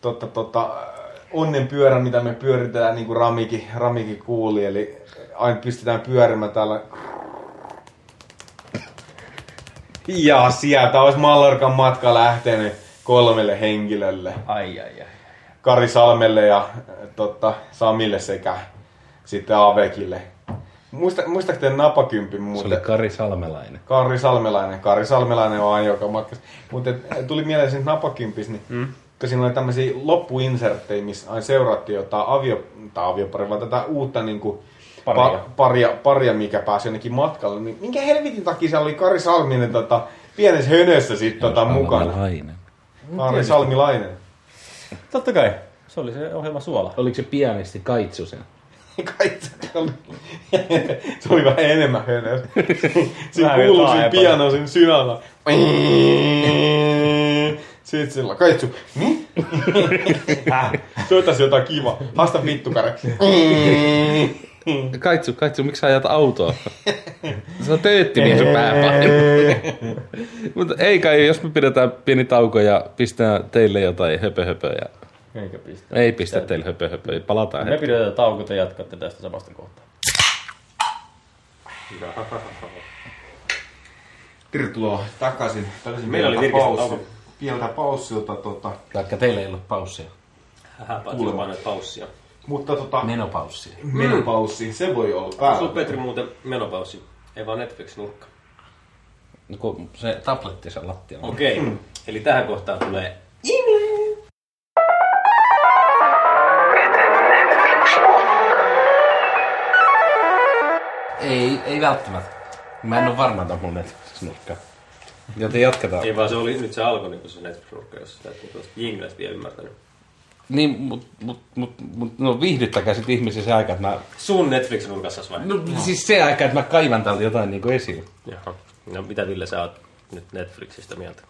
tota, tota, onnenpyörä, mitä me pyöritään niin kuin Ramikin, Ramikin kuuli. Eli aina pistetään pyörimään täällä. Ja sieltä olisi Mallorcan matka lähtenyt kolmelle henkilölle. Ai ai ai. Kari Salmelle ja totta, Samille sekä sitten Avekille. Muista, muistaakseni napakympin Se muuten? oli Kari Salmelainen. Kari Salmelainen. Kari Salmelainen on aina joka matkassa. Mutta tuli mieleen siitä napakympis, niin mm. Kun siinä oli tämmöisiä loppuinserttejä, missä aina seurattiin jotain avio, tai aviopari, vaan tätä uutta niin kuin, Paria. Pa, paria, paria, mikä pääsi jonnekin matkalle. Niin minkä helvetin takia siellä oli Kari Salminen tota, pienessä hönössä sit, tota, mukana? Kari Salmilainen. Totta kai. Se oli se ohjelma Suola. Oliko se pianisti Kaitsusen? [LAUGHS] Kaikki se oli, [LAUGHS] se oli vähän enemmän hönös. [LAUGHS] Siinä kuului jotain siinä epäilyä. piano siinä synalla. Sitten sillä kaitsu. Mi? Soitas jotain kiva. Haasta vittukare. Kaitsu, Kaitsu, miksi sä ajat autoa? Se on töötti mies sun pääpaino. Mutta ei kai, jos me pidetään pieni tauko ja pistetään teille jotain höpö höpö ja... Eikä pistä. Ei pistä teille höpö höpö, palataan Me hetki. pidetään tauko, te jatkatte tästä samasta kohtaa. Tervetuloa takaisin. Meillä oli virkistä tauko pieltä paussilta. Tota, Vaikka teillä ei ollut paussia. Kuulemaan näitä paussia. Mutta tota... Menopaussia. Mm. Menopaussi, se voi olla päällä. Sulla Petri muuten menopaussi, ei vaan Netflix-nurkka. No, kun se tabletti sen lattialla. Okei, okay. mm. eli tähän kohtaan tulee Ei, ei välttämättä. Mä en ole varma, että mun Netflix-nurkka. Joten jatketaan. Ei vaan se oli, nyt se alkoi niin se Netflix-nurkka, jos sitä tuosta jinglestä vielä ymmärtänyt. Niin, mut, mut, mut, mut no viihdyttäkää sit ihmisiä se aika, että mä... Sun Netflix-nurkassa vai? No, siis se aika, että mä kaivan täältä jotain niinku esiin. Jaha. No mitä Ville sä oot nyt Netflixistä mieltä?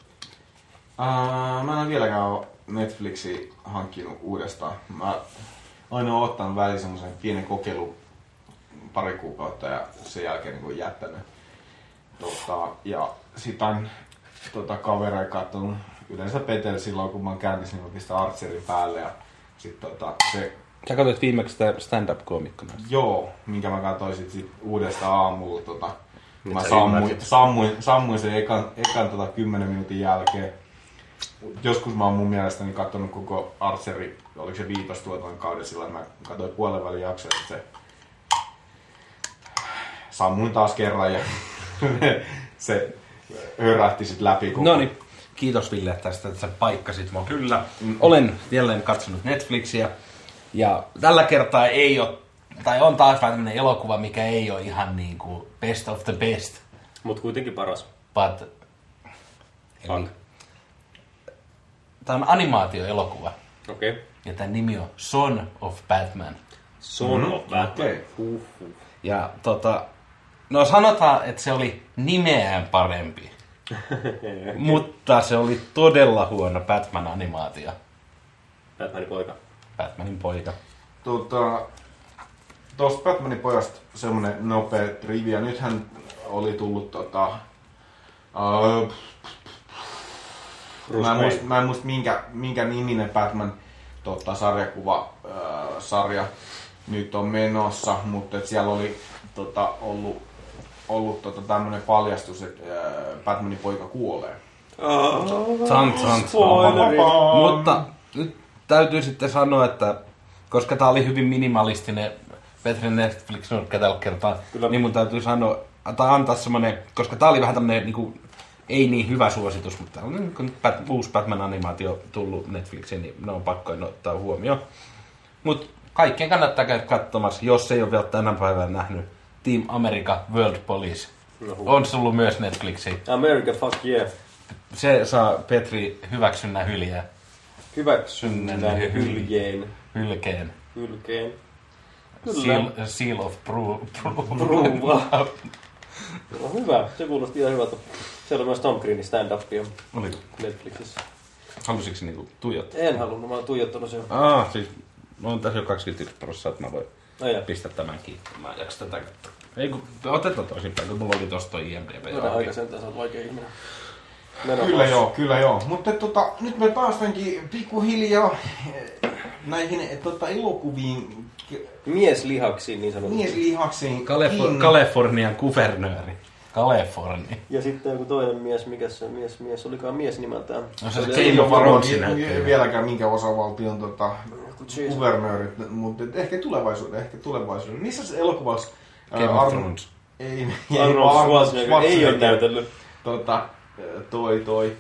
Uh, mä en vieläkään ole Netflixi hankkinut uudestaan. Mä aina oon ottanut väliin semmoisen pienen kokeilu pari kuukautta ja sen jälkeen niin jättänyt. Tota, ja sit on tota, kavereja katsonut yleensä Petel silloin, kun mä oon käynnissä, niin pistän Archerin päälle ja sit tota, se Sä katsoit viimeksi sitä stand-up-koomikkona. Joo, minkä mä katsoin sit, sit uudesta aamulla. Tota, mä sä sammuin, sammuin, sammuin sen ekan, ekan tota, 10 minuutin jälkeen. Joskus mä oon mun mielestäni katsonut koko Archeri, oliko se viitostuoton kauden sillä, että mä katsoin puolen välin jaksoa, että se sammuin taas kerran ja [LAUGHS] se hörähti sit läpi koko. No niin, kiitos Ville tästä, että sä paikkasit mua. Kyllä. Olen jälleen katsonut Netflixiä. Ja tällä kertaa ei ole, tai on taas vähän tämmönen elokuva, mikä ei ole ihan niinku best of the best. Mut kuitenkin paras. But, eli, tämä on animaatioelokuva. Okei. Okay. Ja tämän nimi on Son of Batman. Son mm-hmm. of Batman. Okei. Huh, huh. Ja tota, no sanotaan, että se oli nimeään parempi. [LAUGHS] Mutta se oli todella huono Batman-animaatio. Batmanin poika. Batmanin poika. Tota, Tuosta Batmanin pojasta semmonen nopea trivia. Nythän oli tullut tota... Uh, Bruce mä, en muista, mä en muista minkä, minkä niminen Batman tota, sarjakuva uh, sarja nyt on menossa, mutta et siellä oli tota, ollut, ollut tota, tämmönen paljastus, että Batmanin poika kuolee. Tan, tan, Spoileri. Mutta nyt täytyy sitten sanoa, että koska tämä oli hyvin minimalistinen Petri netflix nurkka tällä kertaa, Kyllä. niin mun täytyy sanoa, tai antaa semmonen, koska tämä oli vähän tämmönen niinku, ei niin hyvä suositus, mutta on kun Bat, uusi Batman-animaatio tullut Netflixiin, niin ne on pakko ottaa huomioon. Mutta kaikkien kannattaa käydä katsomassa, jos ei ole vielä tänä päivänä nähnyt Team America World Police. On tullut myös Netflixiin. America, fuck yeah. Se saa Petri hyväksynnän hyljää. Hyväksynnän Hyl- hyljeen. Hylkeen. Hylkeen. Seal, seal of Approval. No hyvä, se kuulosti ihan hyvältä. Siellä on myös Tom Greenin stand-upia Oliko? Netflixissä. Halusitko niinku tuijottaa? En halunnut, mä oon tuijottanut sen. Ah, siis mä oon tässä jo 21 prosenttia, että mä voin jaa. pistää tämän kiinni. Mä en jaksa tätä katsoa. Ei kun, otetaan toisinpäin, kun mulla oli tosta toi IMDB. Voidaan aika sentään, sä oot vaikea ihminen. Meno Kyllä joo, kyllä joo. Mutta tota, nyt me päästäänkin pikkuhiljaa eh, näihin eh, tota, elokuviin, Mieslihaksiin niin sanotusti. mieslihaksiin. Kalefo- Kalifornian kuvernööri. Kalifornia. Ja sitten joku toinen mies, mikä se mies, mies olikaan mies nimeltään. No se oli Game Ei ole varmaan näyttää. vieläkään minkä osavaltion tota, kuvernöörit, mutta ehkä tulevaisuuden, ehkä tulevaisuuden. Missä se elokuvassa? Game of Thrones. Ei, ei, Arnold Schwarzenegger ei ole näytellyt. Tota, toi, toi,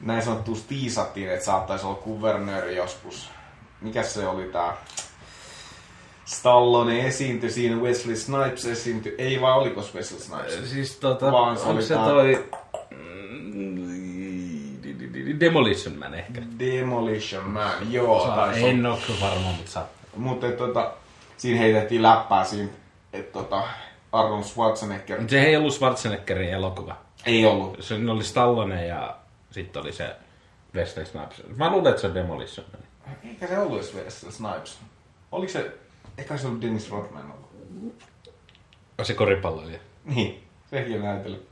näin sanottu tiisattiin, että saattaisi olla kuvernööri joskus. Mikäs se oli tää? Stallone esiintyi siinä, Wesley Snipes esiintyi. Ei vaan oliko Wesley Snipes? Siis tota, Vaan se onko oli se tää- toi... Demolition Man ehkä. Demolition Man, joo. olla. En oo kyllä varma, mutta saa. Mutta tota, siinä heitettiin läppää siinä, että tota, Arnold Schwarzenegger Se ei ollut Schwarzeneggerin elokuva. ei ollut. Se oli Stallone ja sitten oli se Wesley Snipes. Mä luulen, että se on Demolition. Eikä se ollut edes Wesley Snipes. Oliko se, eikä se ollut Dennis Rodman ollut? Se koripalloilija. Niin, sekin on näytellyt.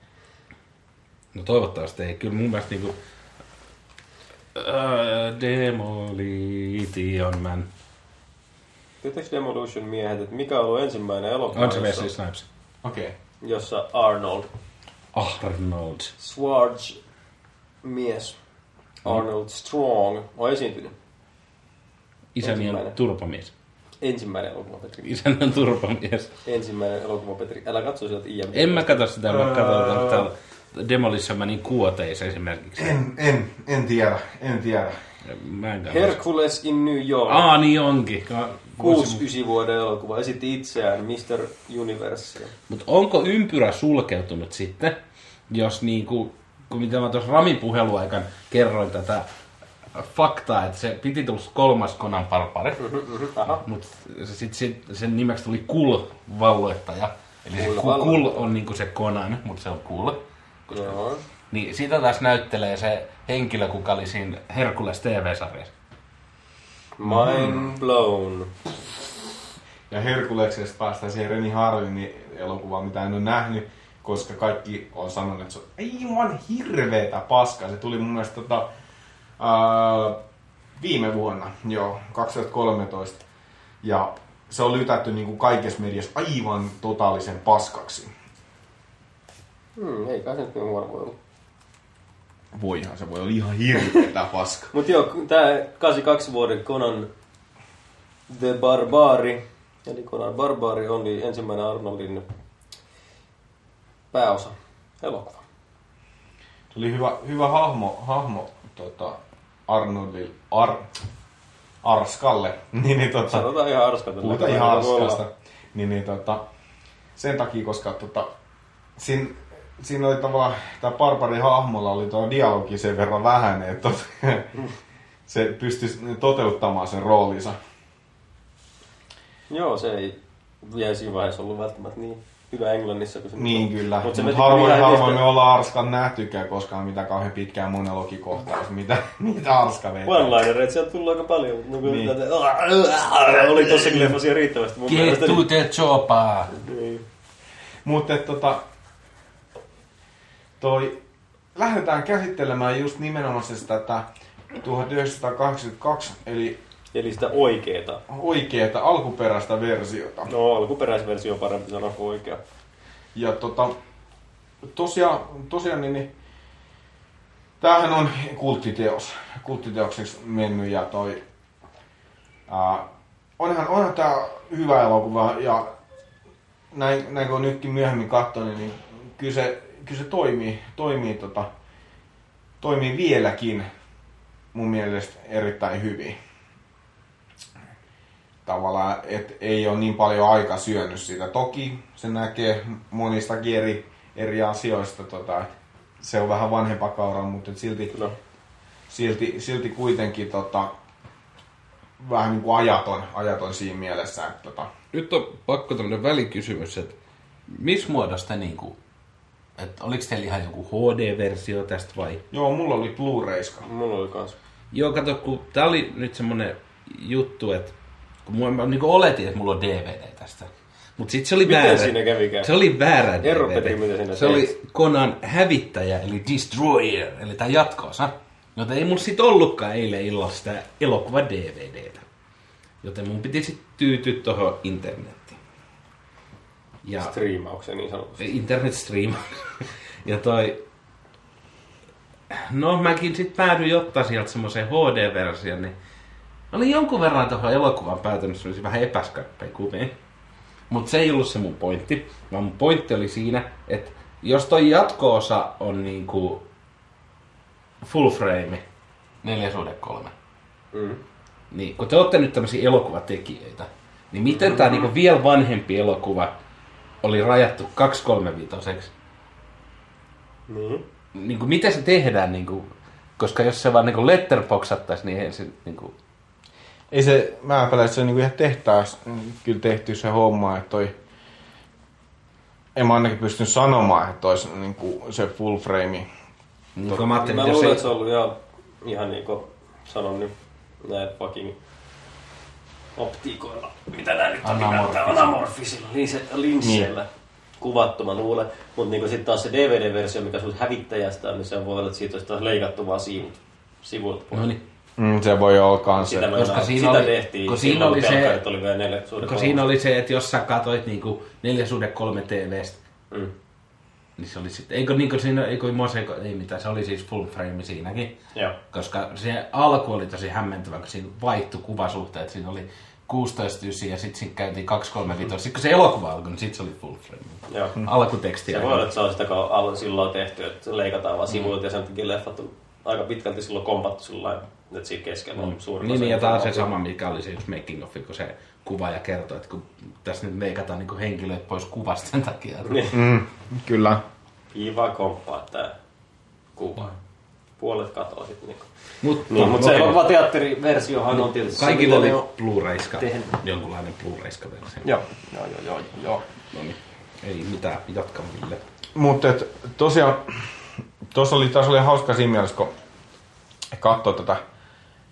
No toivottavasti ei. Kyllä mun mielestä niinku... Uh, Demolition Man. Tietääks Demolition miehet, että mikä on ollut ensimmäinen elokuva, On se Wesley jossa, Snipes. Okei. Okay. jossa Arnold, Arnold. Schwarz mies, Arnold Strong, on esiintynyt. Isäni on turpamies. Ensimmäinen elokuva, Petri. Isäni on turpamies. Ensimmäinen elokuva, Petri. Älä katso sieltä IMDb. En mä katso sitä, mä katson täällä Demolition Manin kuoteissa esimerkiksi. En, en, en tiedä, en tiedä. Mä en. Hercules in New York. Aa, niin onkin. Ka- 6-9 vuoden elokuva. Esitti itseään Mr. Universe. Mutta onko ympyrä sulkeutunut sitten, jos niinku, kun mitä mä tuossa Ramin puheluaikan kerroin tätä faktaa, että se piti tulla kolmas Conan Barbari, mutta sitten sit, sen nimeksi tuli Kul valloittaja. Eli se Kul Kul, on niinku se Conan, mutta se on Kul. Joo. Niin sitä taas näyttelee se henkilö, kuka oli siinä Herkules TV-sarjassa. Mind blown. Ja Herkuleksesta päästään siihen Reni Harlinin elokuvaan, mitä en ole nähnyt, koska kaikki on sanonut, että se on aivan hirveetä paskaa. Se tuli mun mielestä tota, ää, viime vuonna, joo, 2013. Ja se on lytätty niin kuin kaikessa mediassa aivan totaalisen paskaksi. Hmm, ei kai se nyt niin huono voi olla. Voihan se voi olla ihan hirveetä paska. Mut joo, tää 82 vuoden Conan The Barbari, eli Conan Barbari oli ensimmäinen Arnoldin pääosa elokuva. Se oli hyvä, hyvä hahmo, hahmo tota, Arnoldil, Ar, Arskalle. [LAUGHS] niin, niin, tota, Sanotaan ihan arskalta. Puhutaan ihan arskasta. Niin, niin tota, sen takia, koska tota, siinä, siinä oli tavallaan, tämä Barbarin hahmolla oli tuo dialogi sen verran vähän, että [LAUGHS] se pystyi toteuttamaan sen roolinsa. Joo, se ei vielä siinä vaiheessa ollut välttämättä niin hyvä englannissa kuin se Niin on. kyllä, Mut mutta se Mut harvoin, harvoin me ollaan Arskan nähtykään koskaan mitä kauhean pitkään monologikohtaus, mitä, [LAUGHS] mitä Arska vetää. One-linereita sieltä tullut aika paljon. No, kun Niin. tätä- oli tossakin leffassa riittävästi mun Get mielestä. to the chopper! Niin. Mutta tota, toi, lähdetään käsittelemään just nimenomaan tätä 1982, eli Eli sitä oikeeta. oikeeta alkuperäistä versiota. No, alkuperäisversio on parempi sanoa kuin oikea. Ja tota, tosiaan, tosiaan niin, niin tämähän on kulttiteos, kulttiteokseksi mennyt ja toi, ää, onhan, onhan tää hyvä elokuva ja näin, näin kun nytkin myöhemmin katsoin, niin kyllä se, kyllä se toimii, toimii, tota, toimii vieläkin mun mielestä erittäin hyvin. Tavallaan, että ei ole niin paljon aika syönyt sitä. Toki se näkee monistakin eri, eri asioista, tota, että se on vähän vanhempa kaura, mutta silti, Kyllä. silti, silti kuitenkin tota, vähän niin kuin ajaton, ajaton siinä mielessä, että tota, Nyt on pakko tämmönen välikysymys, että missä muodosta niinku, että oliko teillä ihan joku HD-versio tästä vai? joo, mulla oli Blu-rayska. Mulla oli kans. Joo, kato, kun tää oli nyt semmonen juttu, että kun mä, mä niinku oletin, että mulla on DVD tästä. Mut sit se oli Miten väärä. siinä kävikään? Se oli väärä Erro DVD. Petri, mitä siinä Se oli? Konan hävittäjä, eli Destroyer, eli tää jatkoosa. Joten ei mulla sit ollutkaan eilen illalla sitä elokuva DVDtä. Joten mun piti sit tyytyä tohon internettiin. Ja Striimaukseen niin sanotusti. internet stream. [LAUGHS] ja toi... No mäkin sit päädyin ottaa sieltä semmoiseen HD-versioon, niin oli jonkun verran tuohon elokuvan päätynyt semmoisia vähän epäskarppeja kuvia. Mutta se ei ollut se mun pointti, vaan mun pointti oli siinä, että jos toi jatko-osa on niinku full frame, 4 suhde 3, Mm. niin kun te olette nyt tämmöisiä elokuvatekijöitä, niin miten mm-hmm. tämä niinku vielä vanhempi elokuva oli rajattu 235 Niin. niin kuin, miten se tehdään, niin kuin, koska jos se vaan niin letterboxattaisi, niin ei se niin kuin, Ei se, mä pelän, että se on niinku ihan tehtaas kyllä tehty se homma, että toi... En mä ainakin pystynyt sanomaan, että olisi niinku se full frame. niin kuin mä Mä luulen, ei, että se on ollut ihan, ihan niin kuin sanon nyt näin fucking optiikoilla. Mitä nää nyt on Anamorfisilla. nimeltään? Anamorfisilla. Niin se linsseillä niin. kuvattu, mä luulen. Mutta niin sitten taas se DVD-versio, mikä sulla hävittäjästä on, niin se voi olla, että siitä olisi taas leikattu vaan sivut. Sivut pois. no niin, Mm, se voi olla kans se. Sitä, Koska siinä sitä oli- tehtiin. kun siinä oli se- oli vielä neljä suhde kun siinä oli se, että jos sä katsoit niin kuin 4 suhde 3 TVstä, Mm. Niin se oli sitten, eikö niin siinä, eikö Moseko, ei mitään, se oli siis full frame siinäkin. Joo. Koska se alku oli tosi hämmentävä, kun siinä vaihtui kuvasuhteet. Siinä oli 16 ysi ja sitten siinä käytiin 235. Sitten kun se elokuva alkoi, niin sitten se oli full frame. Joo. Alkuteksti. Se voi olla, että se on sitä kun al- silloin tehty, että leikataan vaan sivuilta ja sen takia leffat on aika pitkälti silloin kompattu sillä Että siinä keskellä on suurin Niin, niin, ja taas se sama, mikä oli se yksi making of, kun se kuvaaja kertoi, että kun tässä nyt leikataan niin henkilöt pois kuvasta sen takia. että- Niin. Mm, kyllä. Kiva komppaa tää kuva. Puolet katoaa sitten niinku. Mutta Niin, mutta se okei. elokuvateatteriversiohan on tietysti se, Kaikilla oli Blu-rayska, jonkunlainen Blu-rayska-versio. Joo, joo, joo, joo, joo. No niin, ei mitään, jatka Ville. Mutta et, tosiaan, tuossa oli, taas oli hauska siinä mielessä, kun katsoi tätä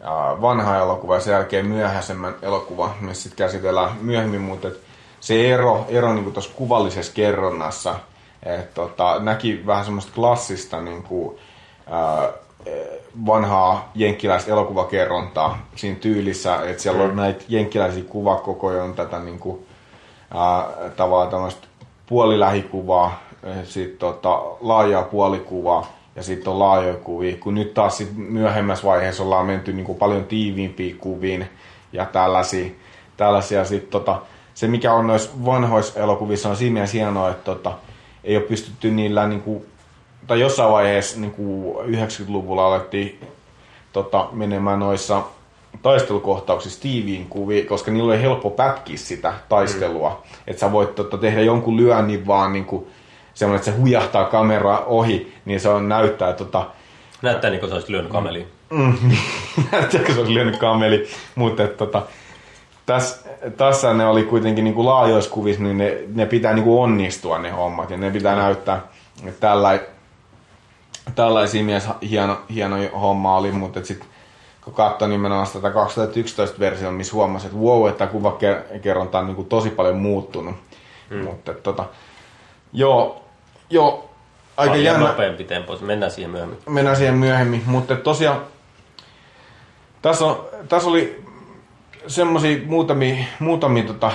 ää, vanhaa elokuvaa ja sen jälkeen myöhäisemmän elokuva, missä sitten käsitellään myöhemmin, mutta et se ero, ero niin tuossa kuvallisessa kerronnassa, että tota, näki vähän semmoista klassista niin kuin, ää, vanhaa jenkkiläistä elokuvakerrontaa siinä tyylissä, että siellä on näitä jenkkiläisiä kuvakokoja, on tätä niin kuin, ää, tavallaan tämmöistä puolilähikuvaa, sitten tota, laajaa puolikuvaa ja sitten on laajoja kuvia, kun nyt taas sit myöhemmässä vaiheessa ollaan menty niin kuin paljon tiiviimpiin kuviin ja tällaisia. tällaisia sit, tota, se mikä on noissa vanhoissa elokuvissa on siinä mielessä hienoa, että tota, ei ole pystytty niillä niin kuin, tai jossain vaiheessa niin kuin 90-luvulla alettiin tota, menemään noissa taistelukohtauksissa tiiviin kuviin, koska niillä oli helppo pätkiä sitä taistelua. Mm. Että sä voit tota, tehdä jonkun lyönnin vaan niin kuin, semmoinen, että se hujahtaa kamera ohi, niin se on näyttää tota, Näyttää niin kuin se olisi lyönyt kameliin. [LAUGHS] näyttääkö se olisi lyönyt kameli, mutta että, tota, tässä, tässä ne oli kuitenkin niin kuin laajoissa kuvissa, niin ne, ne pitää niin kuin onnistua ne hommat ja ne pitää näyttää, että tällä, tällaisia mies hieno, hieno homma oli, mutta sitten kun katsoi nimenomaan sitä 2011 versiota, missä huomasi, että wow, että kuvakerronta on niin kuin tosi paljon muuttunut. Mm. Mutta että, tota, joo, joo, aika Paljon jännä nopeampi tempo. Mennään siihen myöhemmin. mennään siihen myöhemmin, mutta tosiaan tässä, on, tässä oli semmoisia muutamia, muutamia tota,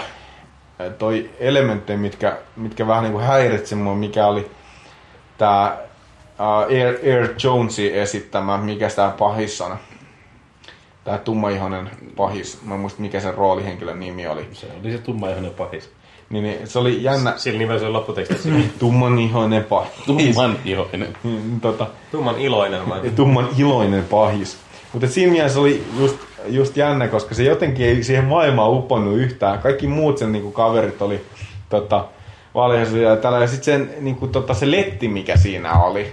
toi elementtejä, mitkä, mitkä vähän niin kuin häiritsi mua, mikä oli tämä uh, Air, Air Jonesin esittämä, mikä tämä pahis on. Tämä tummaihoinen pahis, mä en muista mikä sen roolihenkilön nimi oli. Se oli se tummaihoinen pahis. Niin, niin se oli jännä, Sillä nimellä se on lopputekstissä. [LAUGHS] tummanihoinen pahis. Tumman ihoinen. Mm, tota, Tumman iloinen. Vai? tumman iloinen pahis. Mutta siinä mielessä oli just, just jännä, koska se jotenkin ei siihen maailmaan uponnut yhtään. Kaikki muut sen niinku, kaverit oli tota, valheisia ja tällä. Ja sitten sen, niinku, tota, se letti, mikä siinä oli.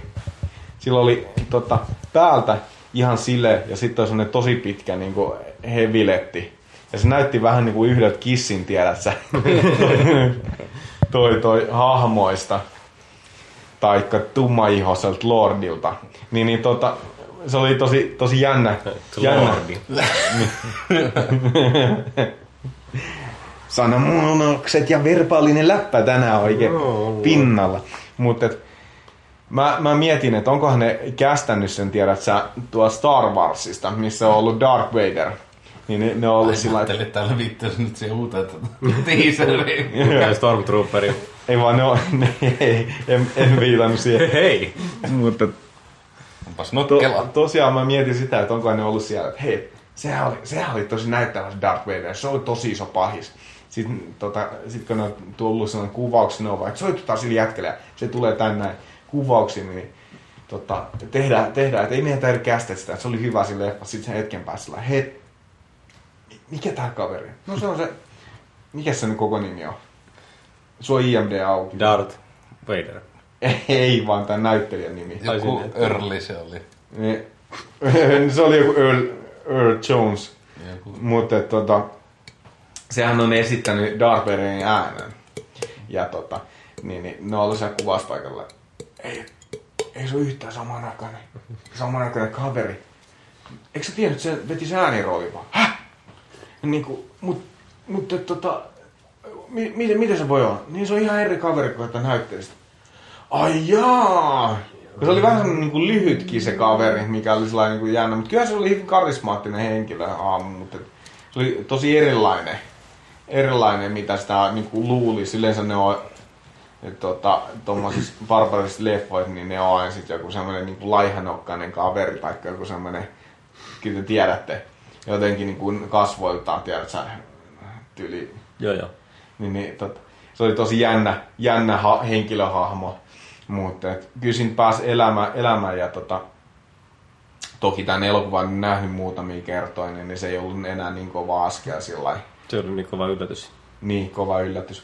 Sillä oli tota, päältä ihan sile ja sitten oli semmonen tosi pitkä niinku, heviletti. Ja se näytti vähän niinku yhdeltä kissin, tiedät sä. [LAUGHS] toi, toi hahmoista taikka tummaihoiselta lordilta. Niin, niin tota, se oli tosi, tosi jännä. [LAUGHS] jännä. Lordi. [LAUGHS] Sanamuunnokset ja verbaalinen läppä tänään oikein pinnalla. Mutta mä, mä mietin, että onkohan ne kästännyt sen, tiedät sä, tuo Star Warsista, missä on ollut Darth Vader. Niin ne, ne on ollut sillä lailla, Ajattelin, että täällä viittaisi nyt siihen uuteen teaseriin. Ja Stormtrooperi. ei vaan ne on, [LAUGHS] ne, ei, en, en viitannut siihen. Hei! Mutta Onpas To, nokkela. tosiaan mä mietin sitä, että onko ne ollut siellä, että hei, sehän oli, sehän oli tosi näyttävä se Darth Vader, se oli tosi iso pahis. Sitten tota, sit kun ne on tullut sellainen kuvauksia, ne on vaan, että soitetaan sille jätkelle ja se tulee tänne kuvauksiin, niin tota, tehdään, tehdään, että ei meidän tarvitse kästetä sitä, että se oli hyvä sille leffa. Sitten sen hetken päässä sillä, hei, mikä tää kaveri? No se on se, mikä sen koko nimi on? Suo IMD auki. Darth Vader. [LAUGHS] Ei vaan tämän näyttelijän nimi. Joku Early se oli. Niin, [LAUGHS] se oli joku Earl, Earl Jones, Joku. mutta tota, sehän on esittänyt Darth Vaderin äänen. Ja tota, niin, niin ne on ollut siellä kuvauspaikalla. Ei, ei se ole yhtään samanaikainen, samanaikainen kaveri. Eikö sä tiedä, että se veti se äänirooli vaan? Häh? Niin kuin, mut, mutta tota, mi, miten, miten se voi olla? Niin se on ihan eri kaveri kuin että näyttelistä. Ai jaa! Se oli vähän niin kuin lyhytkin se kaveri, mikä oli sellainen niin jännä, mutta kyllä se oli hyvin karismaattinen henkilö aamu, mutta se oli tosi erilainen, erilainen mitä sitä niin kuin luulisi. Yleensä ne on että tota, tuommoisissa barbarisissa leffoissa, niin ne on aina sitten joku semmoinen niin laihanokkainen kaveri tai joku semmoinen, kyllä te tiedätte, jotenkin niin kuin kasvoiltaan, tiedät sä, tyyli Joo, joo. niin, niin tot, se oli tosi jännä, jännä ha, henkilöhahmo. Mutta kyllä siinä pääsi elämään, elämään ja tota, toki tämän elokuvan nähnyt muutamia kertoja, niin, niin se ei ollut enää niin kova askel sillä Se oli niin kova yllätys. niin kova yllätys.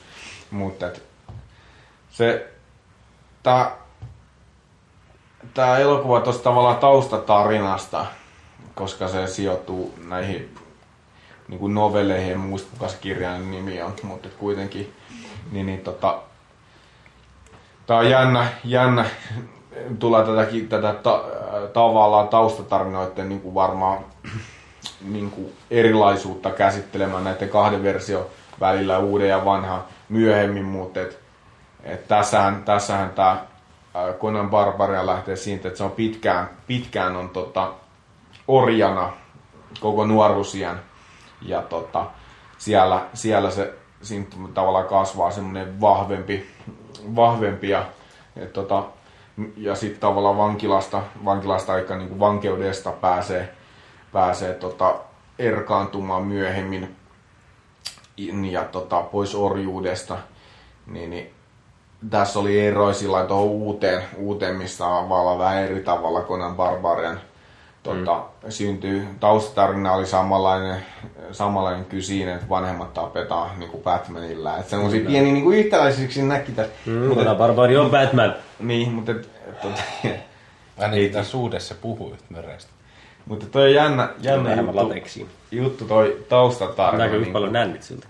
Mutta se, tää elokuva tuosta tavallaan taustatarinasta, koska se sijoittuu näihin niin kuin novelleihin, en muista kuka se kirjan nimi on, mutta kuitenkin, niin, niin tota, tää on jännä, jännä tulee tätäkin, tätä ta, tavallaan taustatarinoiden niin kuin varmaan niin kuin erilaisuutta käsittelemään näiden kahden version välillä, uuden ja vanha myöhemmin, mutta et, et tässähän, tässähän tämä Conan Barbaria lähtee siitä, että se on pitkään, pitkään on tota, orjana koko nuoruusien. Ja tota, siellä, siellä se siinä tavallaan kasvaa semmoinen vahvempi, vahvempi ja, et, tota, ja sitten tavallaan vankilasta, vankilasta aika niin kuin vankeudesta pääsee, pääsee tota, erkaantumaan myöhemmin ja tota, pois orjuudesta, niin, niin tässä oli eroja sillä tuohon uuteen, uuteen, missä on vähän eri tavalla Conan Barbarian tota, mm. syntyy. Taustatarina oli samanlainen, samanlainen kysiin, että vanhemmat tapetaan niin kuin Batmanilla. Että semmoisia pieniä niin kuin yhtäläisyyksiä näki tässä. Mm, Conan Barbari on Batman. Niin, mutta et, et, tota, Ainakin tässä uudessa puhuu yhtämereistä. mutta toi on jännä, jännä juttu, lateksiin. juttu toi taustatarina. Näkyy niin paljon nännit siltä.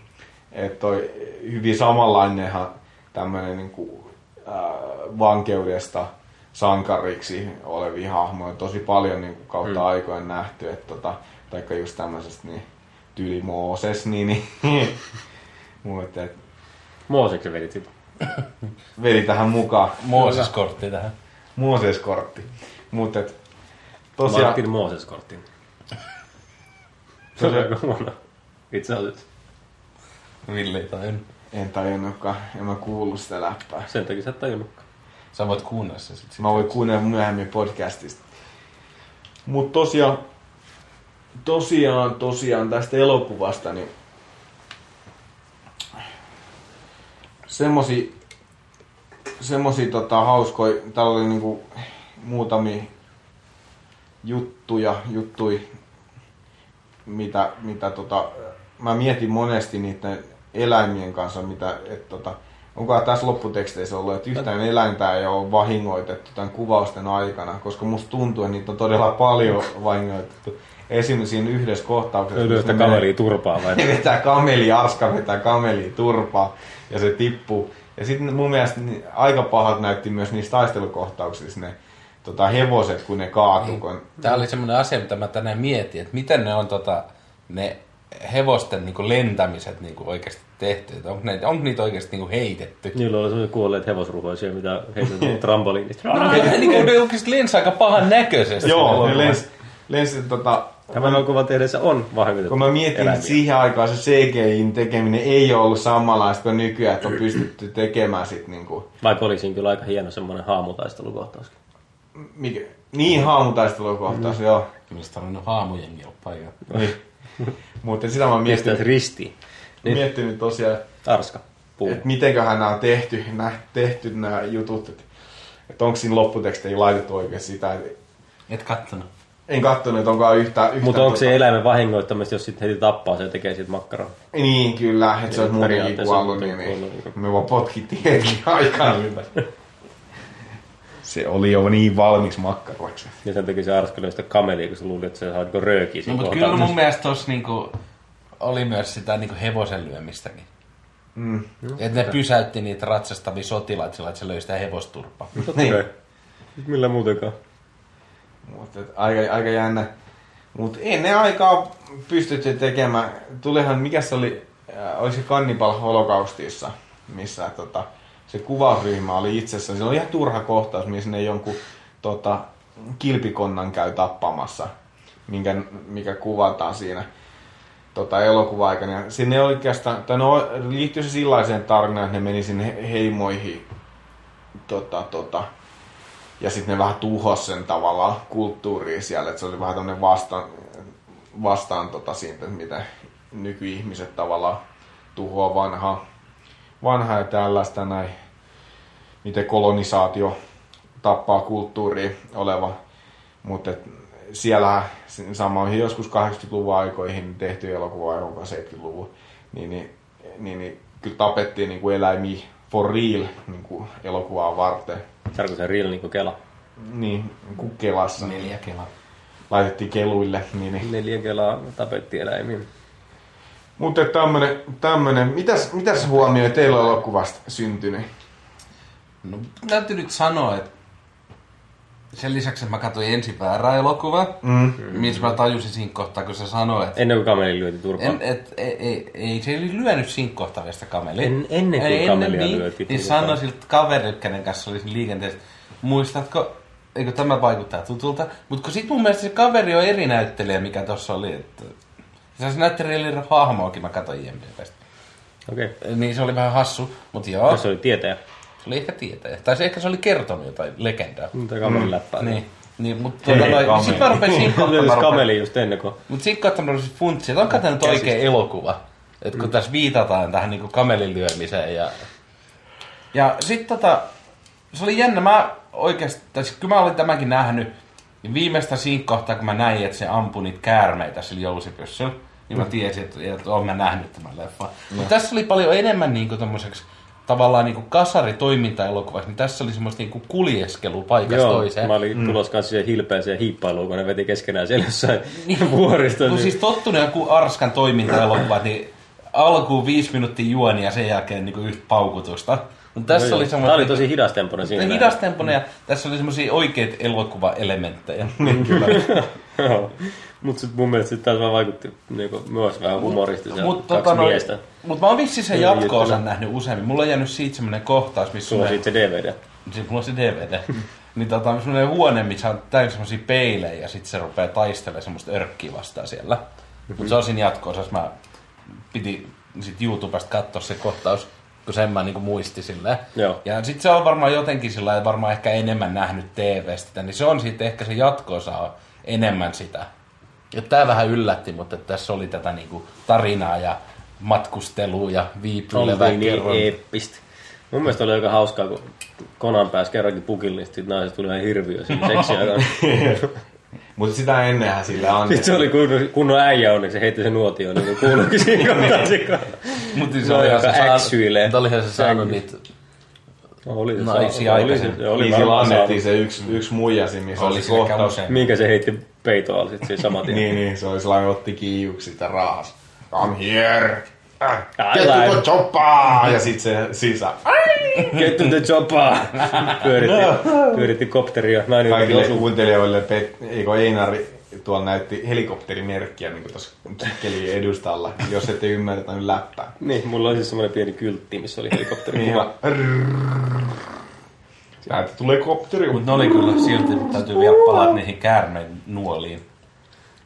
että toi hyvin samanlainenhan tämmöinen niin kuin, äh, vankeudesta sankariksi olevia hahmoja tosi paljon niin kuin kautta mm. aikojen nähty, että tota, taikka just tämmöisestä niin tyyli Mooses, niin, niin mutta et, Mooseksen vedit sitä. [LAUGHS] veli tähän mukaan Mooses-kortti tähän. Mooses-kortti. Mutta et, Tosiaan. Martin Mooses-kortin. [LAUGHS] Se on aika huono. Itse asiassa. Ville ei tajunnut. en tajunnutkaan, en mä kuullut sitä läppää. Sen takia sä et tajunnutkaan. Sä voit kuunnella se sit. Mä voin kuunnella myöhemmin podcastista. Mutta tosiaan, tosiaan, tosiaan tästä elokuvasta, niin semmosia, semmosia tota, hauskoja, täällä oli niinku muutamia juttuja, juttui, mitä, mitä tota, mä mietin monesti niiden eläimien kanssa, mitä, et, tota, onko tässä lopputeksteissä ollut, että yhtään eläintä ei ole vahingoitettu tämän kuvausten aikana, koska musta tuntuu, että niitä on todella paljon vahingoitettu. Esimerkiksi siinä yhdessä kohtauksessa, Löytyy sitä kaveria turpaa vai? [LAUGHS] ne vetää kameli, Arska vetää kameli turpaa ja se tippuu. Ja sitten mun mielestä niin aika pahat näytti myös niissä taistelukohtauksissa ne tota, hevoset, kun ne kaatuu. Kun... Tää oli semmoinen asia, mitä mä tänään mietin, että miten ne on tota, ne hevosten niinku lentämiset niinku oikeasti tehty. Että Onko, ne, onko niitä oikeasti niinku heitetty? Niillä oli semmoisia kuolleet hevosruhoisia, mitä heitetään [LAUGHS] trampoliinista. Ne, niinku, ne oikeasti lensi aika pahan näköisesti. Joo, ne lensi, lensi tota, Tämän elokuvan tehdessä on vahingoitettu kun mä mietin, eläimiä. että siihen aikaan se CGIn tekeminen ei ole ollut samanlaista kuin nykyään, että on pystytty tekemään sit niinku, Vaikka olisi siinä kyllä aika hieno semmoinen haamutaistelukohtaus. mikä, niin haamutaistelukohtaus, mm. joo. Mistä on haamujengi ollut paikalla. Niin. Mutta sitä mä Pistäät miettinyt, ristiin. Niin. miettinyt tosiaan, Arska. Puu. että mitenköhän nämä on tehty, nämä, tehty nämä jutut, että, että onko siinä lopputeksteihin laitettu oikein sitä. että Et kattonut. En katsonut, että onko yhtä... yhtä Mutta onko tota- se eläimen vahingoittamista, jos sitten heti tappaa se ja tekee siitä makkaraa? Niin, kyllä, että se olisi muutenkin periaatteessa kuollut, on niin, niin niin. me vaan potkittiin heti aikaan ympäri. Se oli jo niin valmis makkaraksi. Ja sen takia se Arska löi sitä kamelia, kun se luuli, että se saa niinku röökiä No, siinä mutta kyllä mun mielestä tossa niinku, oli myös sitä niinku hevosen lyömistäkin. Mm. Että ne pysäytti niitä ratsastavia sotilaita sillä, että se löi sitä hevosturpaa. Niin. Millä muutenkaan? Mutta aika, aika jännä. Mutta ennen aikaa pystytty tekemään, tulihan, mikä se oli, äh, oli se Cannibal Holocaustissa, missä tota, se kuvausryhmä oli itsessä, se oli ihan turha kohtaus, missä ne jonkun tota, kilpikonnan käy tappamassa, minkä, mikä kuvataan siinä tota, elokuva-aikana. Sinne oikeastaan, tai no, liittyy se sellaiseen tarinaan, että ne meni sinne heimoihin tota, tota, ja sitten ne vähän tuhos sen tavallaan kulttuuria siellä, että se oli vähän tämmöinen vastaan, vastaan tota siitä, että nykyihmiset tavallaan tuhoaa vanhaa, vanhaa ja tällaista näin, miten kolonisaatio tappaa kulttuuria oleva, mutta siellä samoihin joskus 80-luvun aikoihin tehty elokuva, jonka 70-luvun, niin, niin, niin, niin kyllä tapettiin niin kuin eläimiä for real niin kuin elokuvaa varten. Tarkoitan se real niin kuin Kela. Niin, niin kuin kelassa. Neljä kelaa. Laitettiin keluille. Niin, niin. Neljä Kelaa tapettiin eläimiä. Mutta tämmönen, tämmönen, mitäs, mitäs huomioon teillä elokuvasta syntynyt? No, täytyy nyt sanoa, että sen lisäksi, mä katsoin ensin väärää elokuvaa, mm. missä mä tajusin siinä kohtaa, kun se sanoi, että Ennen kuin kameli lyöti turpaan. En, et, ei, ei, ei, se ei lyönyt siinä kohtaa vielä sitä kamelia. En- ennen kuin Ei, kamelia niin, lyötiin Niin turpaan. sanoi siltä kaverille, kenen kanssa oli siinä liikenteessä, muistatko, eikö tämä vaikuttaa tutulta, mutta kun sit mun mielestä se kaveri on eri näyttelijä, mikä tuossa oli, että se näytteli eri hahmoakin, mä katsoin IMDbstä. Okei. Okay. Niin se oli vähän hassu, mutta joo, Tässä oli tietäjä. Se oli ehkä tietäjä. Tai se ehkä se oli kertonut jotain legendaa. Mutta kameli läppää. Niin. Niin, mutta tuota, noin, sit mä rupesin [LAUGHS] rupesin- kameli just ennen kuin... Kohtaa mä rupesin funtsia, että onko tämä nyt oikea elokuva. Että kun tässä viitataan tähän niinku kamelin lyömiseen ja... Ja sit tota, se oli jännä, mä oikeasti, tai siis kyllä mä olin tämäkin nähnyt, ja viimeistä siinä kohtaa, kun mä näin, että se ampui niitä käärmeitä sillä jousipyssyllä, niin mä tiesin, että, että oon mä nähnyt tämän leffan. Mutta tässä oli paljon enemmän niinku tommoseksi tavallaan niinku kasaritoiminta-elokuvaksi, niin tässä oli semmoista niinku kuljeskelu paikasta Joo, toiseen. mä olin tulossa kanssa siihen hilpeeseen hiippailuun, kun ne veti keskenään siellä jossain vuorista. Kun Niin. siis tottunut joku Arskan toimintaelokuva, niin alkuun viisi minuuttia juoni ja sen jälkeen niin yhtä paukutusta. Mutta tässä Joo, oli semmoinen... Tää oli tosi hidastempoinen siinä. Tämä hidastempoinen ja tässä oli semmoisia oikeita elokuvaelementtejä. [LAUGHS] Joo. Mutta mun mielestä sit taas vaan vaikutti niinku, myös vähän humoristiselta. Mutta kaksi tota, no, miestä. mut mä oon vissi sen jatko-osan nähnyt useammin. Mulla on jäänyt siitä semmoinen kohtaus, missä Sulla on siitä se DVD. Siis mulla on se DVD. [LAUGHS] niin tota, semmoinen huone, missä on täysin semmoisia peilejä ja sitten se rupeaa taistelemaan semmoista örkkiä vastaan siellä. Mutta se on siinä jatko-osassa. Mä piti sit YouTubesta katsoa se kohtaus, kun sen mä niinku muisti. Joo. Ja sitten se on varmaan jotenkin sillä varmaan ehkä enemmän nähnyt TV-stä, niin se on sitten ehkä se jatko-osa enemmän sitä. Ja tää vähän yllätti, mutta tässä oli tätä niinku tarinaa ja matkustelua ja niin kerron. eeppistä. Mun mielestä oli aika hauskaa, kun Konan pääsi kerrankin pukille, niin sitten naiset tuli ihan hirviö siinä seksiaikaan. [LAUGHS] [LAUGHS] Mutta sitä ennenhän sillä on. Sitten se oli kunnon, kunnon äijä onneksi, se heitti sen nuotioon, niin kuin kuuluukin siinä [LAUGHS] kohtaa. Mutta Se oli aika äksyilee. Mutta olihan se saanut niitä Oli se, Naisia oli se, se oli Niin sillä annettiin se yksi, yksi muija siinä, missä oli oli siinä kohtaus. Minkä se heitti peitoa sitten siinä saman tien. Niin, niin, se oli sellainen, otti kiijuksi sitä rahas. Come here. Äh, Get to chopper! Ja sit se sisä. Get to the chopper! Pyöritti, pyöritti kopteria. Mä en jotenkin Kaikille osu. kuuntelijoille, Pet, eikö Einari tuolla näytti helikopterimerkkiä niin tuossa kikkeliin edustalla, jos ette ymmärtänyt läppää. Niin, mulla oli siis semmoinen pieni kyltti, missä oli helikopteri. Niin kuva. Täältä tulee kopteri. Mutta ne oli kyllä silti, täytyy vielä palata niihin käärmeen nuoliin.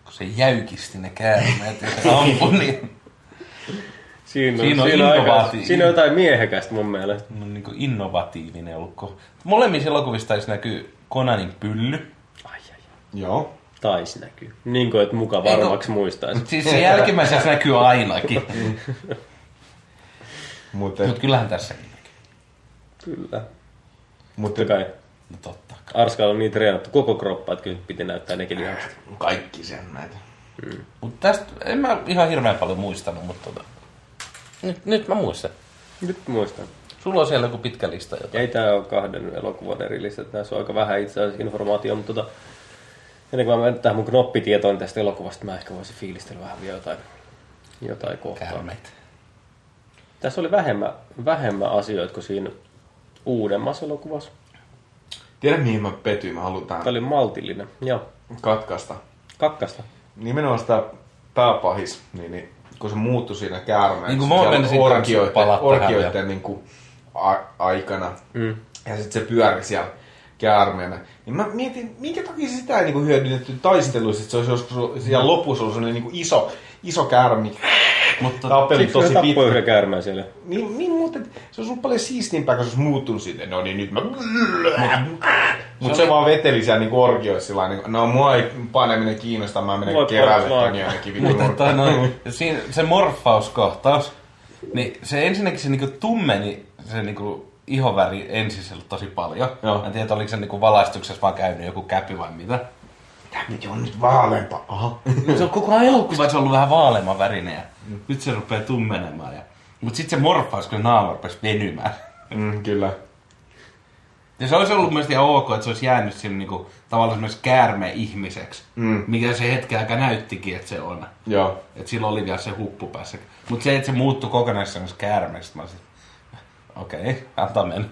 Kun se jäykisti ne käärmeet ja se ampui, niin Siinä, Siinä on siinä, aika, innovaatio- siinä on jotain miehekästä mun mielestä. ne on niin kuin innovatiivinen ollut. ko- Molemmissa elokuvissa taisi näkyy Konanin pylly. Ai, ai, Joo. Tais näkyy. Niin kuin, että muka varmaksi muistaisi. Mutta siis se jälkimmäisessä näkyy ainakin. [LAUGHS] Mutta Mutta kyllähän tässäkin näkyy. Kyllä. mut, Totta kai. No totta. Arskalla on niin treenattu koko kroppa, että kyllä piti näyttää nekin lihakset. kaikki sen näitä. Mutta tästä en mä ihan hirveän paljon muistanut, mutta tota, nyt, nyt mä muistan. Nyt muistan. Sulla on siellä joku pitkä lista jotain. Ei tää ole kahden elokuvan eri listat. Näissä on aika vähän itse asiassa informaatiota, mutta tota, ennen kuin mä menen tähän mun knoppitietoon tästä elokuvasta, mä ehkä voisin fiilistellä vähän vielä jotain, jotain kohtaa. Käärmeet. Tässä oli vähemmän, vähemmän asioita kuin siinä uudemmassa elokuvassa. Tiedät mihin mä petyin? Mä haluan Tämä tämän oli maltillinen. Joo, katkaista. kakkasta. Nimenomaan sitä pääpahis, niin, niin kun se muuttui siinä käärmeen. Niin kuin mä menisin orkioiden, orkioiden niin kuin, a- aikana. Mm. Ja sitten se pyöri siellä käärmeenä. Niin mä mietin, minkä takia sitä ei niin hyödynnetty taisteluissa, että se olisi joskus siellä lopussa ollut sellainen niin iso, iso käärmi. Mutta Tappeli tosi se tappoi pitkä. yhden käärmeen siellä. Niin, niin mutta se olisi ollut paljon siistimpää, kun se olisi muuttunut siitä. No niin, nyt mä... Mutta se, vaan veteli siellä niinku orgioissa sillä lailla, niinku, no mua ei paneminen kiinnosta, mä menen Mua kerälle polttaa. ton jonnekin vitun Mutta noin, siinä, se morfauskohtaus, niin se ensinnäkin se niinku tummeni se niinku ihoväri ensin tosi paljon. Joo. Mä en tiedä, oliko se niinku valaistuksessa vaan käynyt joku käpy vai mitä. Tämä on nyt vaaleampa. Aha. Se on koko ajan elokuvassa ollut vähän vaaleamman värinen ja nyt se rupeaa tummenemaan. Ja... Mutta sitten se morfaus, kun naama rupesi venymään. Mm, kyllä. Ja se olisi ollut mielestäni ihan ok, että se olisi jäänyt sinne niinku, tavallaan semmoisessa käärme-ihmiseksi. Mm. Mikä se hetken aika näyttikin, että se on. Joo. Että sillä oli vielä se huppu päässä. Mutta se, että se muuttui kokonaan semmoisessa käärmeestä, mä olisin, okei, okay, antaa mennä.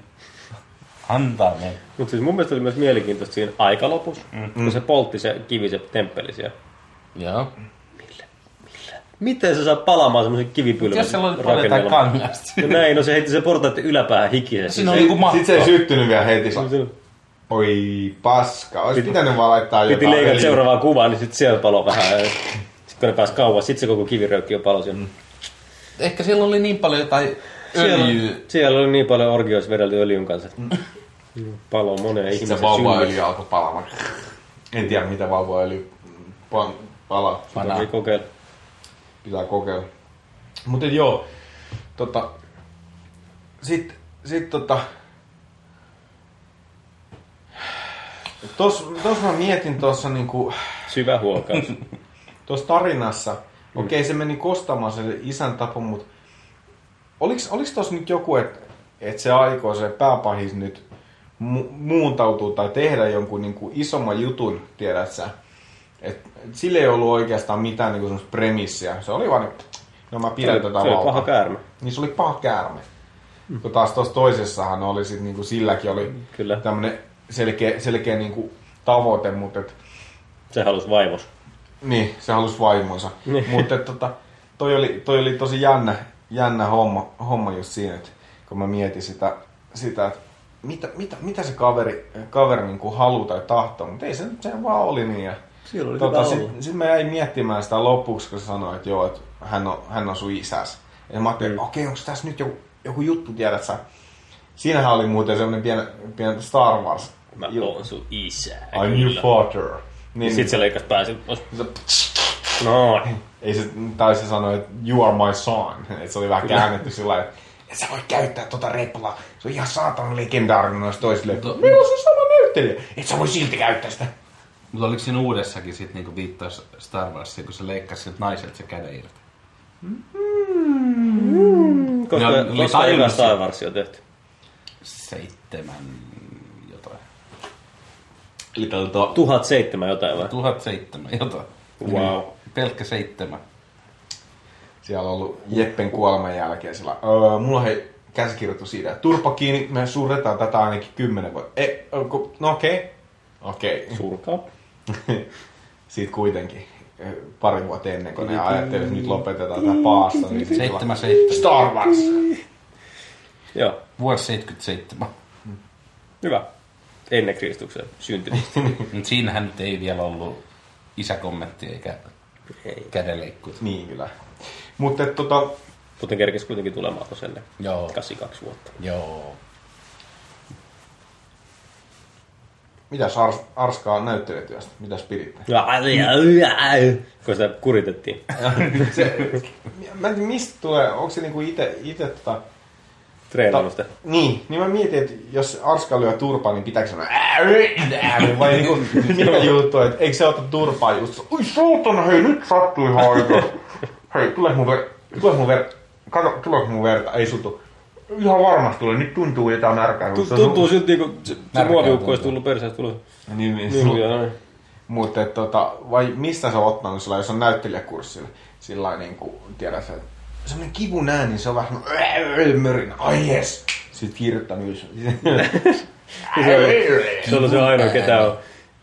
Antaa mennä. Mutta siis mun mielestä oli myös mielenkiintoista siinä aikalopussa, mm. kun se poltti se kivi, se temppeli siellä. Joo. Miten se saa palaamaan semmoisen kivipylvän Jos siellä oli paljon jotain kangasta. No näin, no se heitti se portaiden yläpäähän hikisesti. Siinä on niinku matto. Sitten se ei syttynyt vielä heti. Oi paska. Olisi pitänyt vaan laittaa Piti jotain. leikata öljyä. seuraavaa kuvaa, niin sitten siellä palo vähän. Sitten kun ne pääsi kauas, sitten se koko kiviröykki jo palo siellä. Ehkä siellä oli niin paljon jotain Siellä, öljyä. siellä oli niin paljon orgioissa vedelty öljyn kanssa. Palo moneen Sitten ihmisen se vauvaöljy alkoi palamaan. En tiedä mitä vauvaöljy pa- palaa. Panaa. Ei kokeilla. Pitää kokeilla. Mutta joo, tota, sit, sit tota, tos, tos mä mietin tuossa niinku, Syvä huokaus. [LAUGHS] tuossa tarinassa, okei okay, se meni kostamaan se isän tapo, mutta oliks, oliks tossa nyt joku, että et se aikoo se pääpahis nyt mu- muuntautua tai tehdä jonkun niinku isomman jutun, tiedät sä? Et, et sille ei ollut oikeastaan mitään niinku semmoista premissiä. Se oli vaan, no mä Se pidän oli, tätä se oli valtaa. paha käärme. Niin se oli paha käärme. Mm. Kun taas tuossa toisessahan oli sit niinku silläkin oli Kyllä. tämmönen selkeä, selkeä niinku tavoite, mutta et, Se halusi vaimos. niin, se halusi vaimonsa. Niin. mutta tota, toi, oli, toi oli tosi jännä, jännä homma, homma just siinä, että kun mä mietin sitä, sitä että mitä, mitä, mitä se kaveri, kaveri niinku haluaa tai tahtoo, mutta ei se, se vaan oli niin. Ja, Siellä oli tota, Sitten sit mä jäin miettimään sitä lopuksi, kun se sanoi, että joo, että hän on, hän on sun isäs. Ja mä ajattelin, Mm. että okei, onko tässä nyt joku, joku juttu, tiedät sä? Siinähän oli muuten semmoinen pieni, pieni Star Wars. Mä Ju- oon sun isä. I'm your father. Niin, Sitten se leikas pääsi. se, No, ei se, tai se sanoi, että you are my son. [LAUGHS] Et se oli vähän käännetty sillä lailla, että et sä voi käyttää tota replaa. Se on ihan saatan legendaarinen noista toisille. Meillä on se sama näyttelijä. Et sä voi silti käyttää sitä. Mutta oliko siinä uudessakin sit niinku viittaus Star Warsiin, kun se leikkasi siltä naiselta se käden irti? koska, Ne oli koska. Star Wars on tehty. Seitsemän jotain. Eli tota, 1007 jotain vai? 1007 jotain. Wow. Pelkkä seitsemän. siellä on ollut Jeppen kuoleman jälkeen sillä. Öö, mulla on hei käsikirjoitus siitä, että turpa kiinni, me surretaan tätä ainakin kymmenen vuotta. E, onko- no okei. Okay. Okei. Okay. Surkaa. [LAUGHS] Siitä kuitenkin ö, pari vuotta ennen kuin ne ajatteli, että nyt lopetetaan tämä paasta. Niin sit Seitsemän, sillä- seitsemän. Star Wars. Joo, Vuosi 77. hyvä. Ennen Kristuksen syntymistä. [LAUGHS] Mut siinähän nyt ei vielä ollut isäkommentti eikä Ei. kädenleikkuja. Niin kyllä. Mutta tota, Kuten kerkesi kuitenkin tulemaan Joo. 82 vuotta. Joo. Mitäs Ars, Arskaa näyttelijätyöstä? Mitäs piditte? Kun sitä kuritettiin. [LAUGHS] Se, mä en tiedä, mistä tulee, onko se niinku ite, ite tota, Treenannut sitä. Niin, niin mä mietin, että jos Arska lyö turpaa, niin pitääkö sanoa vai niinku, [LAUGHS] mikä juttu, että eikö se ota turpaa just, oi saatana, hei nyt sattui ihan aika. Hei, tule mun ver, tule mun ver, kato, tuleeko mun verta, ei sutu. Ihan varmasti tulee, nyt tuntuu jotain märkää. on- Tuntuu silti, kun se, se muoviukko olisi tuntuu. tullut perseestä tulos. Niin, niin, Niin, ja noin. Mutta tota, vai mistä sä oot ottanut sillä, jos on näyttelijäkurssilla? Sillä lailla niin kuin, tiedät sä, semmoinen kivun ääni, se on vähän semmoinen mörinä. Ai jes! Sitten kirjoittanut ylös. [LAUGHS] Se on, se on se ainoa, ketä on,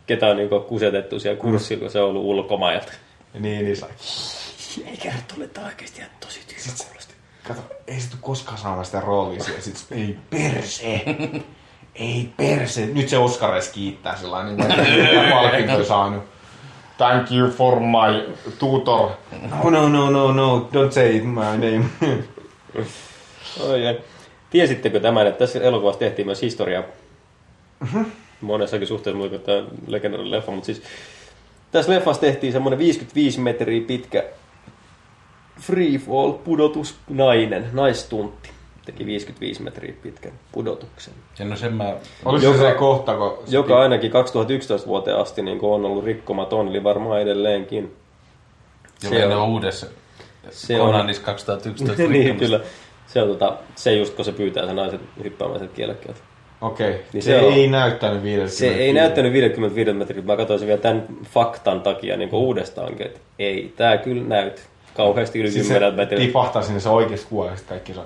ketä on niin kusetettu siellä kurssilla, kun se on ollut ulkomailta. niin, niin. Ei kerro tulle, että oikeasti ihan tosi kuulosti. Kato, ei se tule koskaan saamaan sitä roolia siellä. Sit, se, ei perse! ei perse! Nyt se Oskareissa kiittää sellainen, niin kuin, että palkinto saanut. Thank you for my tutor. No, no, no, no, no, don't say it my name. Oi, ai. Tiesittekö tämän, että tässä elokuvassa tehtiin myös historiaa? Monessakin suhteessa muuta kuin tämä legendaarinen leffa, mutta siis tässä leffassa tehtiin semmoinen 55 metriä pitkä free fall pudotusnainen, naistuntti. teki 55 metriä pitkän pudotuksen. Ja no sen mä... Oliko Joka- se se kohta, kun... Joka ainakin 2011 vuoteen asti niin on ollut rikkomaton, eli varmaan edelleenkin. Se Se on on- uudessa se on- Onanissa 2011 [LAUGHS] niin, rikkomassa. kyllä. Se on tota, se just, kun se pyytää sen naisen hyppäämään sieltä kielekkeeltä. Okei, okay. Niin se, se on- ei näyttänyt 50. Se ei näyttänyt 55 metriä, mä katsoin sen vielä tämän faktan takia niin uudestaankin, että ei, tää kyllä näyt kauheasti yli Siis 10 se metriä. tipahtaa sinne, se oikeasti kuolee, ja sitten kaikki saa.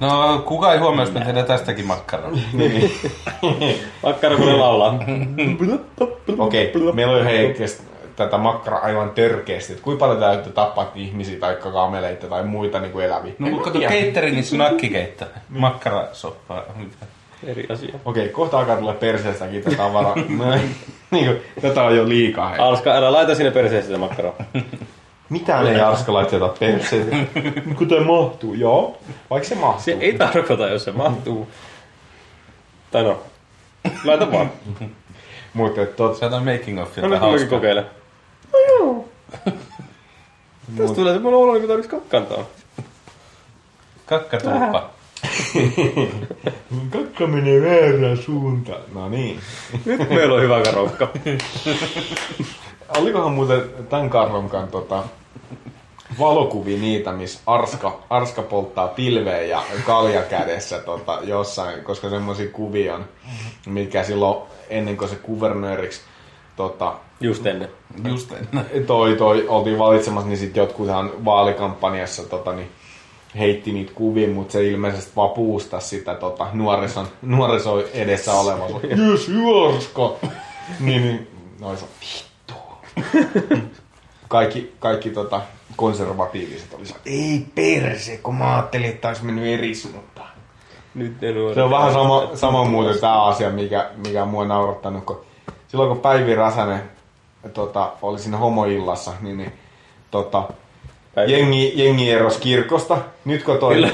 No, kuka ei jos me tehdään tästäkin makkaraa? [LAUGHS] [LAUGHS] Makkara kun ne laulaa. [LAUGHS] Okei, okay. meillä on hei tätä makkaraa aivan törkeästi. että Kuinka paljon täytyy tappaa ihmisiä tai kameleita tai muita niin kuin eläviä? No, mutta kato tiedä. cateringissa nakkikeitto. Makkarasoppaa. Eri asia. Okei, kohta alkaa tulla perseestäkin tätä tavaraa. No, niin kuin, tätä on jo liikaa. Hei. Alska, älä laita sinne perseeseen sitä makkaraa. Mitään ei Arska laiteta perseeseen. [LAUGHS] Kun tämä mahtuu, joo. Vaikka se mahtuu. Se ei tarkoita, jos se mahtuu. Tai no, laita vaan. [LAUGHS] Mutta tot, Se on making of No jotain nyt mäkin hauskaa. kokeilen. No joo. [LAUGHS] Tästä tulee semmoinen olo, niin kuin tarvitsisi kakkantaa. Kakkatuppa. kakka menee väärään suuntaan. No niin. Nyt meillä on hyvä karokka. Olikohan muuten tämän Karronkan tota, valokuvia niitä, missä Arska, Arska polttaa pilveä ja kalja kädessä tota, jossain, koska semmoisia kuvia on, mikä silloin ennen kuin se kuvernööriksi tota, Just ennen. Just ennen. toi, toi, oltiin valitsemassa, niin sitten jotkuthan vaalikampanjassa tota, niin heitti niitä kuvia, mutta se ilmeisesti vaan puustasi sitä tota, nuorison, nuorison edessä olevaa. [LAUGHS] Jes, Jorska! niin, niin, noin se, vittu. Kaikki, kaikki tota, konservatiiviset oli ei perse, kun mä ajattelin, että olisi mennyt eris, mutta... Nyt ne nuoret. Se on vähän sama, sama muuten tämä asia, mikä, mikä mua on naurattanut, kun silloin kun Päivi Räsänen tota, oli siinä homoillassa, niin, niin tota, Päivi. jengi, jengi erosi kirkosta. Nyt kun, toi,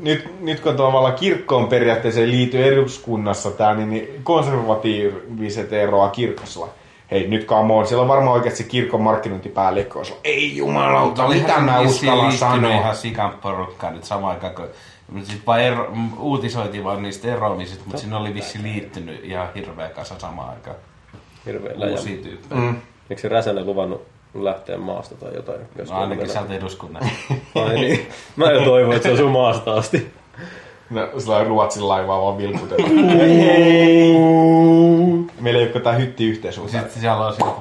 nyt, nyt kun tavallaan kirkkoon periaatteessa ei liity eduskunnassa tämä, niin, niin konservatiiviset eroaa kirkossa. Hei, nyt come on. Siellä on varmaan oikeasti se kirkon markkinointipäällikkö. on se, Ei jumalauta, mitä mä uskallan sanoa. ihan sikan porukkaa nyt samaan aikaan, kun sitten vaan ero, uutisoitiin vaan niistä eroamisista, mutta sinne oli vissi liittynyt ihan hirveä kasa samaan aikaan. Hirveä läjä. Uusia tyyppejä. Mm. Eikö se Räsänen luvannut lähteä maasta tai jotain? Jos No ainakin sieltä eduskunnasta. [LAUGHS] Ai niin. Mä jo toivon, että se asuu maasta asti. No, sillä on Ruotsin laivaa vaan vilkutetaan. Meillä ei ole tämä hytti yhteisuutta. Sitten siellä on siellä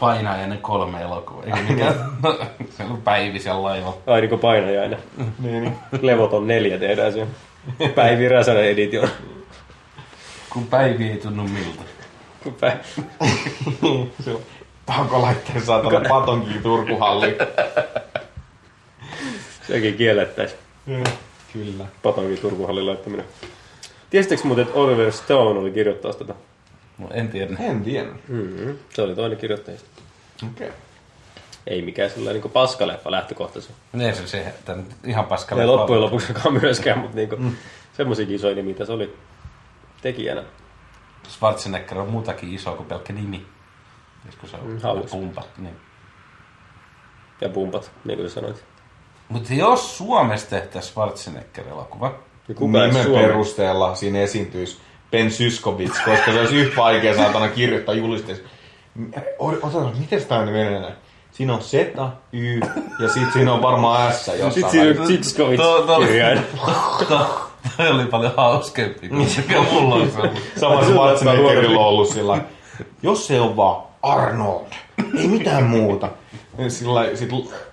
painajainen kolme elokuvaa. Eikä mikään. [LAUGHS] siellä on Päivi siellä laivalla. Ai niin kuin painajainen. Niin, niin. Levoton neljä tehdään siellä. Päivi Räsänen edition. Kun Päivi ei tunnu miltä. Pä- Se on pakko laittaa saatana patonkiin Turkuhalliin. Sekin kiellettäisiin. Kyllä. Patonkin Turkuhallin laittaminen. Tiesittekö muuten, että Oliver Stone oli kirjoittaa tätä? No, en tiedä. En tiedä. Mm-hmm. Se oli toinen kirjoittajista. Okei. Okay. Ei mikään sellainen niin paskaleffa lähtökohtaisesti. Ei se se, että nyt ihan paskalle. Ei loppujen lopuksikaan myöskään, mutta niin mm. semmoisia isoja nimiä tässä oli tekijänä. Schwarzenegger on muutakin iso kuin pelkkä nimi. Koska se on Mm, mm, haus. pumpa. Niin. Ja pumpat, niin kuin sanoit. Mutta jos Suomessa tehtäisiin Schwarzenegger-elokuva, Ja ei Nimen perusteella siinä esiintyisi Ben Syskovits, koska se olisi yhtä vaikea saatana kirjoittaa julisteessa. Otetaan, miten tämä menee? Siinä on Z, Y ja sitten siinä on varmaan S jossain. Sitten siinä on to- kirjain. toi oli paljon hauskempi kuin mikä mulla on ollut. Sama Schwarzeneggerilla on ollut sillä jos se on vaan Arnold, ei mitään muuta. Niin Sillä lailla, sit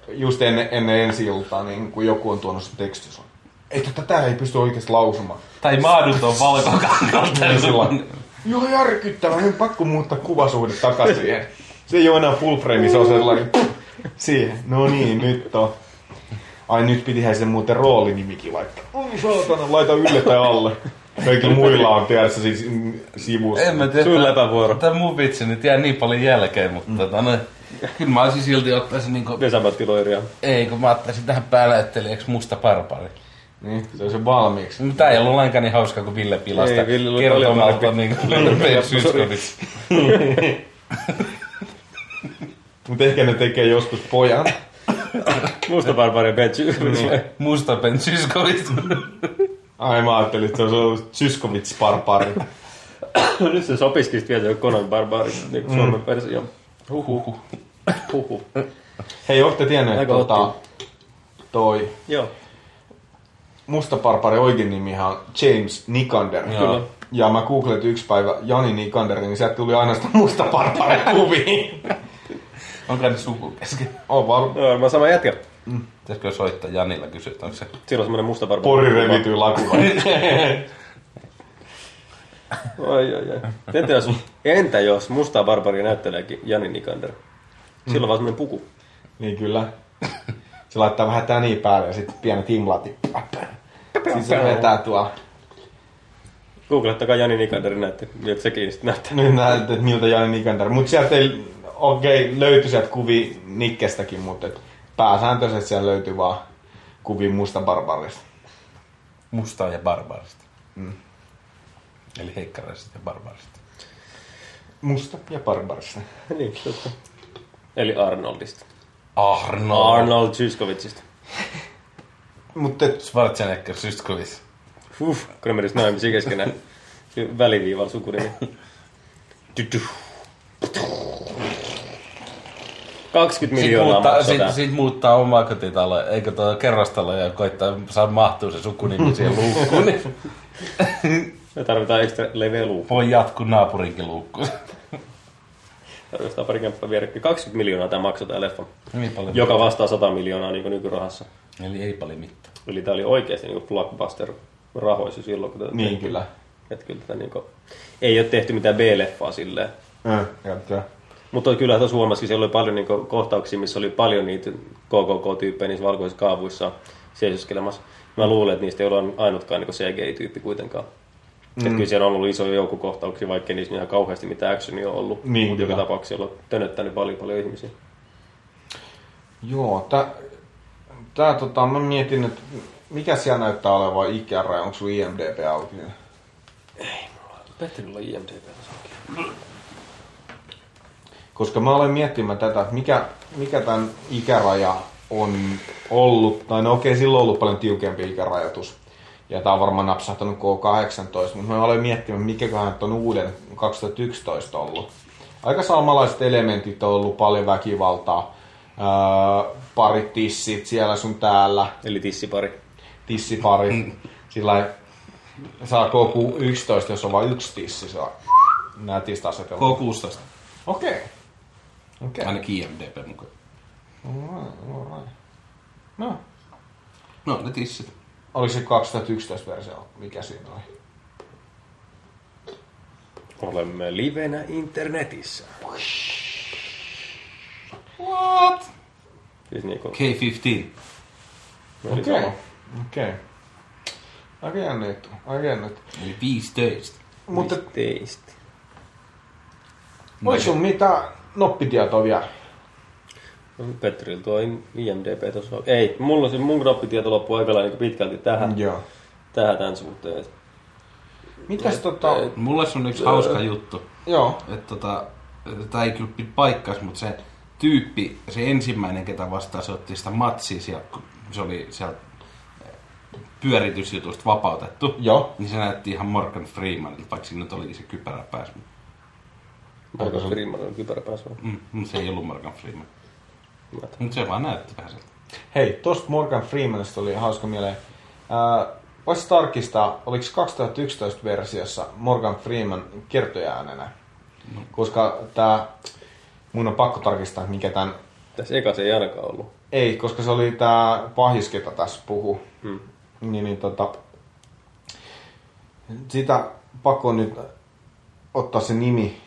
just ennen, ennen ensi iltaa, niin kun joku on tuonut sen tekstin, on, ei tätä ei pysty oikeasti lausumaan. Tai maaduton valkokankalta. Ja [LAUGHS] sillä lailla, Joo, järkyttävää, nyt pakko muuttaa kuvasuhde takaisin. Se ei ole enää full frame, se on sellainen puh, [LAUGHS] siihen. No niin, nyt on. Ai nyt pitihän sen muuten roolinimikin laittaa. Oi saatana, laita ylle tai alle. Kaikilla muilla on tiedässä siis sivussa. En mä tiedä. Sun läpävuoro. Tämä mun vitsi nyt jää niin paljon jälkeen, mutta mm. tota, no, kyllä mä olisin silti ottaisin niinku... Vesamatti-loiria. Ei, kun mä ottaisin tähän päänäyttelijäksi musta barbaari. Niin, se on se valmiiksi. Mutta tää ei ollut lainkaan niin hauskaa kuin Ville Pilasta. Ei, Ville oli kertomalta paljon niin kuin Syskovits. Mutta ehkä ne tekee joskus pojan. Musta barbari Ben Zyskowicz. Musta Ben Zyskowicz. [LAUGHS] Ai mä ajattelin, että se ollut Syskovits Barbari. [COUGHS] Nyt se sopisikin sitten vielä joku Conan Barbari, niin kuin Suomen versio. Huhhuh. [COUGHS] Huhu. Hei, ootte tienneet, että tota, toi Joo. Musta Barbari oikein nimihan on James Nikander. Kyllä. Ja mä googletin yksi päivä Jani Nikander, niin sieltä tuli ainoastaan Musta Barbari kuviin. [LAUGHS] Onko ne suku kesken? On Joo, mä sama jätkä. Pitäisikö soittaa Janilla kysyä, että onko se... Silloin semmonen musta barbari. pori revityi laku. [LAUGHS] Ai, ai, ai. Entä jos, entä jos musta barbari näytteleekin Jani Nikander? Silloin vaan semmonen puku. niin kyllä. Se laittaa vähän täniä päälle ja sitten pienet himlati. Sitten se vetää tuolla. Googlettakaa Jani Nikander näyttö, miltä sekin sitten näyttää. Nyt näet, että miltä Jani Nikander. Mutta sieltä ei, okei, okay, löytyi sieltä kuvi Nikkestäkin, mutta et pääsääntöisesti siellä löytyy vaan kuvi Musta Barbarista. Mustaa ja barbaarista. Mm. Eli heikkaraisista ja barbaarista. Musta ja Barbarista. [LAUGHS] niin, totta. Eli Arnoldista. Arnold. Arnold Zyskowiczista. [LAUGHS] Mutta et, Schwarzenegger, Zyskowicz. Uff, kun ne menis naimisiin keskenään. [LAUGHS] Väliviivalla sukunimi. Tyty. 20 Sitten miljoonaa muuttaa, maksaa sit, sit muuttaa omaa kotitaloa, eikö tuo kerrostalo ja koittaa saa mahtua se sukunimi [LAUGHS] siihen luukkuun, niin Me tarvitaan ekstra leveä luu. voi jatkuu naapurinkin luukkuun. Tarvitaan pari kämppää vierekkäin. 20 miljoonaa tämä maksoi tää leffa. Niin paljon. Joka vastaa 100 miljoonaa niin nykyrahassa. Eli ei paljon mitään. Eli tää oli oikeasti niin blockbuster rahoissa silloin, kun tätä niin tehtiin. kyllä. Että kyllä tätä niin kuin, ei ole tehty mitään B-leffaa silleen. Äh, jättää. Mutta kyllä tuossa huomasikin, siellä oli paljon niin kohtauksia, missä oli paljon niitä KKK-tyyppejä niissä valkoisissa kaavuissa seisoskelemassa. Mä luulen, että niistä ei ole ainutkaan niin CGI-tyyppi kuitenkaan. Mm. Että kyllä siellä on ollut iso joukko kohtauksia, vaikka niissä ihan kauheasti mitään actionia on ollut. Niin, Mutta joka tapauksessa siellä on tönöttänyt paljon paljon ihmisiä. Joo, tää, tää tota, mä mietin, että mikä siellä näyttää olevan ikäraja, onko sulla IMDB auki? Petterillä on IMDb Koska mä olen miettimään tätä, että mikä, mikä tämän ikäraja on ollut, tai no okei, silloin on ollut paljon tiukempi ikärajoitus. Ja tää on varmaan napsahtanut K18, mutta mä olen miettimään, mikäköhän on uuden 2011 ollut. Aika samanlaiset elementit on ollut, paljon väkivaltaa, öö, parit tissit siellä sun täällä, Eli tissipari. tissipari. Sillä lailla saa K11, jos on vain yksi tissi, saa nätistä asetella. K16. Okei. Okei. Ainakin IMDB mukaan. Alright, alright. No, No, ne tissit. oliko se 2011 versio? Mikä siinä oli? Olemme livenä internetissä. What? Siis niinku, K15. oli Okei. Okei. Aika jännä juttu. Aika jännä juttu. Eli 15. Mutta Teistä. olis sun mitään noppitietoa vielä? Petterillä tuo IMDB tuossa on. Ei, mulla se mun knoppitieto loppuu aika lailla niin pitkälti tähän, Joo. tähän tämän suhteen. Mitäs tota... Mulle se on yksi hauska juttu. Joo. Että tota, tämä ei kyllä pidä paikkaas, mutta se tyyppi, se ensimmäinen, ketä vastaan se otti sitä matsia, siellä, kun se oli sieltä pyöritysjutusta vapautettu, Joo. niin se näytti ihan Morgan Freemanilta, vaikka siinä nyt olikin se kypärä päässä. Markus Freeman on kypärä päässä. Mm, mutta se ei ollut Morgan Freeman. Mutta se vaan näytti vähän sieltä. Hei, tosta Morgan Freemanista oli hauska mieleen. Ää, Voisi tarkistaa, oliko 2011 versiossa Morgan Freeman kertojaäänenä? Koska tää, mun on pakko tarkistaa, mikä tämän... Tässä eka se ei ainakaan ollut. Ei, koska se oli tää pahis, ketä tässä puhuu. Hmm. Niin, niin tota... Sitä pakko nyt ottaa se nimi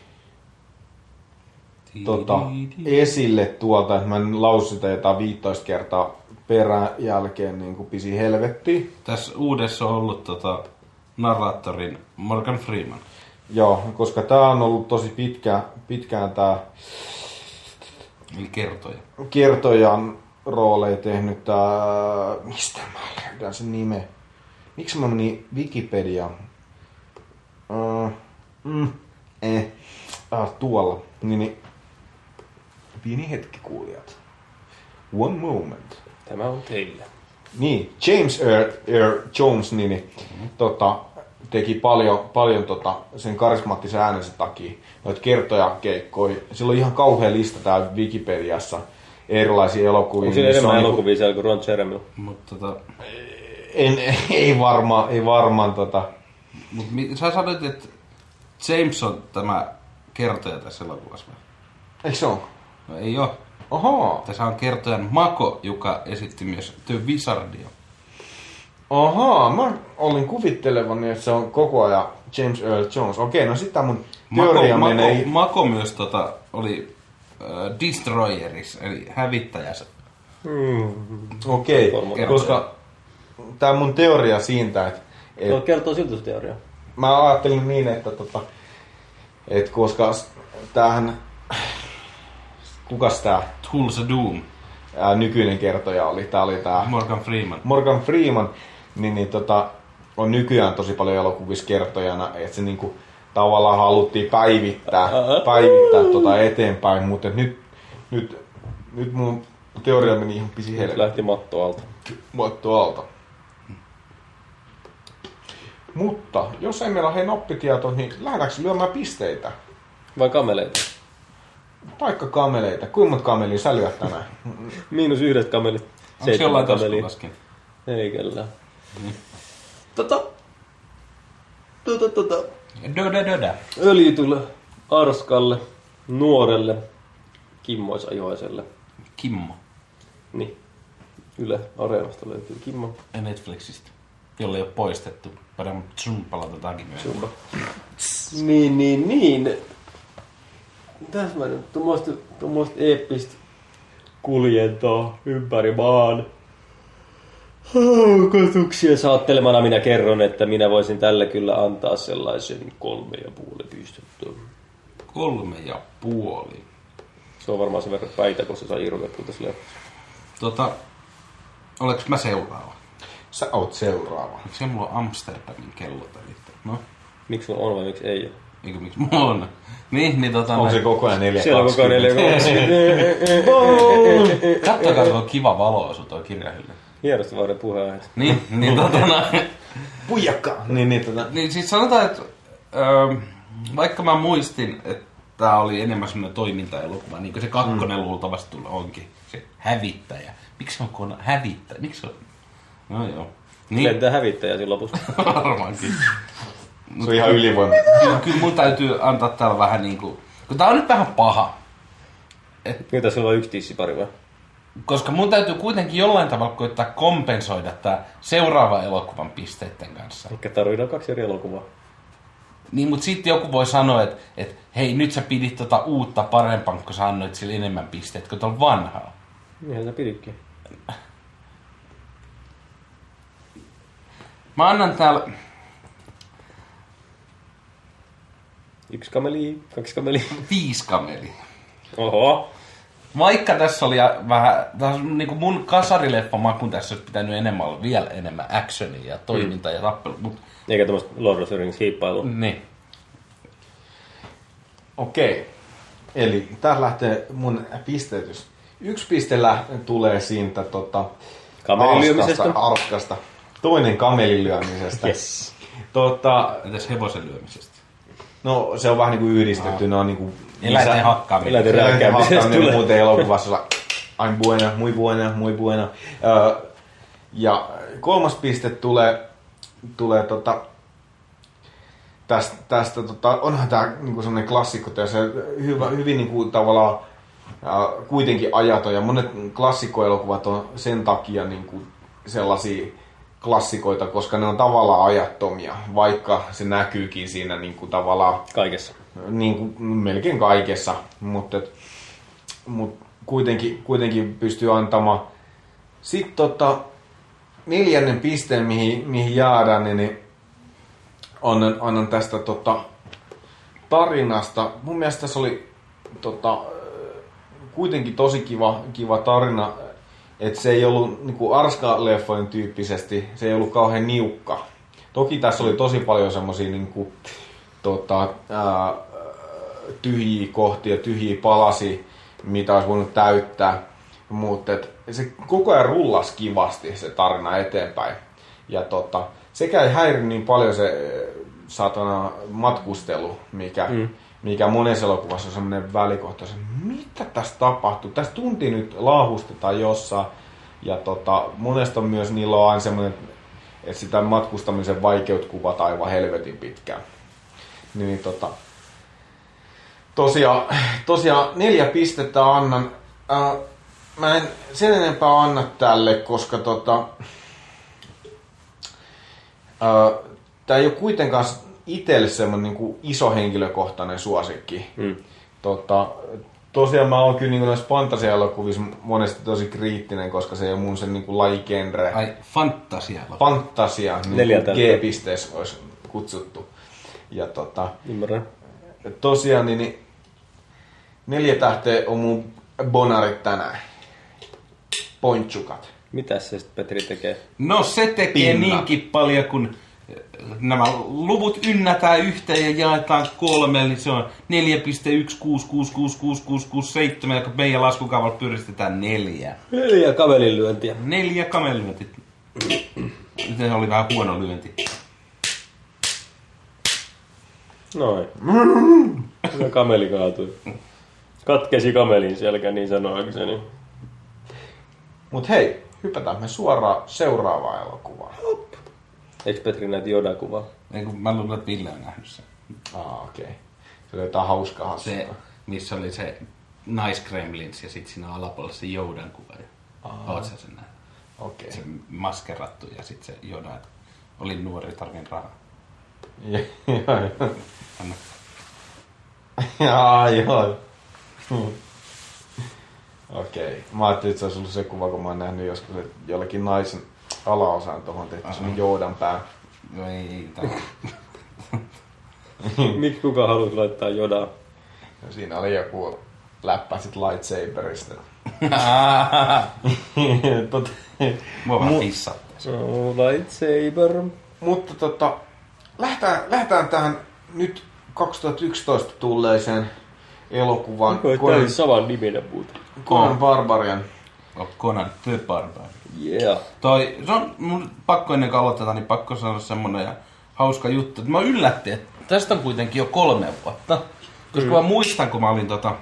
tota, esille tuolta, että mä en lausu sitä jotain 15 kertaa perän jälkeen niin kuin pisi helvettiin. Tässä uudessa on ollut tota, narraattorin Morgan Freeman. Joo, koska tää on ollut tosi pitkä, pitkään tää Eli kertoja. kertojan rooleja tehnyt tää... Mistä mä löydän sen nime? Miksi mä menin Wikipediaan? Uh, mm, eh. Ah, tuolla. Niin, niin. Pieni hetki kuulijat. One moment. Tämä on teille. Niin, James Earl, Earl Jones niin, niin, tota, teki paljon, paljon tota, sen karismaattisen äänensä takia noita kertoja keikkoja. Sillä on ihan kauhea lista täällä Wikipediassa erilaisia elokuvia. Onko siinä missä enemmän on niinku- elokuvia siellä kuin Ron Jeremy? Mutta tota, En, [LAUGHS] ei varmaan, ei varmaan tota, mut, mi- sä sanoit, että James on tämä kertoja tässä elokuvassa. eikö se ole? No ei oo. Oho, Tässä on kertojan Mako, joka esitti myös The Wizardia. Ahaa, mä olin kuvittelevani, että se on koko ajan James Earl Jones. Okei, no sitten mun teoria Mako, menee... Mako, Mako myös tota, oli äh, Destroyeris, eli hävittäjässä. Okei, Formula. koska tämä mun teoria siitä, että et, No, kertoo siltusteoriaa. mä ajattelin niin, että tota, et koska tämähän, kukas tää Tulsa Doom, ää, nykyinen kertoja oli, tää oli tää Morgan Freeman. Morgan Freeman, niin, niin tota, on nykyään tosi paljon elokuvissa kertojana, että se niinku tavallaan haluttiin päivittää, päivittää tota eteenpäin, mutta nyt, nyt, nyt mun teoria meni ihan pisi helvetti. lähti matto alta. Muotto alta. Mutta jos ei meillä ole hei niin lähdetäänkö lyömään pisteitä? Vai kameleita? Taikka kameleita. Kuinka monta kamelia sä lyöt tänään? [LAUGHS] Miinus yhdet kamelit. Onko jollain taskulaskin? Ei kellään. Tota. Tota, tota. Dödä dödä. Öljytule Arskalle, nuorelle, kimmoisajoiselle. Kimmo. Niin. Yle Areenasta löytyy Kimmo. Netflixistä, jolle ei ole poistettu. Padam tsun palatetaankin myös. Zumba. Niin, niin, niin. Mitäs mä nyt tuommoista, tuommoista eeppistä kuljentaa ympäri maan. Haukotuksia saattelemana minä kerron, että minä voisin tälle kyllä antaa sellaisen kolme ja puoli pistettä. Kolme ja puoli. Se on varmaan sen verran päitä, kun se saa irrotettua tässä leffassa. Tota, oleks mä seuraava? Sä oot seuraava. Se mulla on Amsterdamin kellopelit. No, Miksi sulla on vai miksi ei ole? Eikö miksi [LAUGHS] on? Niin, niin tota... [LAUGHS] On näin. se koko ajan 4 Siellä on koko ajan neljä Kattokaa tuo kiva valo sun tuo kirjahylly. Hienosti vaiden puheenaiheet. Niin, niin tota. Pujakka! Niin, niin, tota, Niin siis sanotaan, että öö, vaikka mä muistin, että tää oli enemmän semmoinen toimintaelokuva, niin kuin se kakkonen mm. luultavasti tulla onkin, se hävittäjä. Miksi se on kona hävittäjä? Miksi se on? No joo. Niin, Lentää hävittäjä siinä lopussa. [LAUGHS] varmaankin. Se on ihan ylivoima. Kyllä, kyllä mun täytyy antaa täällä vähän niinku, kun tää on nyt vähän paha. Mitä sulla on yksi tissipari vai? Koska mun täytyy kuitenkin jollain tavalla koittaa kompensoida tää seuraava elokuvan pisteiden kanssa. Ehkä tarvitaan kaksi eri elokuvaa. Niin, mutta sitten joku voi sanoa, että et, hei, nyt sä pidit tota uutta parempaa, kun sä annoit sille enemmän pisteet kuin tuolla vanhaa. Niinhän sä piditkin. Mä annan täällä, Yksi kameli, kaksi kameli. viisi kameli. Oho. Vaikka tässä oli vähän, tässä on niinku mun kasarileffamakun tässä olisi pitänyt enemmän olla vielä enemmän actionia ja toimintaa mm. ja tappelu, mutta Eikä tämmöistä Lord of the Rings hiippailua. niin. Okei. Eli tässä lähtee mun pisteytys. Yksi piste tulee siitä tota, Kamelin lyömisestä. arskasta, arskasta. Toinen kamelin lyömisestä. Yes. Tota, Entäs hevosen lyömisestä? No se on vähän niin kuin yhdistetty. Ne on niin kuin Eläinten hakkaaminen. Eläinten hakkaaminen muuten elokuvassa. Ain buena, muy buena, muy buena. Öö, ja kolmas piste tulee, tulee tota, tästä, tästä tota, onhan tämä niinku sellainen klassikko, ja se hyvä, hyvin niinku, tavallaan ää, kuitenkin ajaton, ja monet klassikkoelokuvat on sen takia niinku, sellaisia klassikoita, koska ne on tavallaan ajattomia, vaikka se näkyykin siinä niinku, tavallaan Kaikessa. niin kuin melkein kaikessa, mutta, et, mut kuitenkin, kuitenkin pystyy antamaan. Sitten tota, neljännen pisteen, mihin, mihin jäädään, niin, niin annan, annan tästä tota, tarinasta. Mun mielestä tässä oli tota, kuitenkin tosi kiva, kiva tarina, että se ei ollut niin Arska-leffojen tyyppisesti, se ei ollut kauhean niukka. Toki tässä oli tosi paljon semmosia niin tota, tyhjiä kohtia, tyhjiä palasi, mitä olisi voinut täyttää. Mutta se koko ajan rullas kivasti se tarina eteenpäin. Ja tota, sekä ei häiri niin paljon se satana matkustelu, mikä, mm. Mikä monessa elokuvassa on semmoinen välikohta, se, mitä tässä tapahtuu? Tässä tunti nyt laahustetaan jossain. Ja tota, monesta myös niillä on aina semmoinen, että sitä matkustamisen vaikeut kuvataan aivan helvetin pitkään. Niin tota, tosiaan, tosiaan neljä pistettä annan. Äh, mä en sen enempää anna tälle, koska tota, äh, tämä ei ole kuitenkaan itselle semmoinen niin iso henkilökohtainen suosikki. Mm. Tota, tosiaan mä oon kyllä niin noissa fantasia-elokuvissa monesti tosi kriittinen, koska se ei ole mun se niin lajigenre. Ai, fantasia. Fantasia, niin Neljä kuin tähteä. G-pisteessä olisi kutsuttu. Ja tota, Ymmärrän. tosiaan niin, niin neljä tähteä on mun bonarit tänään. Pointsukat. Mitäs se sitten Petri tekee? No se tekee Pinna. niinkin paljon, kun nämä luvut ynnätään yhteen ja jaetaan kolme, eli se on 4,1666667, joka meidän laskukaavalla pyristetään neljä. Neljä kavelin lyöntiä. Neljä kamelyönti. Se oli vähän huono lyönti. Noin. Hyvä kameli kaatui. Katkesi kamelin selkä, niin sanoakseni. Mut hei, hypätään me suoraan seuraavaan elokuvaan. Eikö Petri näitä Joda-kuvaa? Ei, kun mä luulen, että Ville on nähnyt sen. Ah, okei. Okay. Se oli jotain hauskaa hassua. Se, missä oli se Nice Kremlins ja sitten siinä alapuolella se Joudan kuva. Oot sä sen nähnyt? Okei. Se maskerattu ja sitten se Yoda, että oli nuori, tarvin rahaa. Joo, joo. Anna. Jaa, [LAUGHS] joo. Okei. Mä ajattelin, että se olisi ollut se kuva, kun mä oon nähnyt joskus, että jollekin naisen alaosaan tuohon tehty semmonen Joodan pää. No ei, tää. [LAUGHS] Miksi kuka halusi laittaa Jodaa? Ja siinä oli joku läppä sit lightsaberista. [LAUGHS] Tot, Mua vaan pissattaisi. Oh, lightsaber. mutta tota, lähdetään, lähdetään tähän nyt 2011 tulleeseen elokuvaan. Onko tämä oli saman niminen muuten? Conan Barbarian. Conan the Barbarian. Yeah. Toi, se on mun pakko ennen kuin aloitetaan, niin pakko sanoa semmonen ja hauska juttu. Että mä yllättin, että tästä on kuitenkin jo kolme vuotta. Koska mm. mä muistan, kun mä olin tota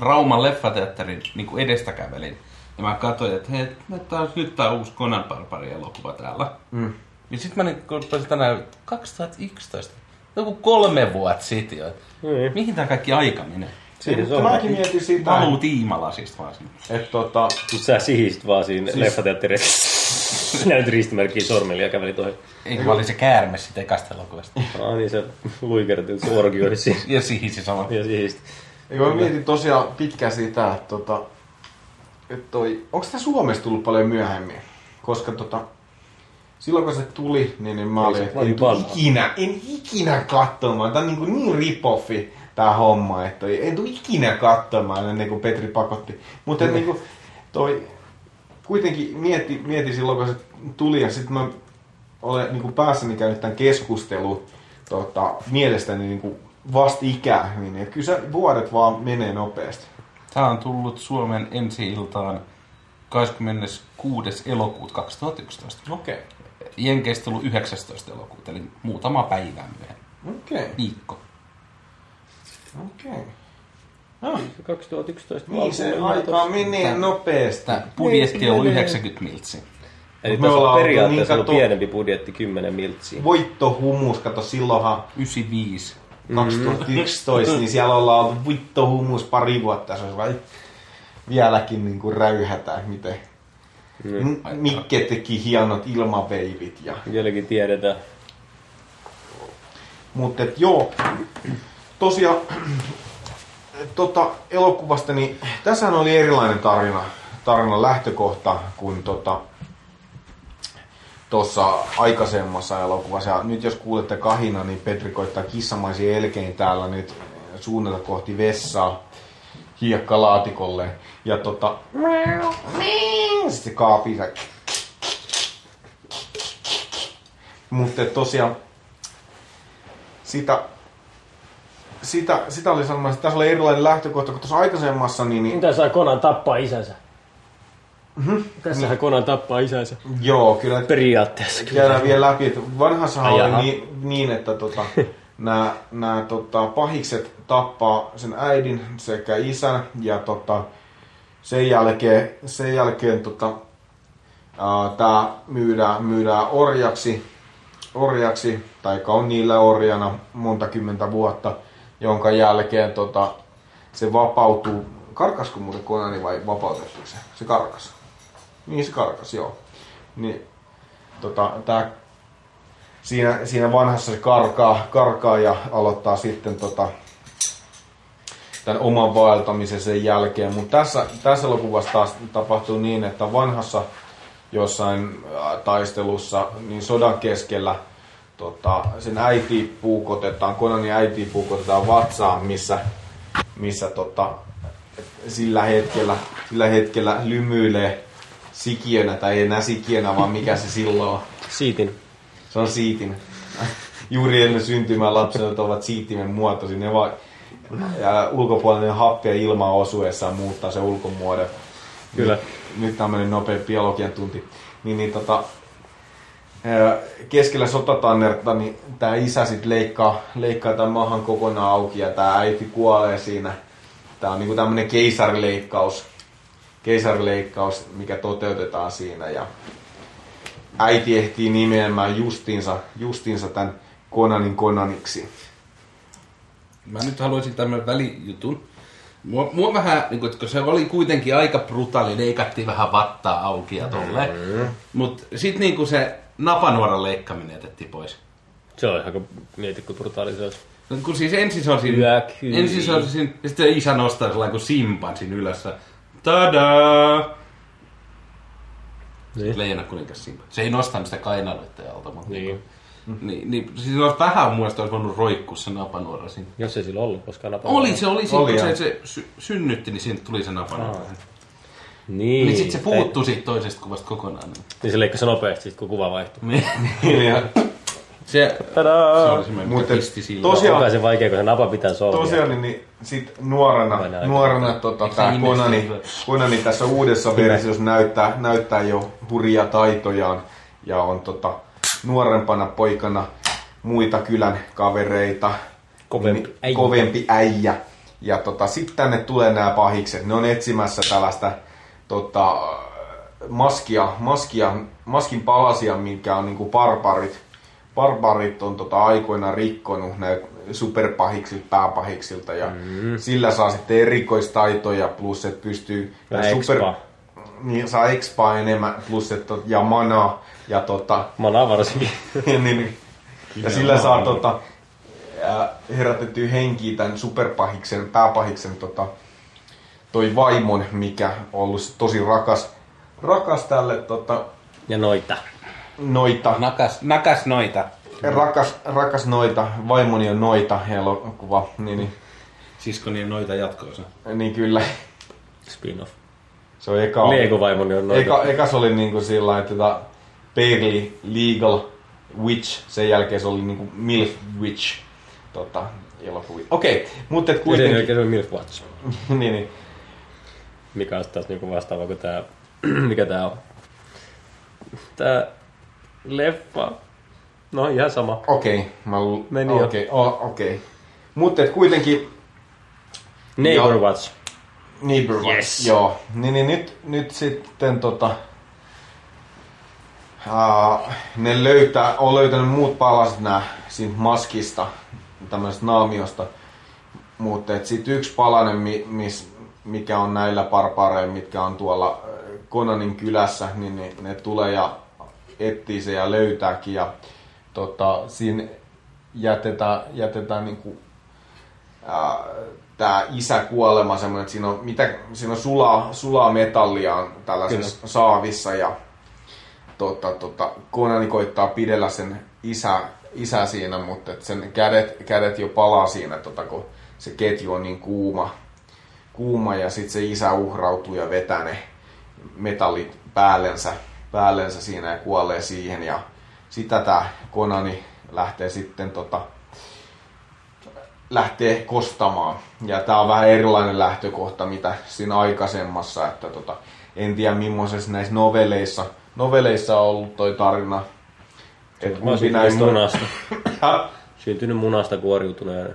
Rauman leffateatterin niin kuin edestä kävelin. Ja mä katsoin, että hei, on, nyt tää uusi Conan Barbarian elokuva täällä. Mm. Ja sit mä niin rupesin tänään, 2011, joku kolme vuotta sitten jo. Niin. Mihin tää kaikki aika menee? Siinä se on. mäkin mietin sitä, Valuu tiimalasista vaan sinne. että tota, Mut sä sihist vaan siinä siis... leffateatterissa. [LAUGHS] Näyt ristimerkkiä sormilla ja käveli toi. Eikö mä olin se käärme sit ekasta elokuvasta. [LAUGHS] Ah niin se luikertui, se orgioidi siinä. Ja sihisi sama. Ja sihist. Eikö mä mietin tosiaan pitkään sitä, että tota, et toi, onko tämä Suomessa tullut paljon myöhemmin? Koska tota, silloin kun se tuli, niin, niin mä Ei olin, en ikinä, en ikinä katsomaan. Tämä on niin, niin ripoffi tää homma, että en tuu ikinä katsomaan ennen kuin Petri pakotti. Mutta mm. niin kuin, toi, kuitenkin mieti, mieti silloin kun se tuli ja sitten mä olen niin kuin päässäni käynyt tämän keskustelun tota, mielestäni niin kuin vastikää, niin että kyllä se vuodet vaan menee nopeasti. Tää on tullut Suomen ensi-iltaan 26. elokuuta 2011. Okei. Okay. Jenkeistä tullut 19. elokuuta, eli muutama päivä myöhemmin. Okei. Okay. Viikko. Okei. Okay. No, 2011 niin se aika menee nopeasti. Tää budjetti on ollut menee. 90 miltsiä. Eli Me ollaan periaatteessa niin kato- pienempi budjetti, 10 miltsiä. Voittohumus, kato silloinhan 95. 2011, niin siellä ollaan oltu voittohumus pari vuotta. Se olisi vai vieläkin niin kuin räyhätä, miten Niin. M- Mikke teki hienot ilmaveivit ja Vieläkin tiedetään. Mutta joo, tosiaan [CLEARS THROAT] tota, elokuvasta, niin tässä oli erilainen tarina, tarinan lähtökohta kuin tota, tuossa aikaisemmassa elokuvassa. Ja nyt jos kuulette kahina, niin Petri koittaa kissamaisen elkein täällä nyt suunnata kohti vessaa hiekkalaatikolle. Ja tota, sitten kaapii Mutta tosiaan sitä, sitä, sitä oli sanomassa, että tässä oli erilainen lähtökohta kuin tuossa aikaisemmassa, niin, niin saa Konan tappaa isänsä? Tässähän Conan tappaa isänsä. Joo, kyllä Periaatteessa. käydään vielä läpi, että vanhassahan oli niin, niin, että tota, nämä, nämä tota, pahikset tappaa sen äidin sekä isän ja tota, sen jälkeen, sen jälkeen tota, tämä myydään, myydään orjaksi, orjaksi, tai on niillä orjana monta kymmentä vuotta, jonka jälkeen tota, se vapautuu. Karkasko muuten Konani vai vapautettu se? Se karkas. Niin se karkas, joo. Niin, tota, tää, siinä, siinä vanhassa se karkaa, karkaa ja aloittaa sitten tota, tämän oman vaeltamisen sen jälkeen. Mutta tässä, tässä elokuvassa taas tapahtuu niin, että vanhassa jossain äh, taistelussa, niin sodan keskellä tota, sen äiti puukotetaan, Konanin äiti puukotetaan vatsaan, missä, missä tota, sillä, hetkellä, sillä hetkellä lymyilee sikiönä, tai ei enää sikiönä, vaan mikä se silloin on. Siitin. Se on siitin. Juuri ennen syntymää lapset ovat siittimen muotoisin. Ne vaan, ja ulkopuolinen happi ja ilma osuessaan muuttaa se ulkomuodon. Kyllä. Nyt tämmöinen nopea biologian tunti. Niin, niin tota, keskellä sotatannerta, niin tämä isä sitten leikkaa, leikkaa tämän mahan kokonaan auki ja tämä äiti kuolee siinä. Tämä on niinku tämmöinen keisarileikkaus, keisarileikkaus, mikä toteutetaan siinä. Ja äiti ehtii nimeämään justiinsa, justiinsa tämän Konanin Konaniksi. Mä nyt haluaisin tämmönen välijutun. Mua, mua vähän, niin kun, kun se oli kuitenkin aika brutaali, leikattiin vähän vattaa auki ja tolle. Mm. Mutta sitten niin se napanuoran leikkaminen jätettiin pois. Se on ihan mieti, kun brutaali se olisi. No, kun siis ensin se on siinä, ensin se on siinä, ja sitten isä nostaa sellainen kuin simpanssin ylös. ja Tadaa! Niin. Leijona kuningas Simba. Se ei nostanut sitä kainaloita alta, mutta Niin. Niin, niin siis olisi vähän mun mielestä olisi voinut roikkua se napanuora siinä. Jos ei sillä ollut koskaan napaa. Oli se, oli siinä, Oli, kun se, se sy- synnytti, niin siitä tuli se napanuora. Niin. Niin, sitten se puuttuu siitä toisesta kuvasta kokonaan. Niin. Niin se leikkasi nopeasti, sit, kun kuva vaihtui. Ja Se, se Tadaa! oli semmoinen, Mutta mikä pisti silloin. tosiaan- Onko se vaikea, kun se napa pitää solmia? Tosiaan niin, niin sit nuorena, näin? nuorena tota, tää se Konani, Konani tässä uudessa versiossa näyttää, näyttää jo hurjia taitojaan ja on tota, nuorempana poikana muita kylän kavereita, Kovempi niin- äijä. kovempi äijä. Ja tota, sitten tänne tulee nämä pahikset. Ne on etsimässä tällaista tota, maskia, maskia, maskin palasia, mikä on niinku barbarit. Barbarit on tota, aikoina rikkonut näitä superpahiksilta, pääpahiksilta ja mm. sillä saa sitten erikoistaitoja plus että pystyy Vähän expaa. niin, saa expaa enemmän plus että, ja manaa ja tota, Mana varsinkin. [LAUGHS] niin, niin. Ja sillä saa tota, herätettyä henkiä tämän superpahiksen, pääpahiksen tota, toi vaimon, mikä on ollut tosi rakas, rakas tälle tota, Ja noita. noita. Nakas, nakas noita. Rakas, rakas noita, vaimoni on noita elokuva, niin, niin, Siskoni ja noita jatkoosa. niin kyllä. Spin-off. Se on eka, Lego-vaimoni on noita. eka, eka se oli niinku sillä lailla, että tota, Barely Legal Witch, sen jälkeen se oli niinku Milf Witch tota, elokuvi. Okei, okay, mutta et Ja sen kuitenkin, jälkeen se on Milf Watch. [LAUGHS] niin, niin, Mikä on taas niinku vastaava kuin tää... [CLEARS THROAT] Mikä tää on? Tää leffa. No ihan sama. okei, okay, mä lu- Meni jo. okei, okay, okei. Mutta kuitenkin Neighbor Joo. Watch. Neighbor Watch, Yes. joo. Niin, niin nyt, nyt sitten tota, uh, ne löytää, on löytänyt muut palaset nää siitä maskista, tämmöisestä naamiosta. Mutta sitten yksi palanen, mi, mis, mikä on näillä barbareilla, mitkä on tuolla äh, Konanin kylässä, niin ne, ne tulee ja etsii se ja löytääkin. Ja tota, siinä jätetään, jätetään niinku, tämä isä kuolema semmoinen, että siinä on, mitä, siinä on sulaa, sulaa metallia on tällaisessa Kyllä. saavissa ja tota, tota, Konani koittaa pidellä sen isä, isä siinä, mutta sen kädet, kädet jo palaa siinä, tota, kun se ketju on niin kuuma, kuuma ja sitten se isä uhrautuu ja vetää ne metallit päällensä, päällensä siinä ja kuolee siihen ja sitä tämä Konani lähtee sitten tota, lähtee kostamaan. Ja tämä on vähän erilainen lähtökohta, mitä siinä aikaisemmassa, että tota, en tiedä millaisessa näissä novelleissa, novelleissa on ollut toi tarina. Että Mä oon on... munasta. [LAUGHS] Syntynyt munasta kuoriutuneena.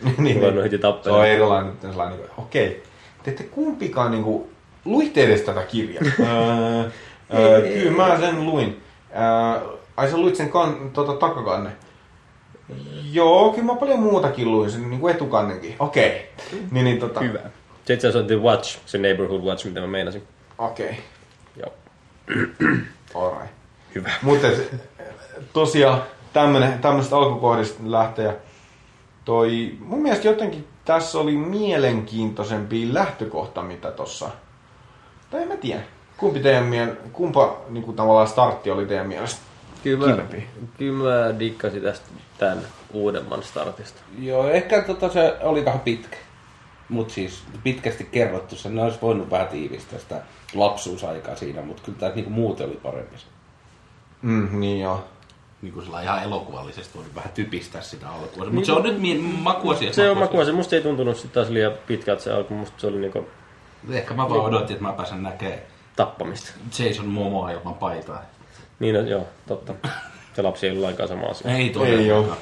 [LAUGHS] niin, Ruvennut heti se tappelemaan. on erilainen nyt sellainen, niin kuin, okei, te ette kumpikaan niin kuin, luitte edes tätä kirjaa. [LAUGHS] öö, öö, kyllä mä sen luin. Öö, ai sä luit sen kan, tota, takakanne? Joo, kyllä mä paljon muutakin luin, sen niin kuin etukannenkin. Okei. Niin, niin, tota, Hyvä. Se itse asiassa on The Watch, se Neighborhood Watch, mitä mä meinasin. Okei. Joo. [CLEARS THROAT] Alright. Hyvä. Mutta tosiaan tämmönen, tämmöistä alkukohdista lähtee. Toi, mun mielestä jotenkin tässä oli mielenkiintoisempi lähtökohta, mitä tossa. Tai en mä tiedä. Kumpi teidän miel, kumpa niin kuin tavallaan startti oli teidän mielestä? Kyllä Kivempi. kyllä mä dikkasin tästä tämän uudemman startista. Joo, ehkä tota se oli vähän pitkä. Mut siis pitkästi kerrottu, sen olisi voinut vähän tiivistää sitä lapsuusaikaa siinä, mutta kyllä tämä niinku muuten oli parempi. Mm, niin joo. Niin kuin sillä ihan elokuvallisesti voinut vähän typistää sitä alkua. Mutta se on nyt mi- makuasia. Se on makuasia. Musta ei tuntunut sit taas liian pitkältä se alku. Musta se oli niinku Ehkä mä vaan odotin, että mä pääsen näkemään tappamista. Jason Momoa ilman paitaa. Niin, no, joo, totta. Se lapsi ei ollut lainkaan sama asia. Ei Ei todellakaan. oo.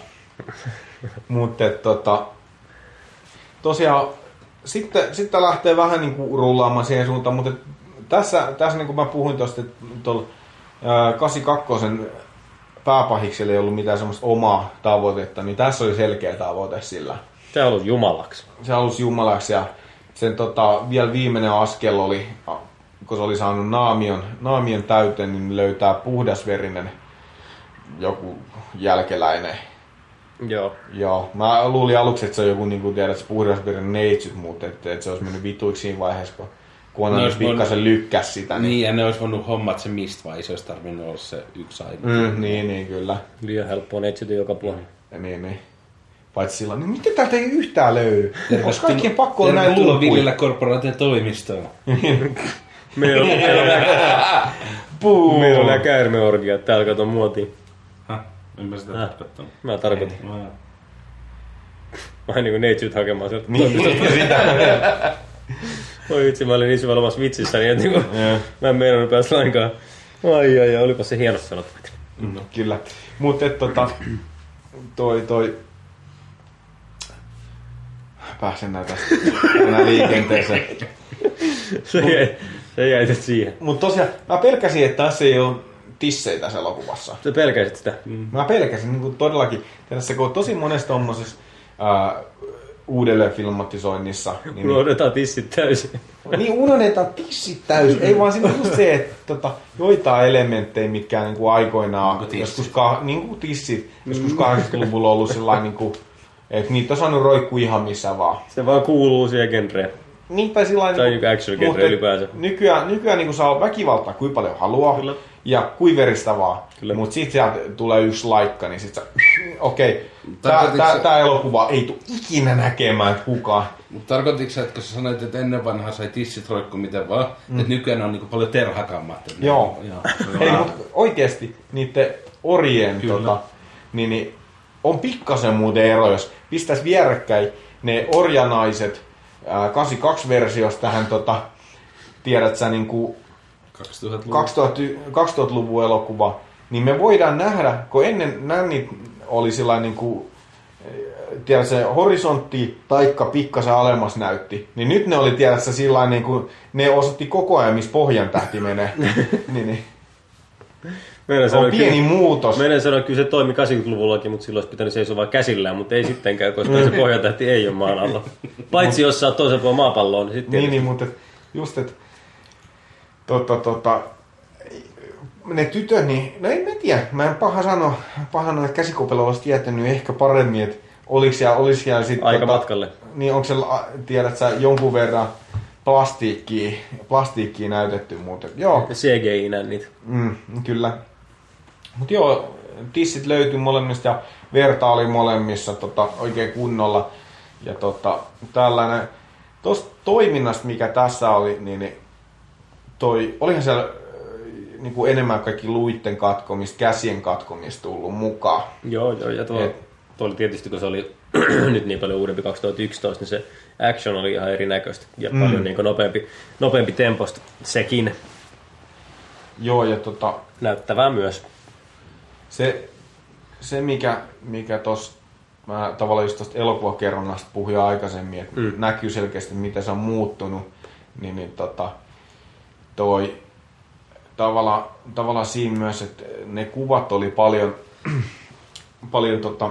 [LAUGHS] Mutta tota, tosiaan sitten, sitten lähtee vähän niin kuin rullaamaan siihen suuntaan, mutta tässä, tässä niin kuin mä puhuin tuosta, että tuolla ää, 82 pääpahiksella ei ollut mitään semmoista omaa tavoitetta, niin tässä oli selkeä tavoite sillä. Se on ollut jumalaksi. Se halusi jumalaksi ja sen tota, vielä viimeinen askel oli, kun se oli saanut naamion, naamion täyteen, niin löytää puhdasverinen joku jälkeläinen, Joo. Joo, mä luulin aluksi, että se on joku, niin kuin tiedät, se puhdasverinen neitsyt, mutta että, että se olisi mennyt vituiksi siinä vaiheessa, kun Niin niin olisi pikkasen lykkäs sitä. Niin, Niin, ja ne olisi voinut hommat se mistä vai se olisi tarvinnut olla se yksi aina. mm, niin, niin, kyllä. Liian helppoa on etsiä joka puolella. Ja niin, niin. Paitsi silloin, niin miten täältä ei yhtään löydy? Onko kaikkien pakko olla näin Tervetuloa tulppuja? Villellä korporaation toimistoon. [LAUGHS] Meillä on, meillä on, nää- Puu! meillä on nää käärmeorgiat täällä kato muotiin. Häh? En mä sitä tarkoittanut. Mä tarkoitan. No, joo. Vähän niinku neitsyt hakemaan sieltä. Niin, sitä. [LAUGHS] Oi vitsi, mä olin niin syvällä omassa vitsissä, niin että niinku, mä en meinannut päästä lainkaan. Ai ai ai, olipa se hienosti sanottu. No, kyllä. Mutta tota, toi, toi... Pääsen näitä enää liikenteeseen. Se jäi, se jäi siihen. Mutta tosiaan, mä pelkäsin, että tässä ei ole tissejä tässä elokuvassa. Sä pelkäsit sitä. Mä pelkäsin niin kuin todellakin, tässä kun tosi monessa tommosessa ää, uudelleen filmatisoinnissa, niin, Unohdetaan tissit täysin. niin unohdetaan tissit täysin. Ei vaan siinä on just se, että tota, joitain elementtejä, mitkä niin kuin aikoinaan, Niin kuin tissit. joskus ka, niin kuin tissit, joskus 80-luvulla on ollut sellainen, niin kuin, että niitä on saanut roikkua ihan missä vaan. Se vaan kuuluu siihen genreen. Niin, tai sillä Tai niinku action genre ylipäänsä. Nykyään, nykyään niin saa väkivaltaa kuin paljon haluaa. Kyllä. Ja kuin veristä vaan. Kyllä. Mutta sitten sieltä tulee yksi laikka, niin sitten okei, okay, Tämä sä- elokuva ei tule ikinä näkemään kukaan. Mutta tarkoititko sä, että kun sä sanoit, että ennen vanhaa sai tissit roikkuu miten vaan, mm. että nykyään on niinku paljon terhakammat. että ne- Joo. Joo. [LAUGHS] Ei, mutta oikeasti niiden orien Kyllä. tota, niin, niin, on pikkasen muuten ero, jos pistäisi vierekkäin ne orjanaiset ää, 82-versiosta tähän, tota, tiedät sä, niin kuin 2000-luvun. 2000, 2000-luvun elokuva, niin me voidaan nähdä, kun ennen nännit oli sellainen niin kuin, tiedät, se horisontti taikka pikkasen alemmas näytti, niin nyt ne oli tiedätkö sillä niin kuin, ne osoitti koko ajan, missä pohjan tähti menee. [LAUGHS] niin, niin. Meidän On sanoi, pieni kyllä, muutos. meidän sanoi, kyllä se toimi 80-luvullakin, mutta silloin olisi pitänyt seisoa vaan käsillään, mutta ei sittenkään, koska se pohjatähti ei ole maan alla. [LAUGHS] Paitsi jos sä oot toisen puolella maapalloa, niin sitten Niin, niin, mutta just, että tota, tota, ne tytöt, niin, no en mä tiedä, mä en paha sanoa, paha sanoa, että käsikopelo olisi tietänyt ehkä paremmin, että oliko siellä, oliko siellä sitten... aika matkalle. Niin onko se, tiedät sä, jonkun verran plastiikkiä, plastiikkiä näytetty, mutta joo, CGI-nä niitä. mm, kyllä. Mutta joo, tissit löytyi molemmista ja verta oli molemmissa tota, oikein kunnolla. Ja tota, tällainen, tuosta toiminnasta, mikä tässä oli, niin, niin toi, olihan siellä niin kuin enemmän kaikki luitten katkomista, käsien katkomista tullut mukaan. Joo, joo, ja tuo, Et- oli tietysti, kun se oli [CLEARS THROAT] nyt niin paljon uudempi 2011, niin se action oli ihan erinäköistä ja mm. paljon niin nopeampi, nopeampi temposta sekin Joo, ja tota, näyttävää myös. se, se mikä, mikä tos, mä tavallaan just tuosta elokuvakerronnasta puhuin aikaisemmin, että mm. näkyy selkeästi, miten se on muuttunut, niin, niin tota, toi tavallaan, tavallaan siinä myös, että ne kuvat oli paljon, paljon tota,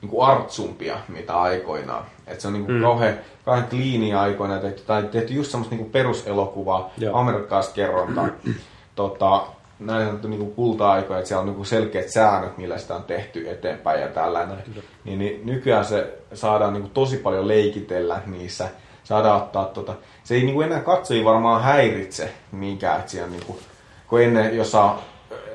niin kuin artsumpia, mitä aikoinaan. Et se on niin kuin mm. kauhean, kauhean kliiniä aikoina tehty, tai tehty just semmoista niin kuin peruselokuvaa, Joo. amerikkalaista kerrontaa. tota, näin sanottu niin kuin kulta-aikoja, että siellä on niin kuin selkeät säännöt, millä sitä on tehty eteenpäin ja tällainen. Niin, niin nykyään se saadaan niin kuin tosi paljon leikitellä niissä. Saadaan ottaa tota, se ei niin kuin enää katsojia varmaan häiritse minkään, että siellä niin kuin, kun ennen jossain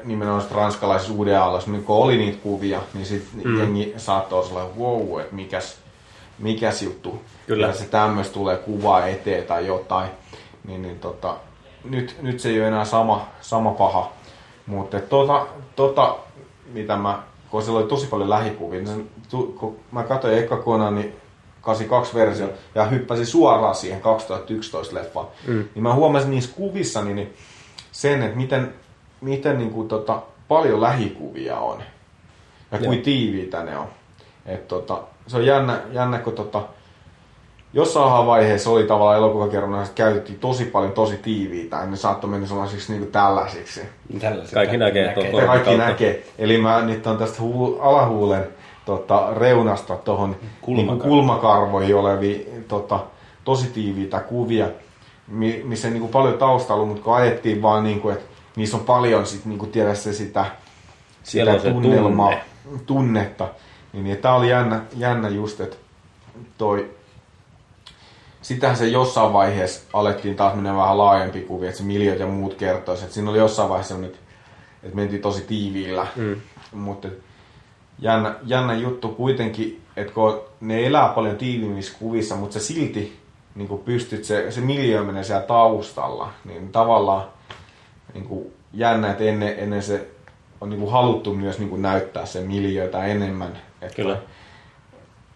nimenomaan ranskalaisessa uuden aallassa, niin kun oli niitä kuvia, niin sitten mm. jengi saattoi olla, wow, että mikäs, mikäs juttu. Kyllä. Ja se tämmöistä tulee kuva eteen tai jotain. Niin, niin tota, nyt, nyt se ei ole enää sama, sama paha. Mutta tota, tota, mitä mä, kun siellä oli tosi paljon lähikuvia, niin sen, kun mä katsoin Conan, niin 82 versio ja hyppäsin suoraan siihen 2011 leffaan, mm. niin mä huomasin niissä kuvissa niin sen, että miten, miten niin kuin, tota, paljon lähikuvia on ja kuin tiiviitä ne on. Et, tota, se on jännä, jännä kun tota, jossain vaiheessa oli tavallaan elokuvakerronnassa käytettiin tosi paljon tosi tiiviitä ja ne saattoi mennä sellaisiksi niin kuin tällaisiksi. Tällaiset Kaikki näkee, Korvan kaikki kautta. näkee. Eli mä nyt on tästä hu- alahuulen tota, reunasta tuohon niin kulmakarvoihin olevia tota, tosi tiiviitä kuvia, mi- missä niin kuin paljon taustalla, mutta kun ajettiin vaan, niin kuin, että niissä on paljon sit, niin kuin tiedä se sitä, Siellä sitä on se tunnelmaa, tunne. tunnetta. Niin, niin tämä oli jännä, jännä just, että toi Sitähän se jossain vaiheessa alettiin taas mennä vähän laajempi kuvi, että se miljoot ja muut kertoisi. Että siinä oli jossain vaiheessa että mentiin tosi tiiviillä. Mm. Mutta jännä, jännä juttu kuitenkin, että kun ne elää paljon tiiviimmissä kuvissa, mutta se silti niin kuin pystyt, se, se miljoiminen siellä taustalla, niin tavallaan niin kuin jännä, että ennen, ennen se on niin kuin haluttu myös niin kuin näyttää se miljöitä enemmän. Että, Kyllä.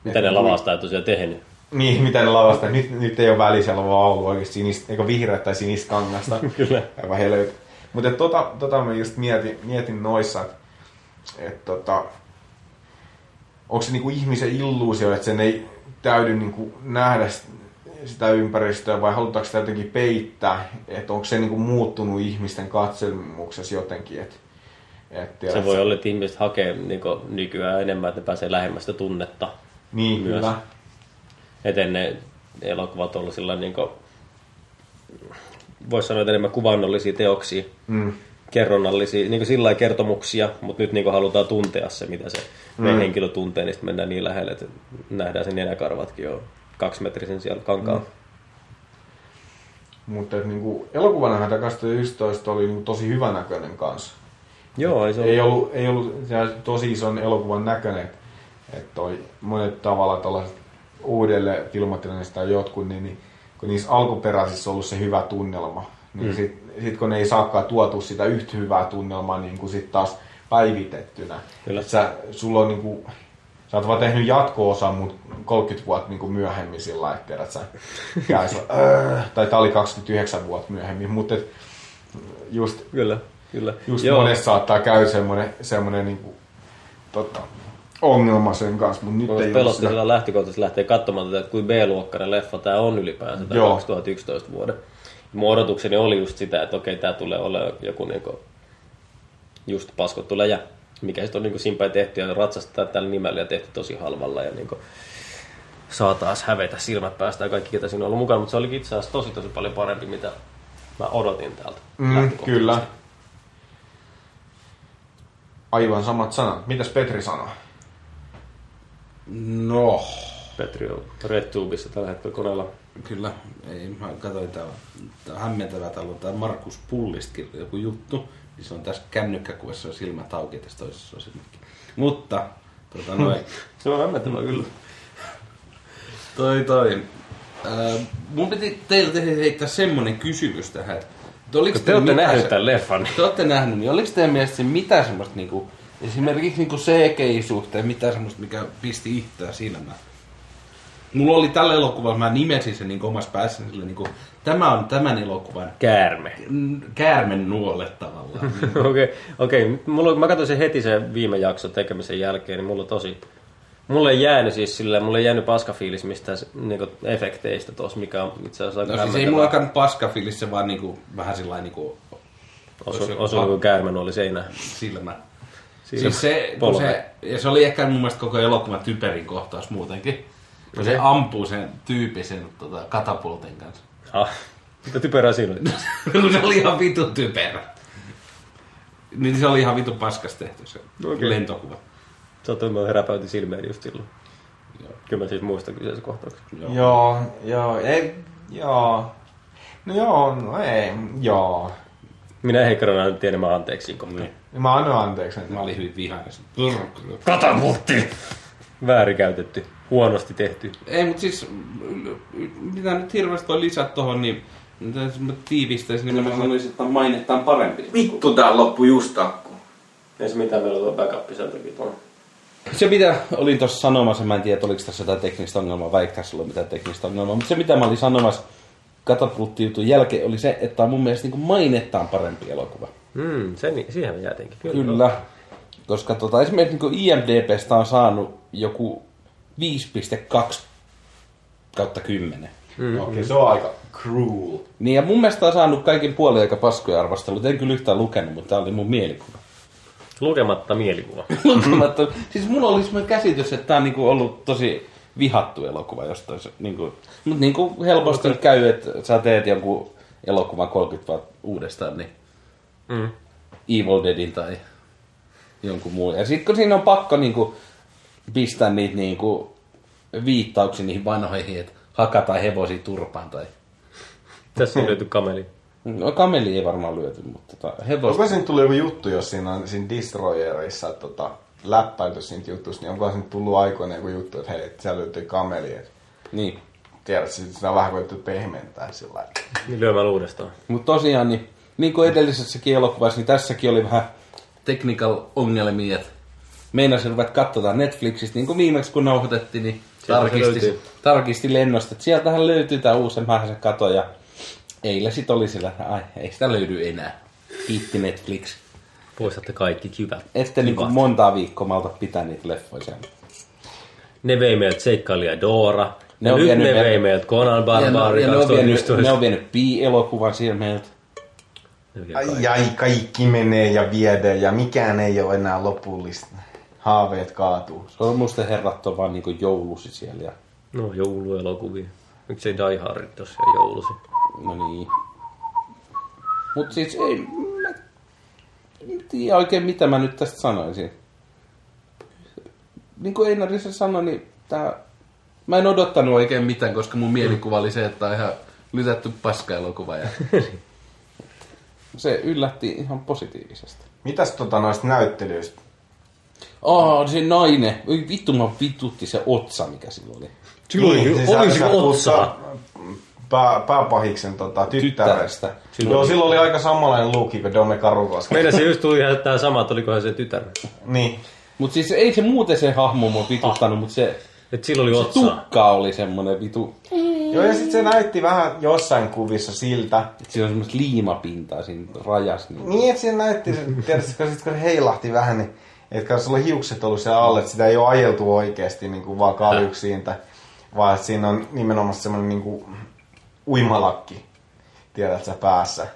Mitä ne lavasta ei tosiaan tehnyt? niin, mitä ne lavasta. Nyt, nyt ei ole väliä, siellä on vaan ollut oikeasti sinistä, eikö vihreä tai sinistä kangasta. [LAUGHS] Kyllä. Aivan helvet. Mutta tota, tota mä just mietin, mietin noissa, että et, tota, onko se niinku ihmisen illuusio, että sen ei täydy niinku nähdä s- sitä ympäristöä vai halutaanko sitä jotenkin peittää, että onko se niinku muuttunut ihmisten katselmuksessa jotenkin, että et, Se voi olla, että ihmiset hakee niin nykyään enemmän, että ne pääsee lähemmäs sitä tunnetta. Niin, myös. kyllä. Et ennen elokuvat ollut sillä niin voisi sanoa, että enemmän kuvannollisia teoksia, Mm. Kerronnallisia, niin sillä kertomuksia, mutta nyt niin halutaan tuntea se, mitä se mm. henkilö tuntee, niin sitten mennään niin lähelle, että nähdään sen nenäkarvatkin jo kaksimetrisen siellä kankaalla. Mm. Mutta niinku, elokuvana 2011 oli niinku tosi hyvänäköinen kanssa. Joo, ei se Ei ollut. ollut, ei ollut tosi ison elokuvan näköinen, että et toi monet tavalla tällaiset uudelleen filmatilanneista tai jotkut, niin, niin kun niissä alkuperäisissä on ollut se hyvä tunnelma, niin mm. sit, sit kun ne ei saakaan tuotu sitä yhtä hyvää tunnelmaa niin kuin sit taas päivitettynä. Kyllä. Sä, sulla on niinku, sä oot vaan tehnyt jatko-osan, mutta 30 vuotta niinku myöhemmin sillä lailla, että sä, käy sillä, "Öö", tai tää oli 29 vuotta myöhemmin, mutta et just Kyllä, kyllä. Just Joo. monessa saattaa käydä semmoinen, semmoinen niinku, tota, ongelma sen kanssa, mutta nyt Mulla ei ole pelotti sitä. lähtökohtaisesti lähtee katsomaan tätä, että kuin B-luokkainen leffa tämä on ylipäänsä, tämä Joo. 2011 vuoden. Mun odotukseni oli just sitä, että okei, tämä tulee olemaan joku niinku, just paskottu läjä, mikä sitten on niinku simpäin tehty ja ratsastetaan tällä nimellä ja tehty tosi halvalla ja niinku, saa taas hävetä silmät päästä ja kaikki, ketä siinä on ollut mukana, mutta se oli itse asiassa tosi tosi paljon parempi, mitä mä odotin täältä. Mm, kyllä. Aivan samat sanat. Mitäs Petri sanoo? No, Petri on RedTubeissa tällä hetkellä koneella. Kyllä. Ei, mä katsoin täällä, tää täällä on tää Markus Pullistakin joku juttu. Niin se on tässä kännykkäkuvassa on silmät auki ja tässä toisessa on silmätkin. Mutta, tota noin, [LAUGHS] Se on hämmentävää kyllä. toi toi. Ää, mun piti teiltä heittää semmonen kysymys tähän, että oliko Te teillä olette nähnyt tämän leffan. niin Te olette nähnyt, niin oliko teidän mielestä se mitään semmoista niinku Esimerkiksi niin CGI-suhteen, mitä semmoista, mikä pisti itseä silmään. Mulla oli tällä elokuvalla, mä nimesin sen niin omassa päässäni sille, niin kuin, tämä on tämän elokuvan Käärme. käärmen nuolle tavallaan. [LAUGHS] Okei, okei. Mulla, mä katsoin sen heti sen viime jakson tekemisen jälkeen, niin mulla tosi... Mulle ei jäänyt siis sillä, mulle ei jäänyt paskafiilis mistään niinku, efekteistä tuossa, mikä on itse asiassa aika No siis ei mulla alkanut paskafilis, se vaan niinku, vähän sillä niinku Osu, osu niin kuin käärmen oli seinään. silmä. Siis se, polve. se, ja se oli ehkä mun mielestä koko elokuvan typerin kohtaus muutenkin. Kun se ampuu sen tyypin sen tota, katapultin kanssa. Ah, mitä typerää siinä oli? kun [LAUGHS] se oli ihan vitu typerä. Niin se oli ihan vitu paskas tehty se Okei. lentokuva. Sä mä heräpäytin silmeen just silloin. Kyllä mä siis muistan kyseisen kohtauksen. Joo, joo, ei, joo. No joo, no ei, joo. Minä Heikkarana nyt tiedän mä anteeksi siinä kohtaa. Mä annan anteeksi. Mä olin hyvin vihainen. Katapultti! Väärinkäytetty. Huonosti tehty. Ei, mutta siis, mitä nyt hirveästi on lisät tohon, niin mitä jos mä tiivistäisin, niin mä sanoisin, että mainetta on parempi. Vittu tää loppu just takku. Ei se mitään, meillä on tuo backup sen takia tuolla. Se mitä olin tuossa sanomassa, mä en tiedä, että oliko tässä jotain teknistä ongelmaa, vai eikö tässä ollut mitään teknistä ongelmaa, mutta se mitä mä olin sanomassa katapulttijutun jälkeen oli se, että on mun mielestä niin mainettaan parempi elokuva. Hmm, sen, siihen me jäätiinkin. Kyllä. Kyllä. Koska tota, esimerkiksi niin IMDBstä on saanut joku 5,2 kautta 10. Mm. Okei, okay, se on aika cruel. Niin ja mun mielestä on saanut kaikin puolin aika paskoja arvosteluita. En kyllä yhtään lukenut, mutta tämä oli mun mielikuva. Lukematta mielikuva. [LAUGHS] Lukematta. siis mulla oli semmoinen käsitys, että tämä on niinku ollut tosi vihattu elokuva jostain. se- Niinku, mutta niinku helposti nyt käy, että sä teet jonkun elokuvan 30 vuotta uudestaan, niin Mm. Evil Deadin tai jonkun muun. Ja sitten kun siinä on pakko niinku pistää niitä niinku viittauksia niihin vanhoihin, että hakataan hevosia turpaan tai... Tässä on löyty kameli. No kameli ei varmaan lyöty, mutta tota, hevos... Onko siinä tullut joku juttu, jos siinä on siinä Destroyerissa tota, läppäilty siitä jutusta, niin onko siinä tullut aikoina joku juttu, että hei, että siellä löytyy kameli, että Niin. tiedät, sit sitä on vähän koettu pehmentää sillä lailla. Niin lyömällä uudestaan. Mutta tosiaan, niin, niin kuin edellisessäkin elokuvassa, niin tässäkin oli vähän technical ongelmia, että meinasin ruveta katsotaan Netflixistä, niin kuin viimeksi kun nauhoitettiin, niin Sieltä tarkisti, tarkisti lennosta, että sieltähän löytyy tämä uusi se kato, ja eilen sit oli sillä, että ai, ei sitä löydy enää. Kiitti Netflix. Poistatte kaikki kivät. Ette niin kuin montaa viikkoa malta pitää niitä leffoja siellä. Ne vei meiltä seikkailija Dora. Ne Ne on nyt vienyt ne meiltä- vei meiltä Conan ne, Barbari ja ne, on vienyt, 2011. ne on vienyt Pi-elokuvan siellä meiltä. Ne Ai, kaikki. ai, kaikki menee ja viedään ja mikään ei ole enää lopullista. Haaveet kaatuu. Sormusten herrat on vaan niin joulusi siellä. Ja, No jouluelokuvia. Miksei Die Hard tosiaan joulusi? no niin. Mut siis ei, mä en tiedä oikein mitä mä nyt tästä sanoisin. Niin kuin Einari se sanoi, niin tää, mä en odottanut oikein mitään, koska mun mielikuva oli se, että on ihan lytätty paska-elokuva. Ja [LAUGHS] se yllätti ihan positiivisesti. Mitäs tota noista näyttelyistä? Aa, se nainen. Oi vittu, mä vitutti se otsa, mikä sillä oli. Silloin Niin, niin, sä puhut otsaa. Pää, pääpahiksen tota, tyttärestä. Tyttärestä. Joo, silloin oli aika samanlainen luukki kuin Dome Karukoski. Meidän se just tuli ihan tää sama, että olikohan se tytär. Niin. Mut siis ei se muuten se hahmo mua vituttanut, mut se, Et sillä oli se otsaa. tukka oli semmonen vitu. Joo, ja sitten se näytti vähän jossain kuvissa siltä. Et siinä on semmoista liimapintaa siinä rajassa. Niin. Niin, että se näytti, tiedätkö, sit, kun se heilahti vähän, niin että sulla on hiukset ollut siellä alle, että sitä ei ole ajeltu oikeasti niin kuin vaan kaljuksiin, tai, vaan että siinä on nimenomaan semmoinen niin kuin uimalakki, tiedät sä päässä.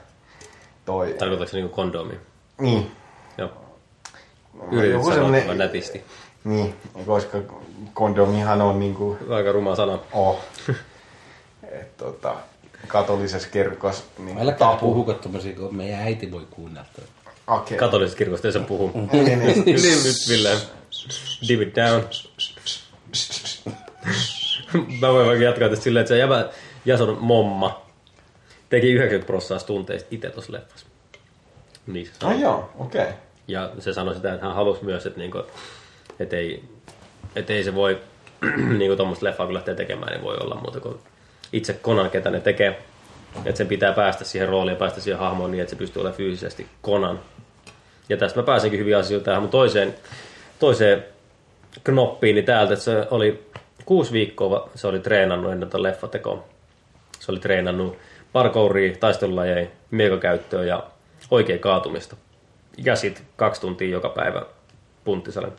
Toi. Tarkoitatko se niinku kondomi? Niin. Joo. Yritit Joku sanoa vaan nätisti. Niin, koska kondomihan on niinku, Aika ruma sana. oh, [LAUGHS] et, tota, katolisessa kirkossa niin Älkää puhuko tommosia, kun meidän äiti voi kuunnella. Okei. Katolisesta kirkosta ei saa puhua. Niin, [LAUGHS] niin. Nyt Ville. Div it down. Mä voin vaikka jatkaa tästä silleen, että se jäbä Jason momma teki 90 prosenttia tunteista itse tuossa leffassa. Niin se sanoi. Ah joo, okei. Okay. Ja se sanoi sitä, että hän halusi myös, että, niinku, että, ei, että ei se voi [CLEARS THROAT] niinku tuommoista leffaa kun lähtee tekemään, niin voi olla muuta kuin itse Conan, ketä ne tekee. Että sen pitää päästä siihen rooliin ja päästä siihen hahmoon niin, että se pystyy olemaan fyysisesti Conan. Ja tästä mä pääsinkin hyvin asioita tähän mun toiseen, toiseen knoppiin niin täältä, että se oli kuusi viikkoa se oli treenannut ennen tätä leffatekoa. Se oli treenannut parkouria, taistelulajeja, miekakäyttöä ja oikea kaatumista. Ja sit kaksi tuntia joka päivä punttisalen.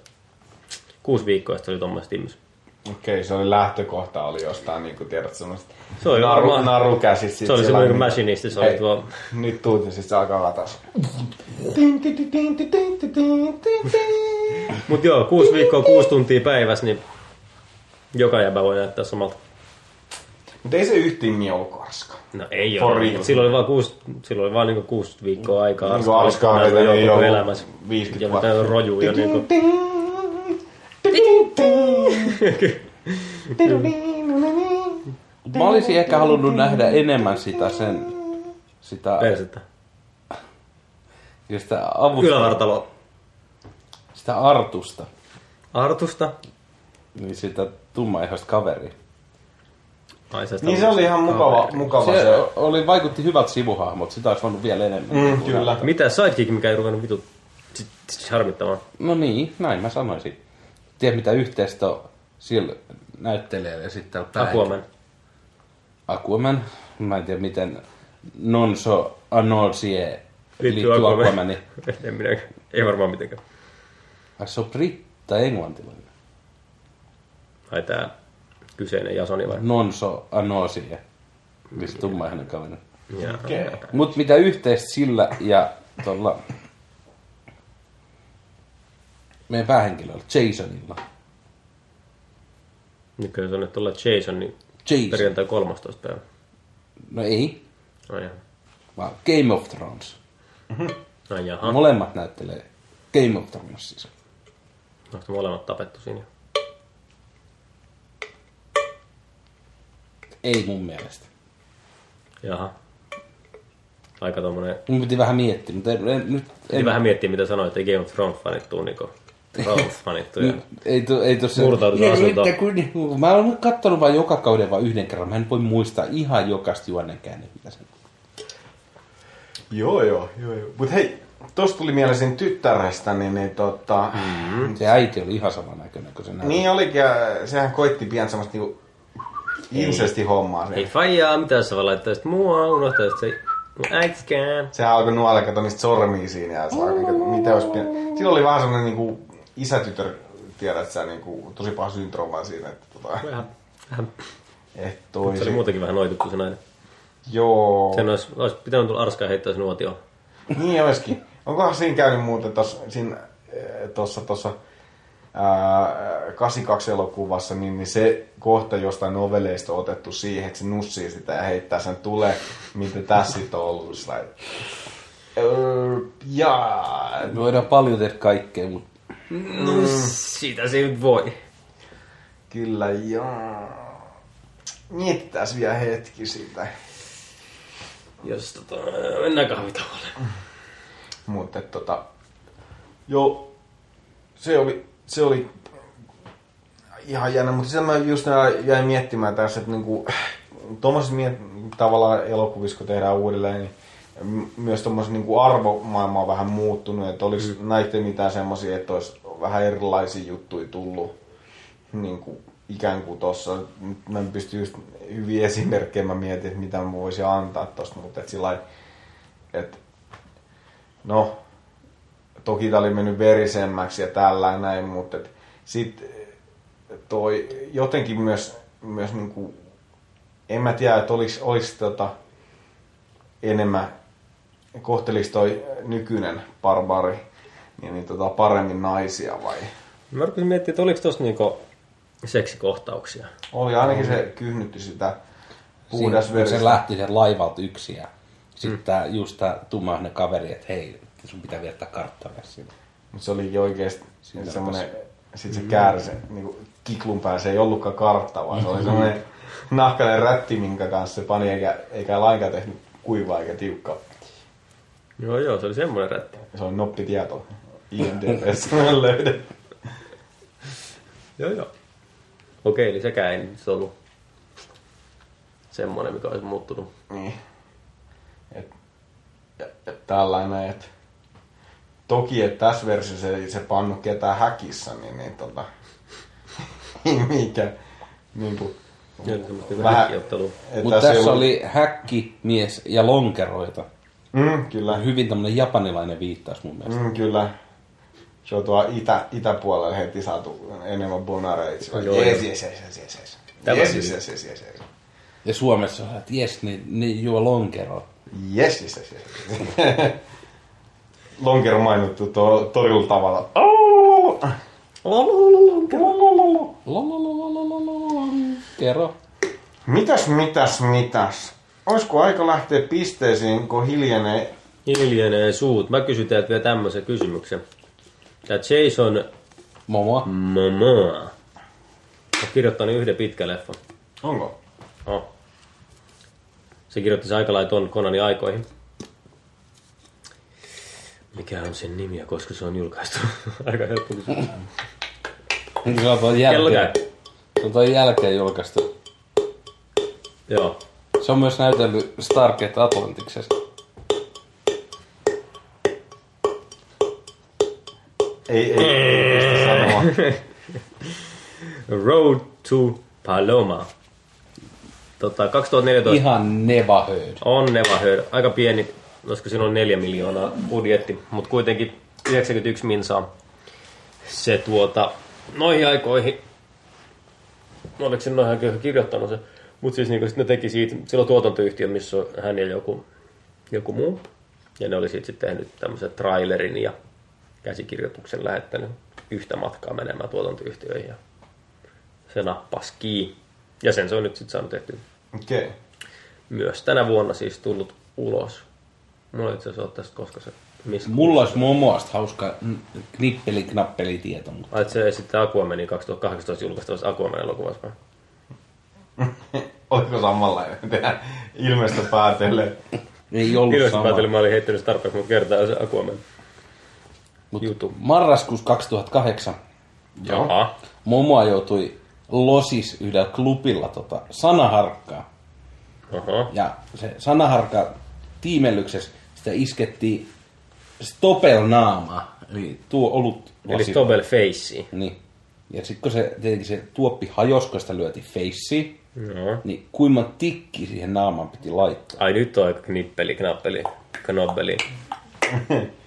Kuusi viikkoa sitten se oli tuommoista ihmistä. Okei, se oli lähtökohta, oli jostain, niin kuin tiedät, semmoista Se oli naru, varmaan- naru käsit. sit Se oli semmoinen niin- machinisti, se oli tuo... Nyt tuut ja sit se alkaa vaan taas. Mut joo, kuusi viikkoa, kuusi tuntia päivässä, niin joka jäbä voi näyttää samalta. Mutta ei se yhtiin ollut karska. No ei For ole. Mut Silloin oli vaan kuusi, silloin oli vaan niinku kuusi viikkoa aikaa. Niinku Arskaa Näin vetää jo niin koko joku elämässä. 50 ja vuotta. jo niinku. Mä olisin ehkä halunnut nähdä enemmän sitä sen, sitä, Persettä. sitä avusta, Ylävartalo. sitä artusta, Artusta. niin sitä tummaihoista kaveria. Ai, se Niin se oli ihan mukava, mukava se. Se oli, vaikutti hyvältä sivuhahmot, sitä olisi voinut vielä enemmän. Mm, kyllä. Mitä sidekick, mikä ei ruvennut vitut sit harmittamaan? No niin, näin mä sanoisin. Tiedät mitä yhteistä on sillä näyttelijällä ja sitten täällä päähenkilöllä? Aquaman. Aquaman. Mä en tiedä miten Nonso Anosie Liittyy liittyy Aquaman. Aquamaniin. [LAUGHS] en minä, ei varmaan mitenkään. Ai se on britta englantilainen. Ai tää kyseinen Jasoni vai? Nonso Anosie. Missä tummaihoinen kaveri. Ja, Okei. Mut mitä yhteistä sillä ja tuolla meidän päähenkilöllä, Jasonilla. On nyt tulla Jason, niin Jason. perjantai 13. päivä. No ei, Ai jaha. vaan Game of Thrones. Ai jaha. Molemmat näyttelee Game of Thrones siis. Onko molemmat tapettu siinä? Ei mun mielestä. Jaha. Aika tommonen... Mun piti vähän miettiä, mutta en, en, nyt En en, vähän miettiä, mitä sanoit, että Game of Thrones fanit tuu niinku... Ja- ei, to, ei tossa... Murtaudutaan asuntoon. että kun, mä oon kattonut vain joka kauden vain yhden kerran. Mä en voi muistaa ihan jokaista juonen käänne, mitä se Joo, joo, joo, joo. Mut hei, tosta tuli mieleen sen tyttärestä, niin, niin tota... Mm. Se äiti oli ihan saman näköinen kuin se näytti. Niin olikin, ja sehän koitti pian semmoista niinku insesti hommaa Ei faijaa, mitä sä vaan laittaisit mua, unohtaisit se mun äitskään. Sehän alkoi nuolle kato niistä sormia siinä ja se alkoi, mitä olisi pian... Siinä oli vähän semmonen niinku isätytör, tiedät sä, niinku tosi paha syndrooma siinä, että tota... Vähän, vähän. Et toi Se oli muutenkin vähän noitukku se nainen. Joo. Sen olisi, olisi pitänyt tulla arskaa heittää sen nuotioon. Niin olisikin. Onkohan siinä käynyt muuten tossa, siinä, eh, tossa, tossa ää, 82 elokuvassa, niin, niin se kohta jostain novelleista on otettu siihen, että se nussii sitä ja heittää sen tulee, mitä tässä sitten on ollut. Like, öö, jaa. Me voidaan paljon tehdä kaikkea, mutta No, siitä se nyt voi. Kyllä, joo. Mietitäs vielä hetki sitä. Jos tota, mennään kahvitauolle. Mutta tota, joo, se oli, se oli ihan jännä, mutta sen mä just jäin miettimään tässä, että niinku, [SNIFFS] tuommoisissa miet- tavallaan elokuvissa, kun tehdään uudelleen, niin myös tuommoisen niinku arvomaailma on vähän muuttunut, että olisi mm. näitä mitään semmoisia, että olisi vähän erilaisia juttuja tullut niin kuin, ikään kuin tuossa. Nyt mä en pysty just hyviä esimerkkejä, mä mietin, että mitä mä voisin antaa tosta, mutta et sillä että no, toki tää oli mennyt verisemmäksi ja tällä ja näin, mutta et sit toi jotenkin myös, myös niinku, en mä tiedä, että oliks tota enemmän, kohtelis toi nykyinen barbari niin, niin tota paremmin naisia vai? Mä rupesin miettimään, että oliko tossa niinku seksikohtauksia. Oli ainakin se kyhnytti sitä siinä, puhdas kun se lähti sen laivalta yksin ja sitten tää, just tää tummainen kaveri, että hei, sun pitää viettää karttaa sinne. Mutta se olikin oikeesti Siinä semmonen, sit se kääri se niinku kiklun päällä, se ei ollutkaan kartta, vaan se oli semmonen [LAUGHS] nahkainen rätti, minkä kanssa se pani, eikä, eikä lainkaan tehnyt kuivaa eikä tiukkaa. Joo, joo, se oli semmoinen rätti. Se on noppitieto. IMDBssä löydetty. Joo, joo. Okei, eli sekään ei nyt ollut semmoinen, mikä olisi muuttunut. Niin. Et, ja, ja tällainen, että Toki, että tässä versiossa ei se pannu ketään häkissä, niin, niin tota, [LAUGHS] mikä, niin kuin, Vähän- Mutta tässä tässä oli häkki, mies ja lonkeroita. Mm, kyllä, Hyvin tämmönen japanilainen viittaus mun mielestä. mm, kyllä. Se on tuo itä, itäpuolella heti saatu enemmän bonareita. Joo, Jees, joo. jees, jees, jees, jees, jees. Jees, jees, jees, jees. Ja Suomessa on, että jes, ne, ne juo lonkeroa. Yes, yes, yes, yes. [LAUGHS] Lonkero mainittu tuo torilla tavalla. Kerro. Mitäs, mitäs, mitäs? Olisiko aika lähteä pisteisiin, kun hiljenee? Hiljenee suut. Mä kysyn teiltä vielä tämmöisen kysymyksen. Tää Jason Momo. Momoa on kirjoittanut yhden pitkän leffan. Onko? Oh. Se kirjoitti se aika lailla ton Konanin aikoihin. Mikä on sen nimi ja koska se on julkaistu? [LAUGHS] aika helppo kysymys. Se on tuon Kello käy. Se on tuon jälkeen julkaistu. Joo. Se on myös näytellyt Stargate Atlantiksessa. Ei, ei. Road to Paloma. Tota, 2014 Ihan never heard. on Never Heard. Aika pieni, olisiko siinä on neljä miljoonaa budjetti, mutta kuitenkin 91 minsaa se tuota, noihin aikoihin, no oliko se noihin aikoihin kirjoittanut se, mutta siis niin ne teki siitä, sillä on tuotantoyhtiö, missä on hän ja joku, joku muu, ja ne oli siitä sitten tehnyt tämmöisen trailerin ja käsikirjoituksen lähettänyt yhtä matkaa menemään tuotantoyhtiöihin ja se nappasi kiinni. Ja sen se on nyt sitten saanut tehtyä Okei. Okay. myös tänä vuonna siis tullut ulos. Mulla itse asiassa ole tästä koska se missä. Mulla olisi Momoasta hauska n- knippeli knappeli tieto, mutta Ai, että se esittää Aquamanin 2018 julkaistavassa Aquaman elokuvassa. [LAUGHS] Oliko samanlainen? Tehdään ilmeistä päätellen. ei ollut sama. päätelin, mä olin heittänyt tarpeeksi, mutta kertaa se Aquaman. Mut Jutu. marraskuussa 2008 Jaha. Momoa joutui Losis yhdellä klubilla tota, sanaharkkaa. Aha. Ja se sanaharkka tiimellyksessä sitä iskettiin stopel naamaa. Eli tuo olut Eli lasi- Stobel Face. Niin. Ja sitten kun se, tietenkin se tuoppi hajosi, kun sitä lyötiin feissiin, Joo. niin kuinka tikki siihen naamaan piti laittaa. Ai nyt on aika knippeli, knappeli, knobbeli.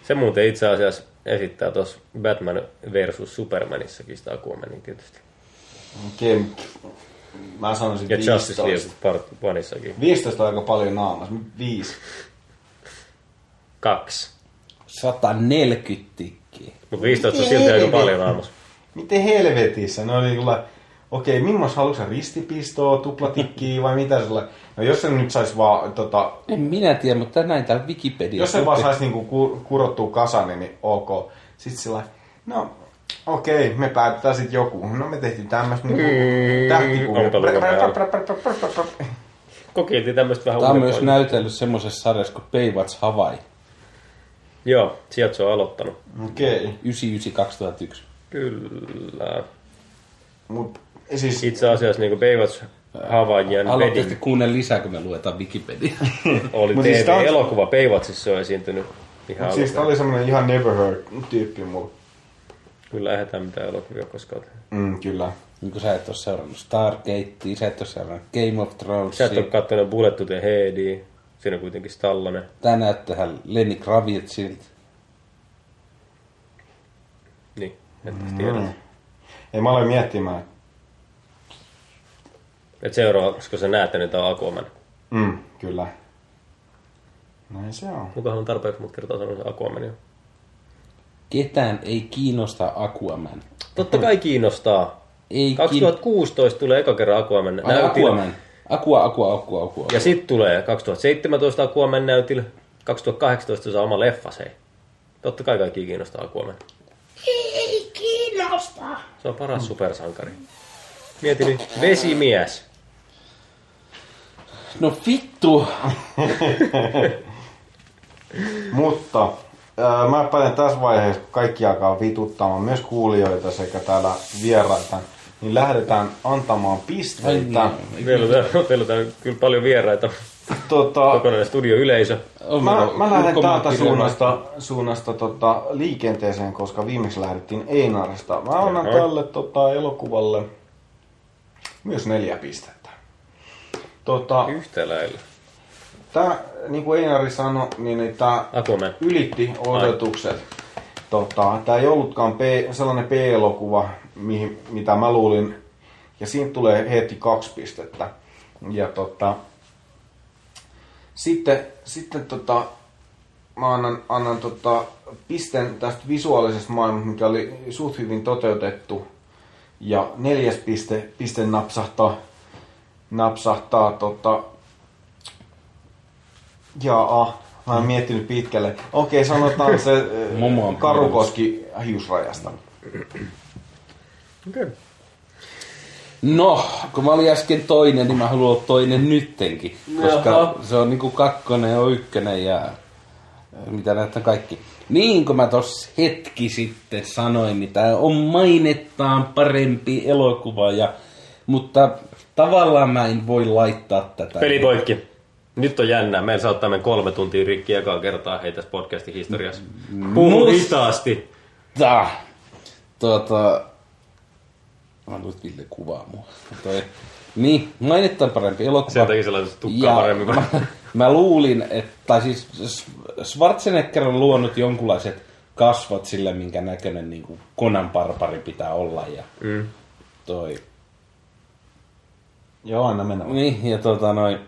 Se muuten itse asiassa esittää tuossa Batman versus Supermanissakin sitä Aquamanin tietysti. Okei. Mä sanoisin Ja Justice 15. League Part Oneissakin. 15 15 on aika paljon naamassa. 5. Kaksi. 140 tikkiä. Mutta 15 on silti aika paljon aamussa. Miten helvetissä? Ne oli kyllä... Okei, okay, millaista haluatko ristipistoa, tuplatikkiä vai mitä sulle? No jos se nyt sais vaan tota, En minä tiedä, mutta näin täällä Wikipedia. Jos se vaan saisi niinku ku- kurottua kasaan, niin, ok. Sitten sillä no okei, okay, me päätetään sitten joku. No me tehtiin tämmöistä niinku tähtikuvia. Kokeiltiin tämmöistä vähän Tämä on myös näytellyt semmoisessa sarjassa kuin Baywatch Hawaii. Joo, sieltä se on aloittanut. Okei, 99-2001. Kyllä. mut siis Itse asiassa niin Baywatch Aloitteko Wedding kuunnella lisää, kun me luetaan Wikipedia? [LAUGHS] oli Mut siis on- TV-elokuva. Baywatchissa se on esiintynyt ihan mut siis tää alusta. oli semmonen ihan never heard tyyppi mulla. Kyllä eihän tämä mitään elokuvia koskaan tehnyt. Mm, kyllä. niin kuin sä et ole seurannut Stargatea, sä et ole seurannut Game of Thrones. Sä et ole kattonut Bullet to the Headia. Siinä on kuitenkin Stallone. Tää näyttää Lenny Kravitzilta. Niin, et tiedä. Mm. Ei mä aloin miettimään. Et seuraavaksi, kun sä näet, niin tää on Aquaman. Mm, kyllä. Näin se on. Kukahan on tarpeeksi mut kertaa sanonut Aquaman jo. Ketään ei kiinnosta Aquaman. Totta kai kiinnostaa. Ei 2016 tulee eka kerran Aquaman Ai näytillä. Aquaman. Aqua, Aqua, Aqua, Aqua. Ja sitten tulee 2017 Aquaman näytillä. 2018 se saa oma leffa se. Totta kai kaikki kiinnostaa Aquaman. Ei kiinnosta. Se on paras supersankari. Mieti nyt, vesimies. No vittu! [LAUGHS] Mutta ää, mä päätän tässä vaiheessa, kun kaikki alkaa vituttamaan, myös kuulijoita sekä täällä vieraita, niin lähdetään antamaan pisteitä. niin. Meillä on, täällä- meillä on täällä kyllä paljon vieraita. Tota, Kokonainen studio yleisö. On Mä, meillä mä lähden täältä suunnasta, suunnasta tota, liikenteeseen, koska viimeksi lähdettiin Einarista. Mä annan tälle tota, elokuvalle myös neljä pistettä. Tota, Yhtä lailla. tää, niin kuin Einari sanoi, niin, niin tää Aquaman. ylitti odotukset. Tota, tää ei ollutkaan P, sellainen P-elokuva, mihin, mitä mä luulin. Ja siitä tulee heti kaksi pistettä. Ja tota, sitten, sitten tota, mä annan, annan tota, pisten tästä visuaalisesta maailmasta, mikä oli suht hyvin toteutettu. Ja neljäs piste, piste napsahtaa, napsahtaa tota, Jaa, mä oon miettinyt pitkälle. Okei, sanotaan se [LAUGHS] äh, Karukoski hiusrajasta. Okay. No, kun mä olin äsken toinen, niin mä haluan olla toinen nyttenkin. Koska Jaha. se on niinku kakkonen ja ykkönen ja mitä näitä kaikki. Niin kuin mä tossa hetki sitten sanoin, niin tää on mainettaan parempi elokuva. Ja, mutta tavallaan mä en voi laittaa tätä. Peli poikki. Nyt on jännää. Meillä saattaa mennä kolme tuntia rikki ekaa kertaa hei tässä podcastin historiassa. Puhu Mus- hitaasti. Tää. Tuota... Mä että Ville kuvaa mua. Toi. Niin, mainittaan parempi elokuva. Sieltä teki sellaista tukkaa paremmin kuin... mä, mä luulin, että, tai siis Schwarzenegger on luonut jonkunlaiset kasvot sille, minkä näköinen niin kuin Conan Barbari pitää olla. Ja Mm. toi. Joo, anna mennä. vaan. Niin, ja tota noin...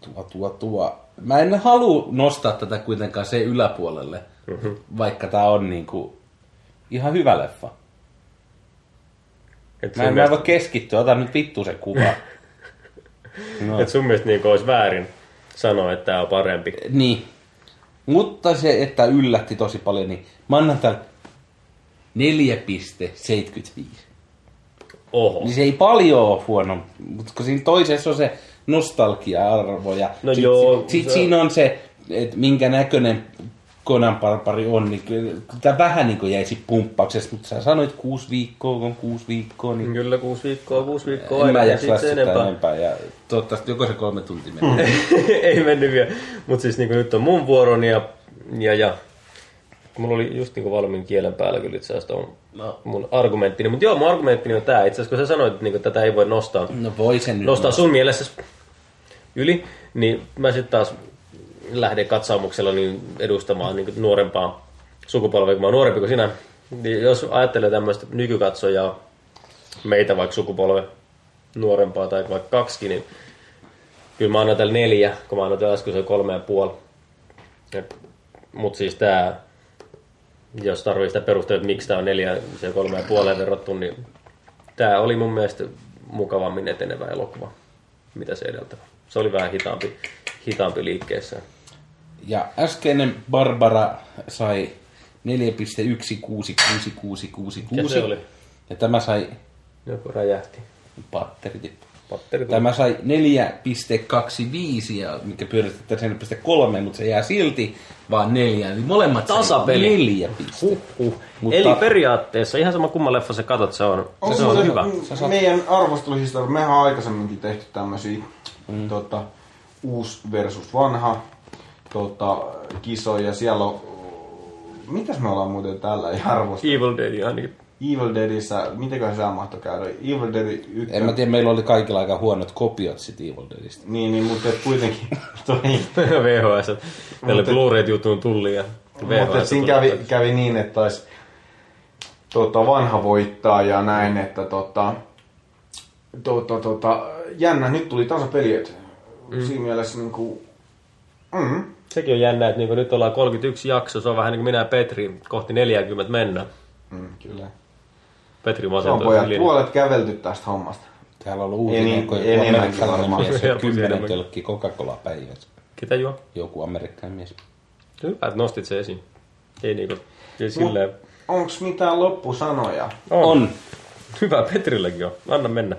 Tuo, tuo, tuo. Mä en halua nostaa tätä kuitenkaan se yläpuolelle, mm-hmm. vaikka tää on niinku ihan hyvä leffa. Et Mä en, mielestä, voi keskittyä, ota nyt vittu se kuva. [LAUGHS] No. et sun mielestä niin olisi väärin sanoa, että tämä on parempi. Niin. Mutta se, että yllätti tosi paljon, niin mä annan tämän 4,75. Oho. Niin se ei paljon ole huono, mutta kun siinä toisessa on se nostalgia-arvo ja No sit, joo, sit, se- siinä on se, että minkä näköinen Conan Barbari on, niin kyllä tämä vähän niin kuin jäisi pumppauksessa, mutta sä sanoit kuusi viikkoa, kun on kuusi viikkoa, niin Kyllä kuusi viikkoa, kuusi viikkoa en aina. mä ja jaksa sit se sitä enempää. enempää. Ja toivottavasti joko se kolme tuntia menee. [LAUGHS] ei mennyt vielä. Mutta siis niin nyt on mun vuoroni ja, ja, ja mulla oli just niin valmiin kielen päällä kyllä itse asiassa No. mun argumenttini. Mutta joo, mun argumenttini on tää. Itse asiassa kun sä sanoit, että niin tätä ei voi nostaa, No voi sen nostaa nostaa. sun mielessä yli, niin mä sitten taas lähden katsaumuksella niin edustamaan niin nuorempaa sukupolvea, kun mä oon nuorempi kuin sinä. Niin jos ajattelee tämmöistä nykykatsojaa, meitä vaikka sukupolve nuorempaa tai vaikka kaksikin, niin kyllä mä annan tällä neljä, kun mä annan tällä äsken kolme ja puoli. Mutta siis tää, jos tarvii sitä perustella, että miksi tää on neljä ja kolme ja puoleen verrattu, niin tää oli mun mielestä mukavammin etenevä elokuva, mitä se edeltävä. Se oli vähän hitaampi, hitaampi liikkeessä. Ja äskeinen Barbara sai 4,16666. Mikä se oli? Ja tämä sai Joku räjähti. patteri tippu. Patteri tuli. Tämä sai 4,25, ja mikä pyöritetään 4,3, mutta se jää silti vaan neljä. Eli molemmat Tasapeli. neljä pistettä. Huh. Mutta- Eli periaatteessa ihan sama kumman leffa sä katot, se on, Onko se on muuten hyvä. m- Meidän arvosteluhistoria, mehän on aikaisemminkin tehty tämmöisiä mm. tota, uusi versus vanha tota, kisoja. Siellä on, mitäs me ollaan muuten tällä ei arvostelu? Evil Dead ainakin. Evil Deadissä, mitenköhän se mahtoi käydä? Evil Dead 1. En mä tiedä, meillä oli kaikilla aika huonot kopiot sit Evil Deadistä. Niin, niin, mutta kuitenkin [LAUGHS] toi, VHS. Meillä Mutta- Blu-rayt juttuun tuli ja Mutta et siinä kävi, kävi niin, että taisi tota, vanha voittaa ja näin, että tota, tota, tota, jännä, nyt tuli tasapeli, että mm. siinä mielessä niin kuin, mm, Sekin on jännä, että niinku nyt ollaan 31 jakso, se on vähän niin kuin minä ja Petri, kohti 40 mennä. mm, kyllä. Petri Se on pojat puolet kävelty tästä hommasta. Täällä on uutinen, niin- kun joku amerikkalainen mies Helposti kymmenen tölkki Coca-Cola päivässä. Ketä juo? Joku amerikkalainen mies. Hyvä, että nostit se esiin. Ei niinku, ei silleen. Onks mitään loppusanoja? On. On. Hyvä, Petrilläkin on. Anna mennä.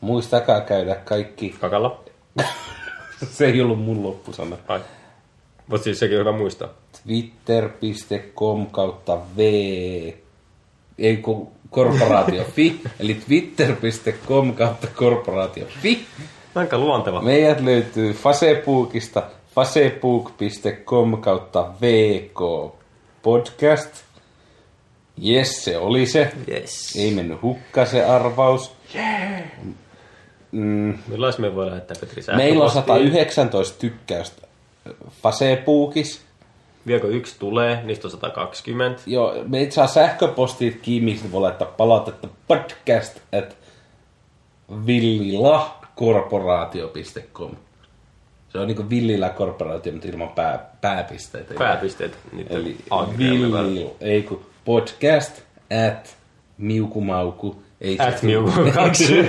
Muistakaa käydä kaikki. Kakalla. [LAUGHS] Se ei ollut mun loppusana. Ai. Mutta siis sekin on hyvä muistaa. twitter.com kautta v ei kun korporaatio fi, eli twitter.com kautta korporaatio fi. Aika luonteva. Meidät löytyy Facebookista, facebook.com kautta vk podcast. Jes, se oli se. Yes. Ei mennyt hukka se arvaus. Mm, Millais me voi lähettää Petri meillä on sähköpostiin? 119 tykkäystä Facebookissa. Vielä kun yksi tulee, niistä on 120. Joo, me et saa sähköpostit kiinni, mistä voi laittaa palautetta podcast at villilakorporaatio.com. Se on niinku villiläkorporaatio, mutta ilman pää, pääpisteitä. Pääpisteet. Eli villi, ei kun podcast at miukumauku. Ei At se- miuku [LAUGHS] kaksi.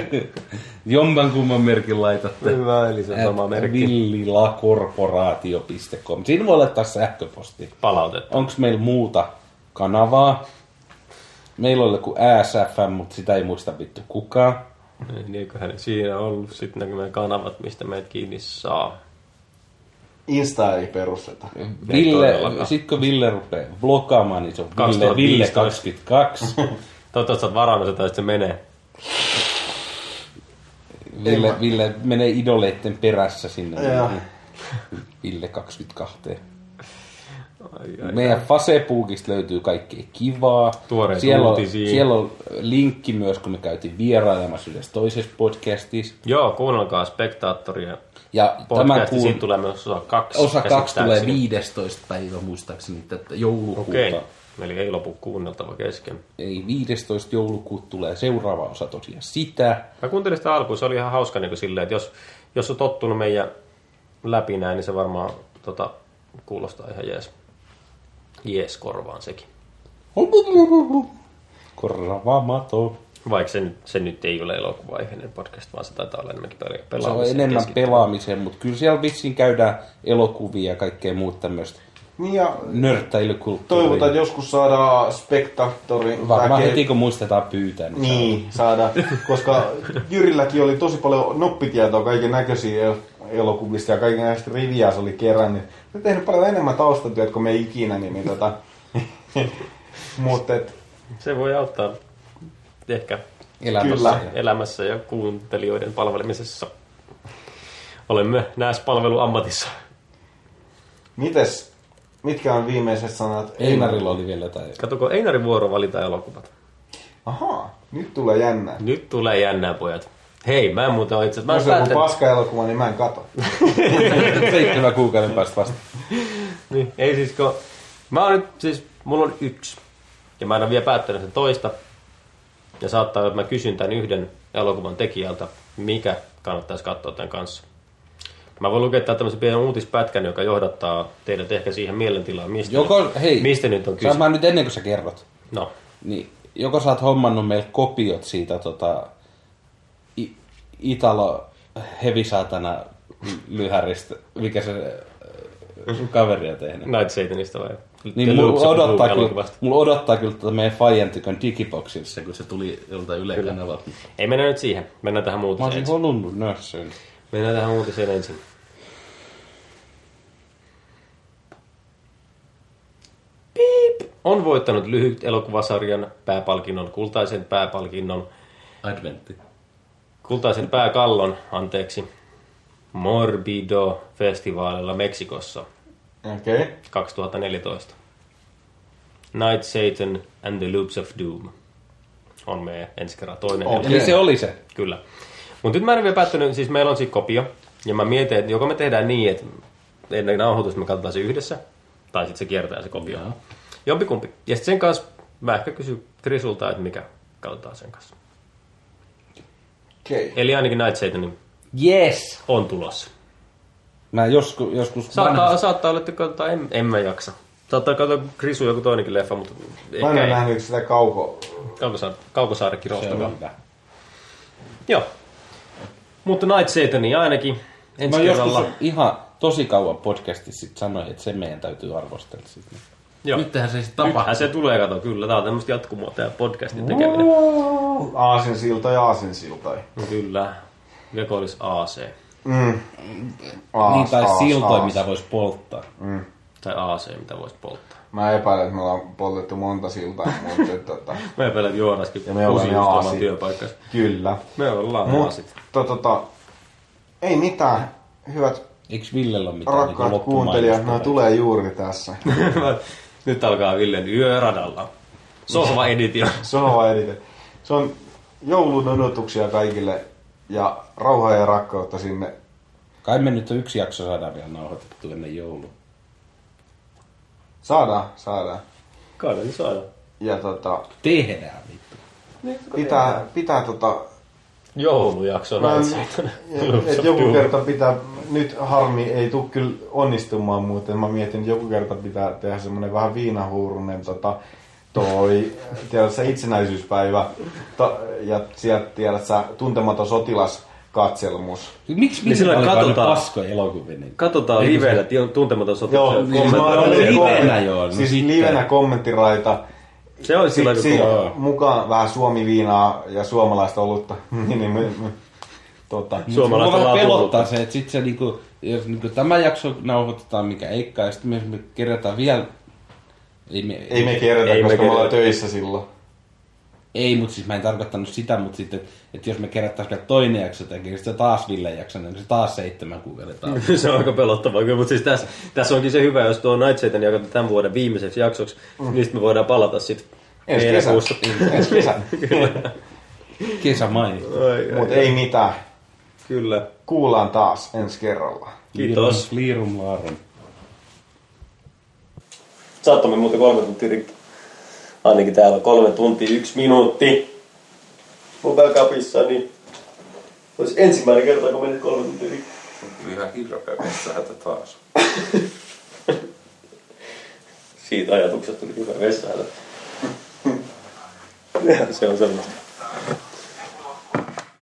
Jomman kumman merkin laitatte. Hyvä, eli se on sama merkki. villilakorporaatio.com. Siinä voi laittaa sähköpostia. Palautetta. Onko meillä muuta kanavaa? Meillä oli joku ASFM, mutta sitä ei muista vittu kukaan. Niin, Eiköhän siinä ollut sitten näkymään kanavat, mistä meidät kiinni saa. Insta ei perusteta. Ville, todellakaan. sit kun Ville rupeaa vlogaamaan, niin se on Ville, Ville 2015. 22. [LAUGHS] Toivottavasti sä oot varannut sitä, että se menee. Ville, Ville menee idoleitten perässä sinne. Joo. Ville 22. Ai, ai, Meidän Facebookista löytyy kaikkea kivaa. Tuoreita siellä on, siellä on linkki myös, kun me käytiin vierailemassa yhdessä toisessa podcastissa. Joo, kuunnelkaa Spektaattoria. Ja tämä kuul... siitä tulee myös osa kaksi. osa kaksi tulee käsittääkseni. 15. päivä muistaakseni tätä joulukuuta. Okei, eli ei lopu kuunneltava kesken. Ei 15. joulukuuta tulee seuraava osa tosiaan sitä. Mä kuuntelin sitä alkuun, se oli ihan hauska niin kuin silleen, että jos, jos on tottunut meidän läpi näin, niin se varmaan tota, kuulostaa ihan jees. Jees korvaan sekin. Korvaamato. Vaikka se, nyt- se nyt ei ole elokuvaiheinen podcast, vaan se taitaa olla enemmänkin pela- Se on pelaamiseen enemmän pelaamiseen, mutta kyllä siellä vissiin käydään elokuvia ja kaikkea muuta tämmöistä Niin ja nörttäilykulttuuria. toivotaan, että joskus saadaan spektaattori. Varmaan väkeä- heti kun muistetaan pyytää, niin, Niin, saada. [LAUGHS] Koska Jyrilläkin oli tosi paljon noppitietoa kaiken näköisiä elokuvista ja kaiken näistä riviä se oli kerännyt. Se on tehnyt paljon enemmän taustatyötä kuin me ikinä, niin, niin tota... [LAUGHS] Mutta et, Se voi auttaa ehkä elämässä. Kyllä. elämässä ja kuuntelijoiden palvelemisessa. Olemme näissä palveluammatissa. mites, mitkä on viimeiset sanat? Einarilla oli vielä jotain. Katoko Einarin vuoro valita elokuvat. Ahaa, nyt tulee jännä. Nyt tulee jännää, pojat. Hei, mä en muuten ole itse. Mä Jos on joku päättänyt- paska-elokuva, niin mä en kato. [LAUGHS] Seitsemän kuukauden päästä vasta. Niin, ei siis kun... Mä oon nyt siis... Mulla on yksi. Ja mä en ole vielä päättänyt sen toista. Ja saattaa että mä kysyn tämän yhden elokuvan tekijältä, mikä kannattaisi katsoa tämän kanssa. Mä voin lukea täältä tämmöisen pienen uutispätkän, joka johdattaa teidät ehkä siihen mielentilaan, mistä, Joko, hei, mistä nyt on kyse. Mä nyt ennen kuin sä kerrot. No, Niin, joko sä oot hommannut meille kopiot siitä tota, I- Italo hevisaatana lyhäristä, mikä se äh, sun kaveri on tehnyt. Night Satanista vai? Niin mulla odottaa, kyllä, mulla odottaa kyllä tuota meidän Fajan tykön digiboxissa, kun se tuli joltain Yle kanavalta. Ei mennä nyt siihen. Mennään tähän Mä uutiseen olisin halunnut nössöön. Mennään tähän uutiseen ensin. Piip. On voittanut lyhyt elokuvasarjan pääpalkinnon, kultaisen pääpalkinnon, Adventti. kultaisen pääkallon, anteeksi, Morbido-festivaalilla Meksikossa Okei. Okay. 2014. Night Satan and the Loops of Doom on meidän ensi kerran toinen Okei. elokuva. Eli se oli se. Kyllä. Mutta nyt mä en ole vielä päättänyt, siis meillä on siis kopio, ja mä mietin, että joko me tehdään niin, että ennen nauhoitusta me katsotaan se yhdessä, tai sitten se kiertää se kopio. Joo. Jompikumpi. Ja sitten sen kanssa mä ehkä kysyn Trisulta, että mikä katsotaan sen kanssa. Okay. Eli ainakin Night Satan Yes! on tulossa. Mä joskus, joskus Saattaa, saattaa olla, että katsotaan, en, en mä jaksa. Saattaa katsoa Krisu joku toinenkin leffa, mutta Mä ehkä en ole ei. nähnyt sitä kauko... Kaukosaare, Kaukosaarekin se on rohtokaa. hyvä. Joo. Mutta Night Satania ainakin ensi Mä joskus kerralla. ihan tosi kauan podcastissa sit sanoin, että se meidän täytyy arvostella sitten. Joo. Nythän se sitten Nythän tapahtuu. se tulee, kato, kyllä. Tää on tämmöistä jatkumoa, tää podcastin tekeminen. Aasinsilta ja aasinsilta. No Kyllä. Joko olisi AC Mm. Aas, Niin, tai aas, siltoja, aas. mitä voisi polttaa. tai AC, mitä voisi polttaa. Mä epäilen, että me ollaan poltettu monta siltaa, [LAUGHS] mutta tota, Mä epäilen, että Joonaskin Ja me ollaan oman työpaikkansa. kyllä. Me ollaan Mutta aasit. tota, ei mitään. Hyvät Eikö Villellä ole mitään Rakkaat niinku kuuntelijat, nämä tulee juuri tässä. [LAUGHS] Nyt alkaa Villen yöradalla. Sohva editio. [LAUGHS] Sohva edite. Se on joulun odotuksia kaikille ja rauhaa ja rakkautta sinne. Kai me nyt yksi jakso saadaan vielä nauhoitettu ennen joulua. Saadaan, saadaan. Kai me nyt saadaan. Ja tota, Tehdään vittu. pitää, pitää tota, Joulujakso näin et joku kerta pitää, nyt harmi ei tule kyllä onnistumaan muuten. Mä mietin, että joku kerta pitää tehdä semmonen vähän viinahuurunen tota, toi, tiedät sä, itsenäisyyspäivä. To, ja sieltä tiedät sä, tuntematon sotilas katselmus. Miksi Niin niin sillä sillä katsotaan- paskoja elokuvia? Niin? Katsotaan Eikö livenä, se- on tuntematon Joo, sotilas. siis mä ajattelin, että livenä joo, no Siis sitten. livenä kommenttiraita. Se olisi sillä Si- si- tavalla. mukaan vähän suomi-viinaa ja suomalaista olutta. [LAUGHS] niin, niin, me, me, tota, Suomalaista vähän laatuolutta. pelottaa se, että sit se niinku, jos niinku tämä jakso nauhoitetaan mikä Eikka, ja sitten me, me kerätään vielä... Ei, me, ei me kerätä, Ei me koska me ollaan kerätä. töissä silloin. Ei, mutta siis mä en tarkoittanut sitä, mutta sitten, että jos me kerättäisiin vielä toinen jakso, niin sitten taas Ville jakso, niin se taas seitsemän kuukauden taas. [LAUGHS] se on aika pelottavaa kyllä, mutta siis tässä, tässä onkin se hyvä, jos tuo Night Satan jakataan tämän vuoden viimeiseksi jaksoksi, mm. niin sitten me voidaan palata sitten Ensi kesä. [LAUGHS] Ensi kesä. Kesä mainittu. Mutta ei mitään. Kyllä. Kuullaan taas ensi kerralla. Kiitos. Liirum laarum. Saattomme muuten kolme tuntia rikki. Ainakin täällä on kolme tuntia yksi minuutti. Mobile Cupissa, niin olisi ensimmäinen kerta, kun menit kolme tuntia rikki. Ihan hirveä metsähätä taas. Siitä ajatuksesta tuli hyvä vessahätä. [LAUGHS] se on semmoista.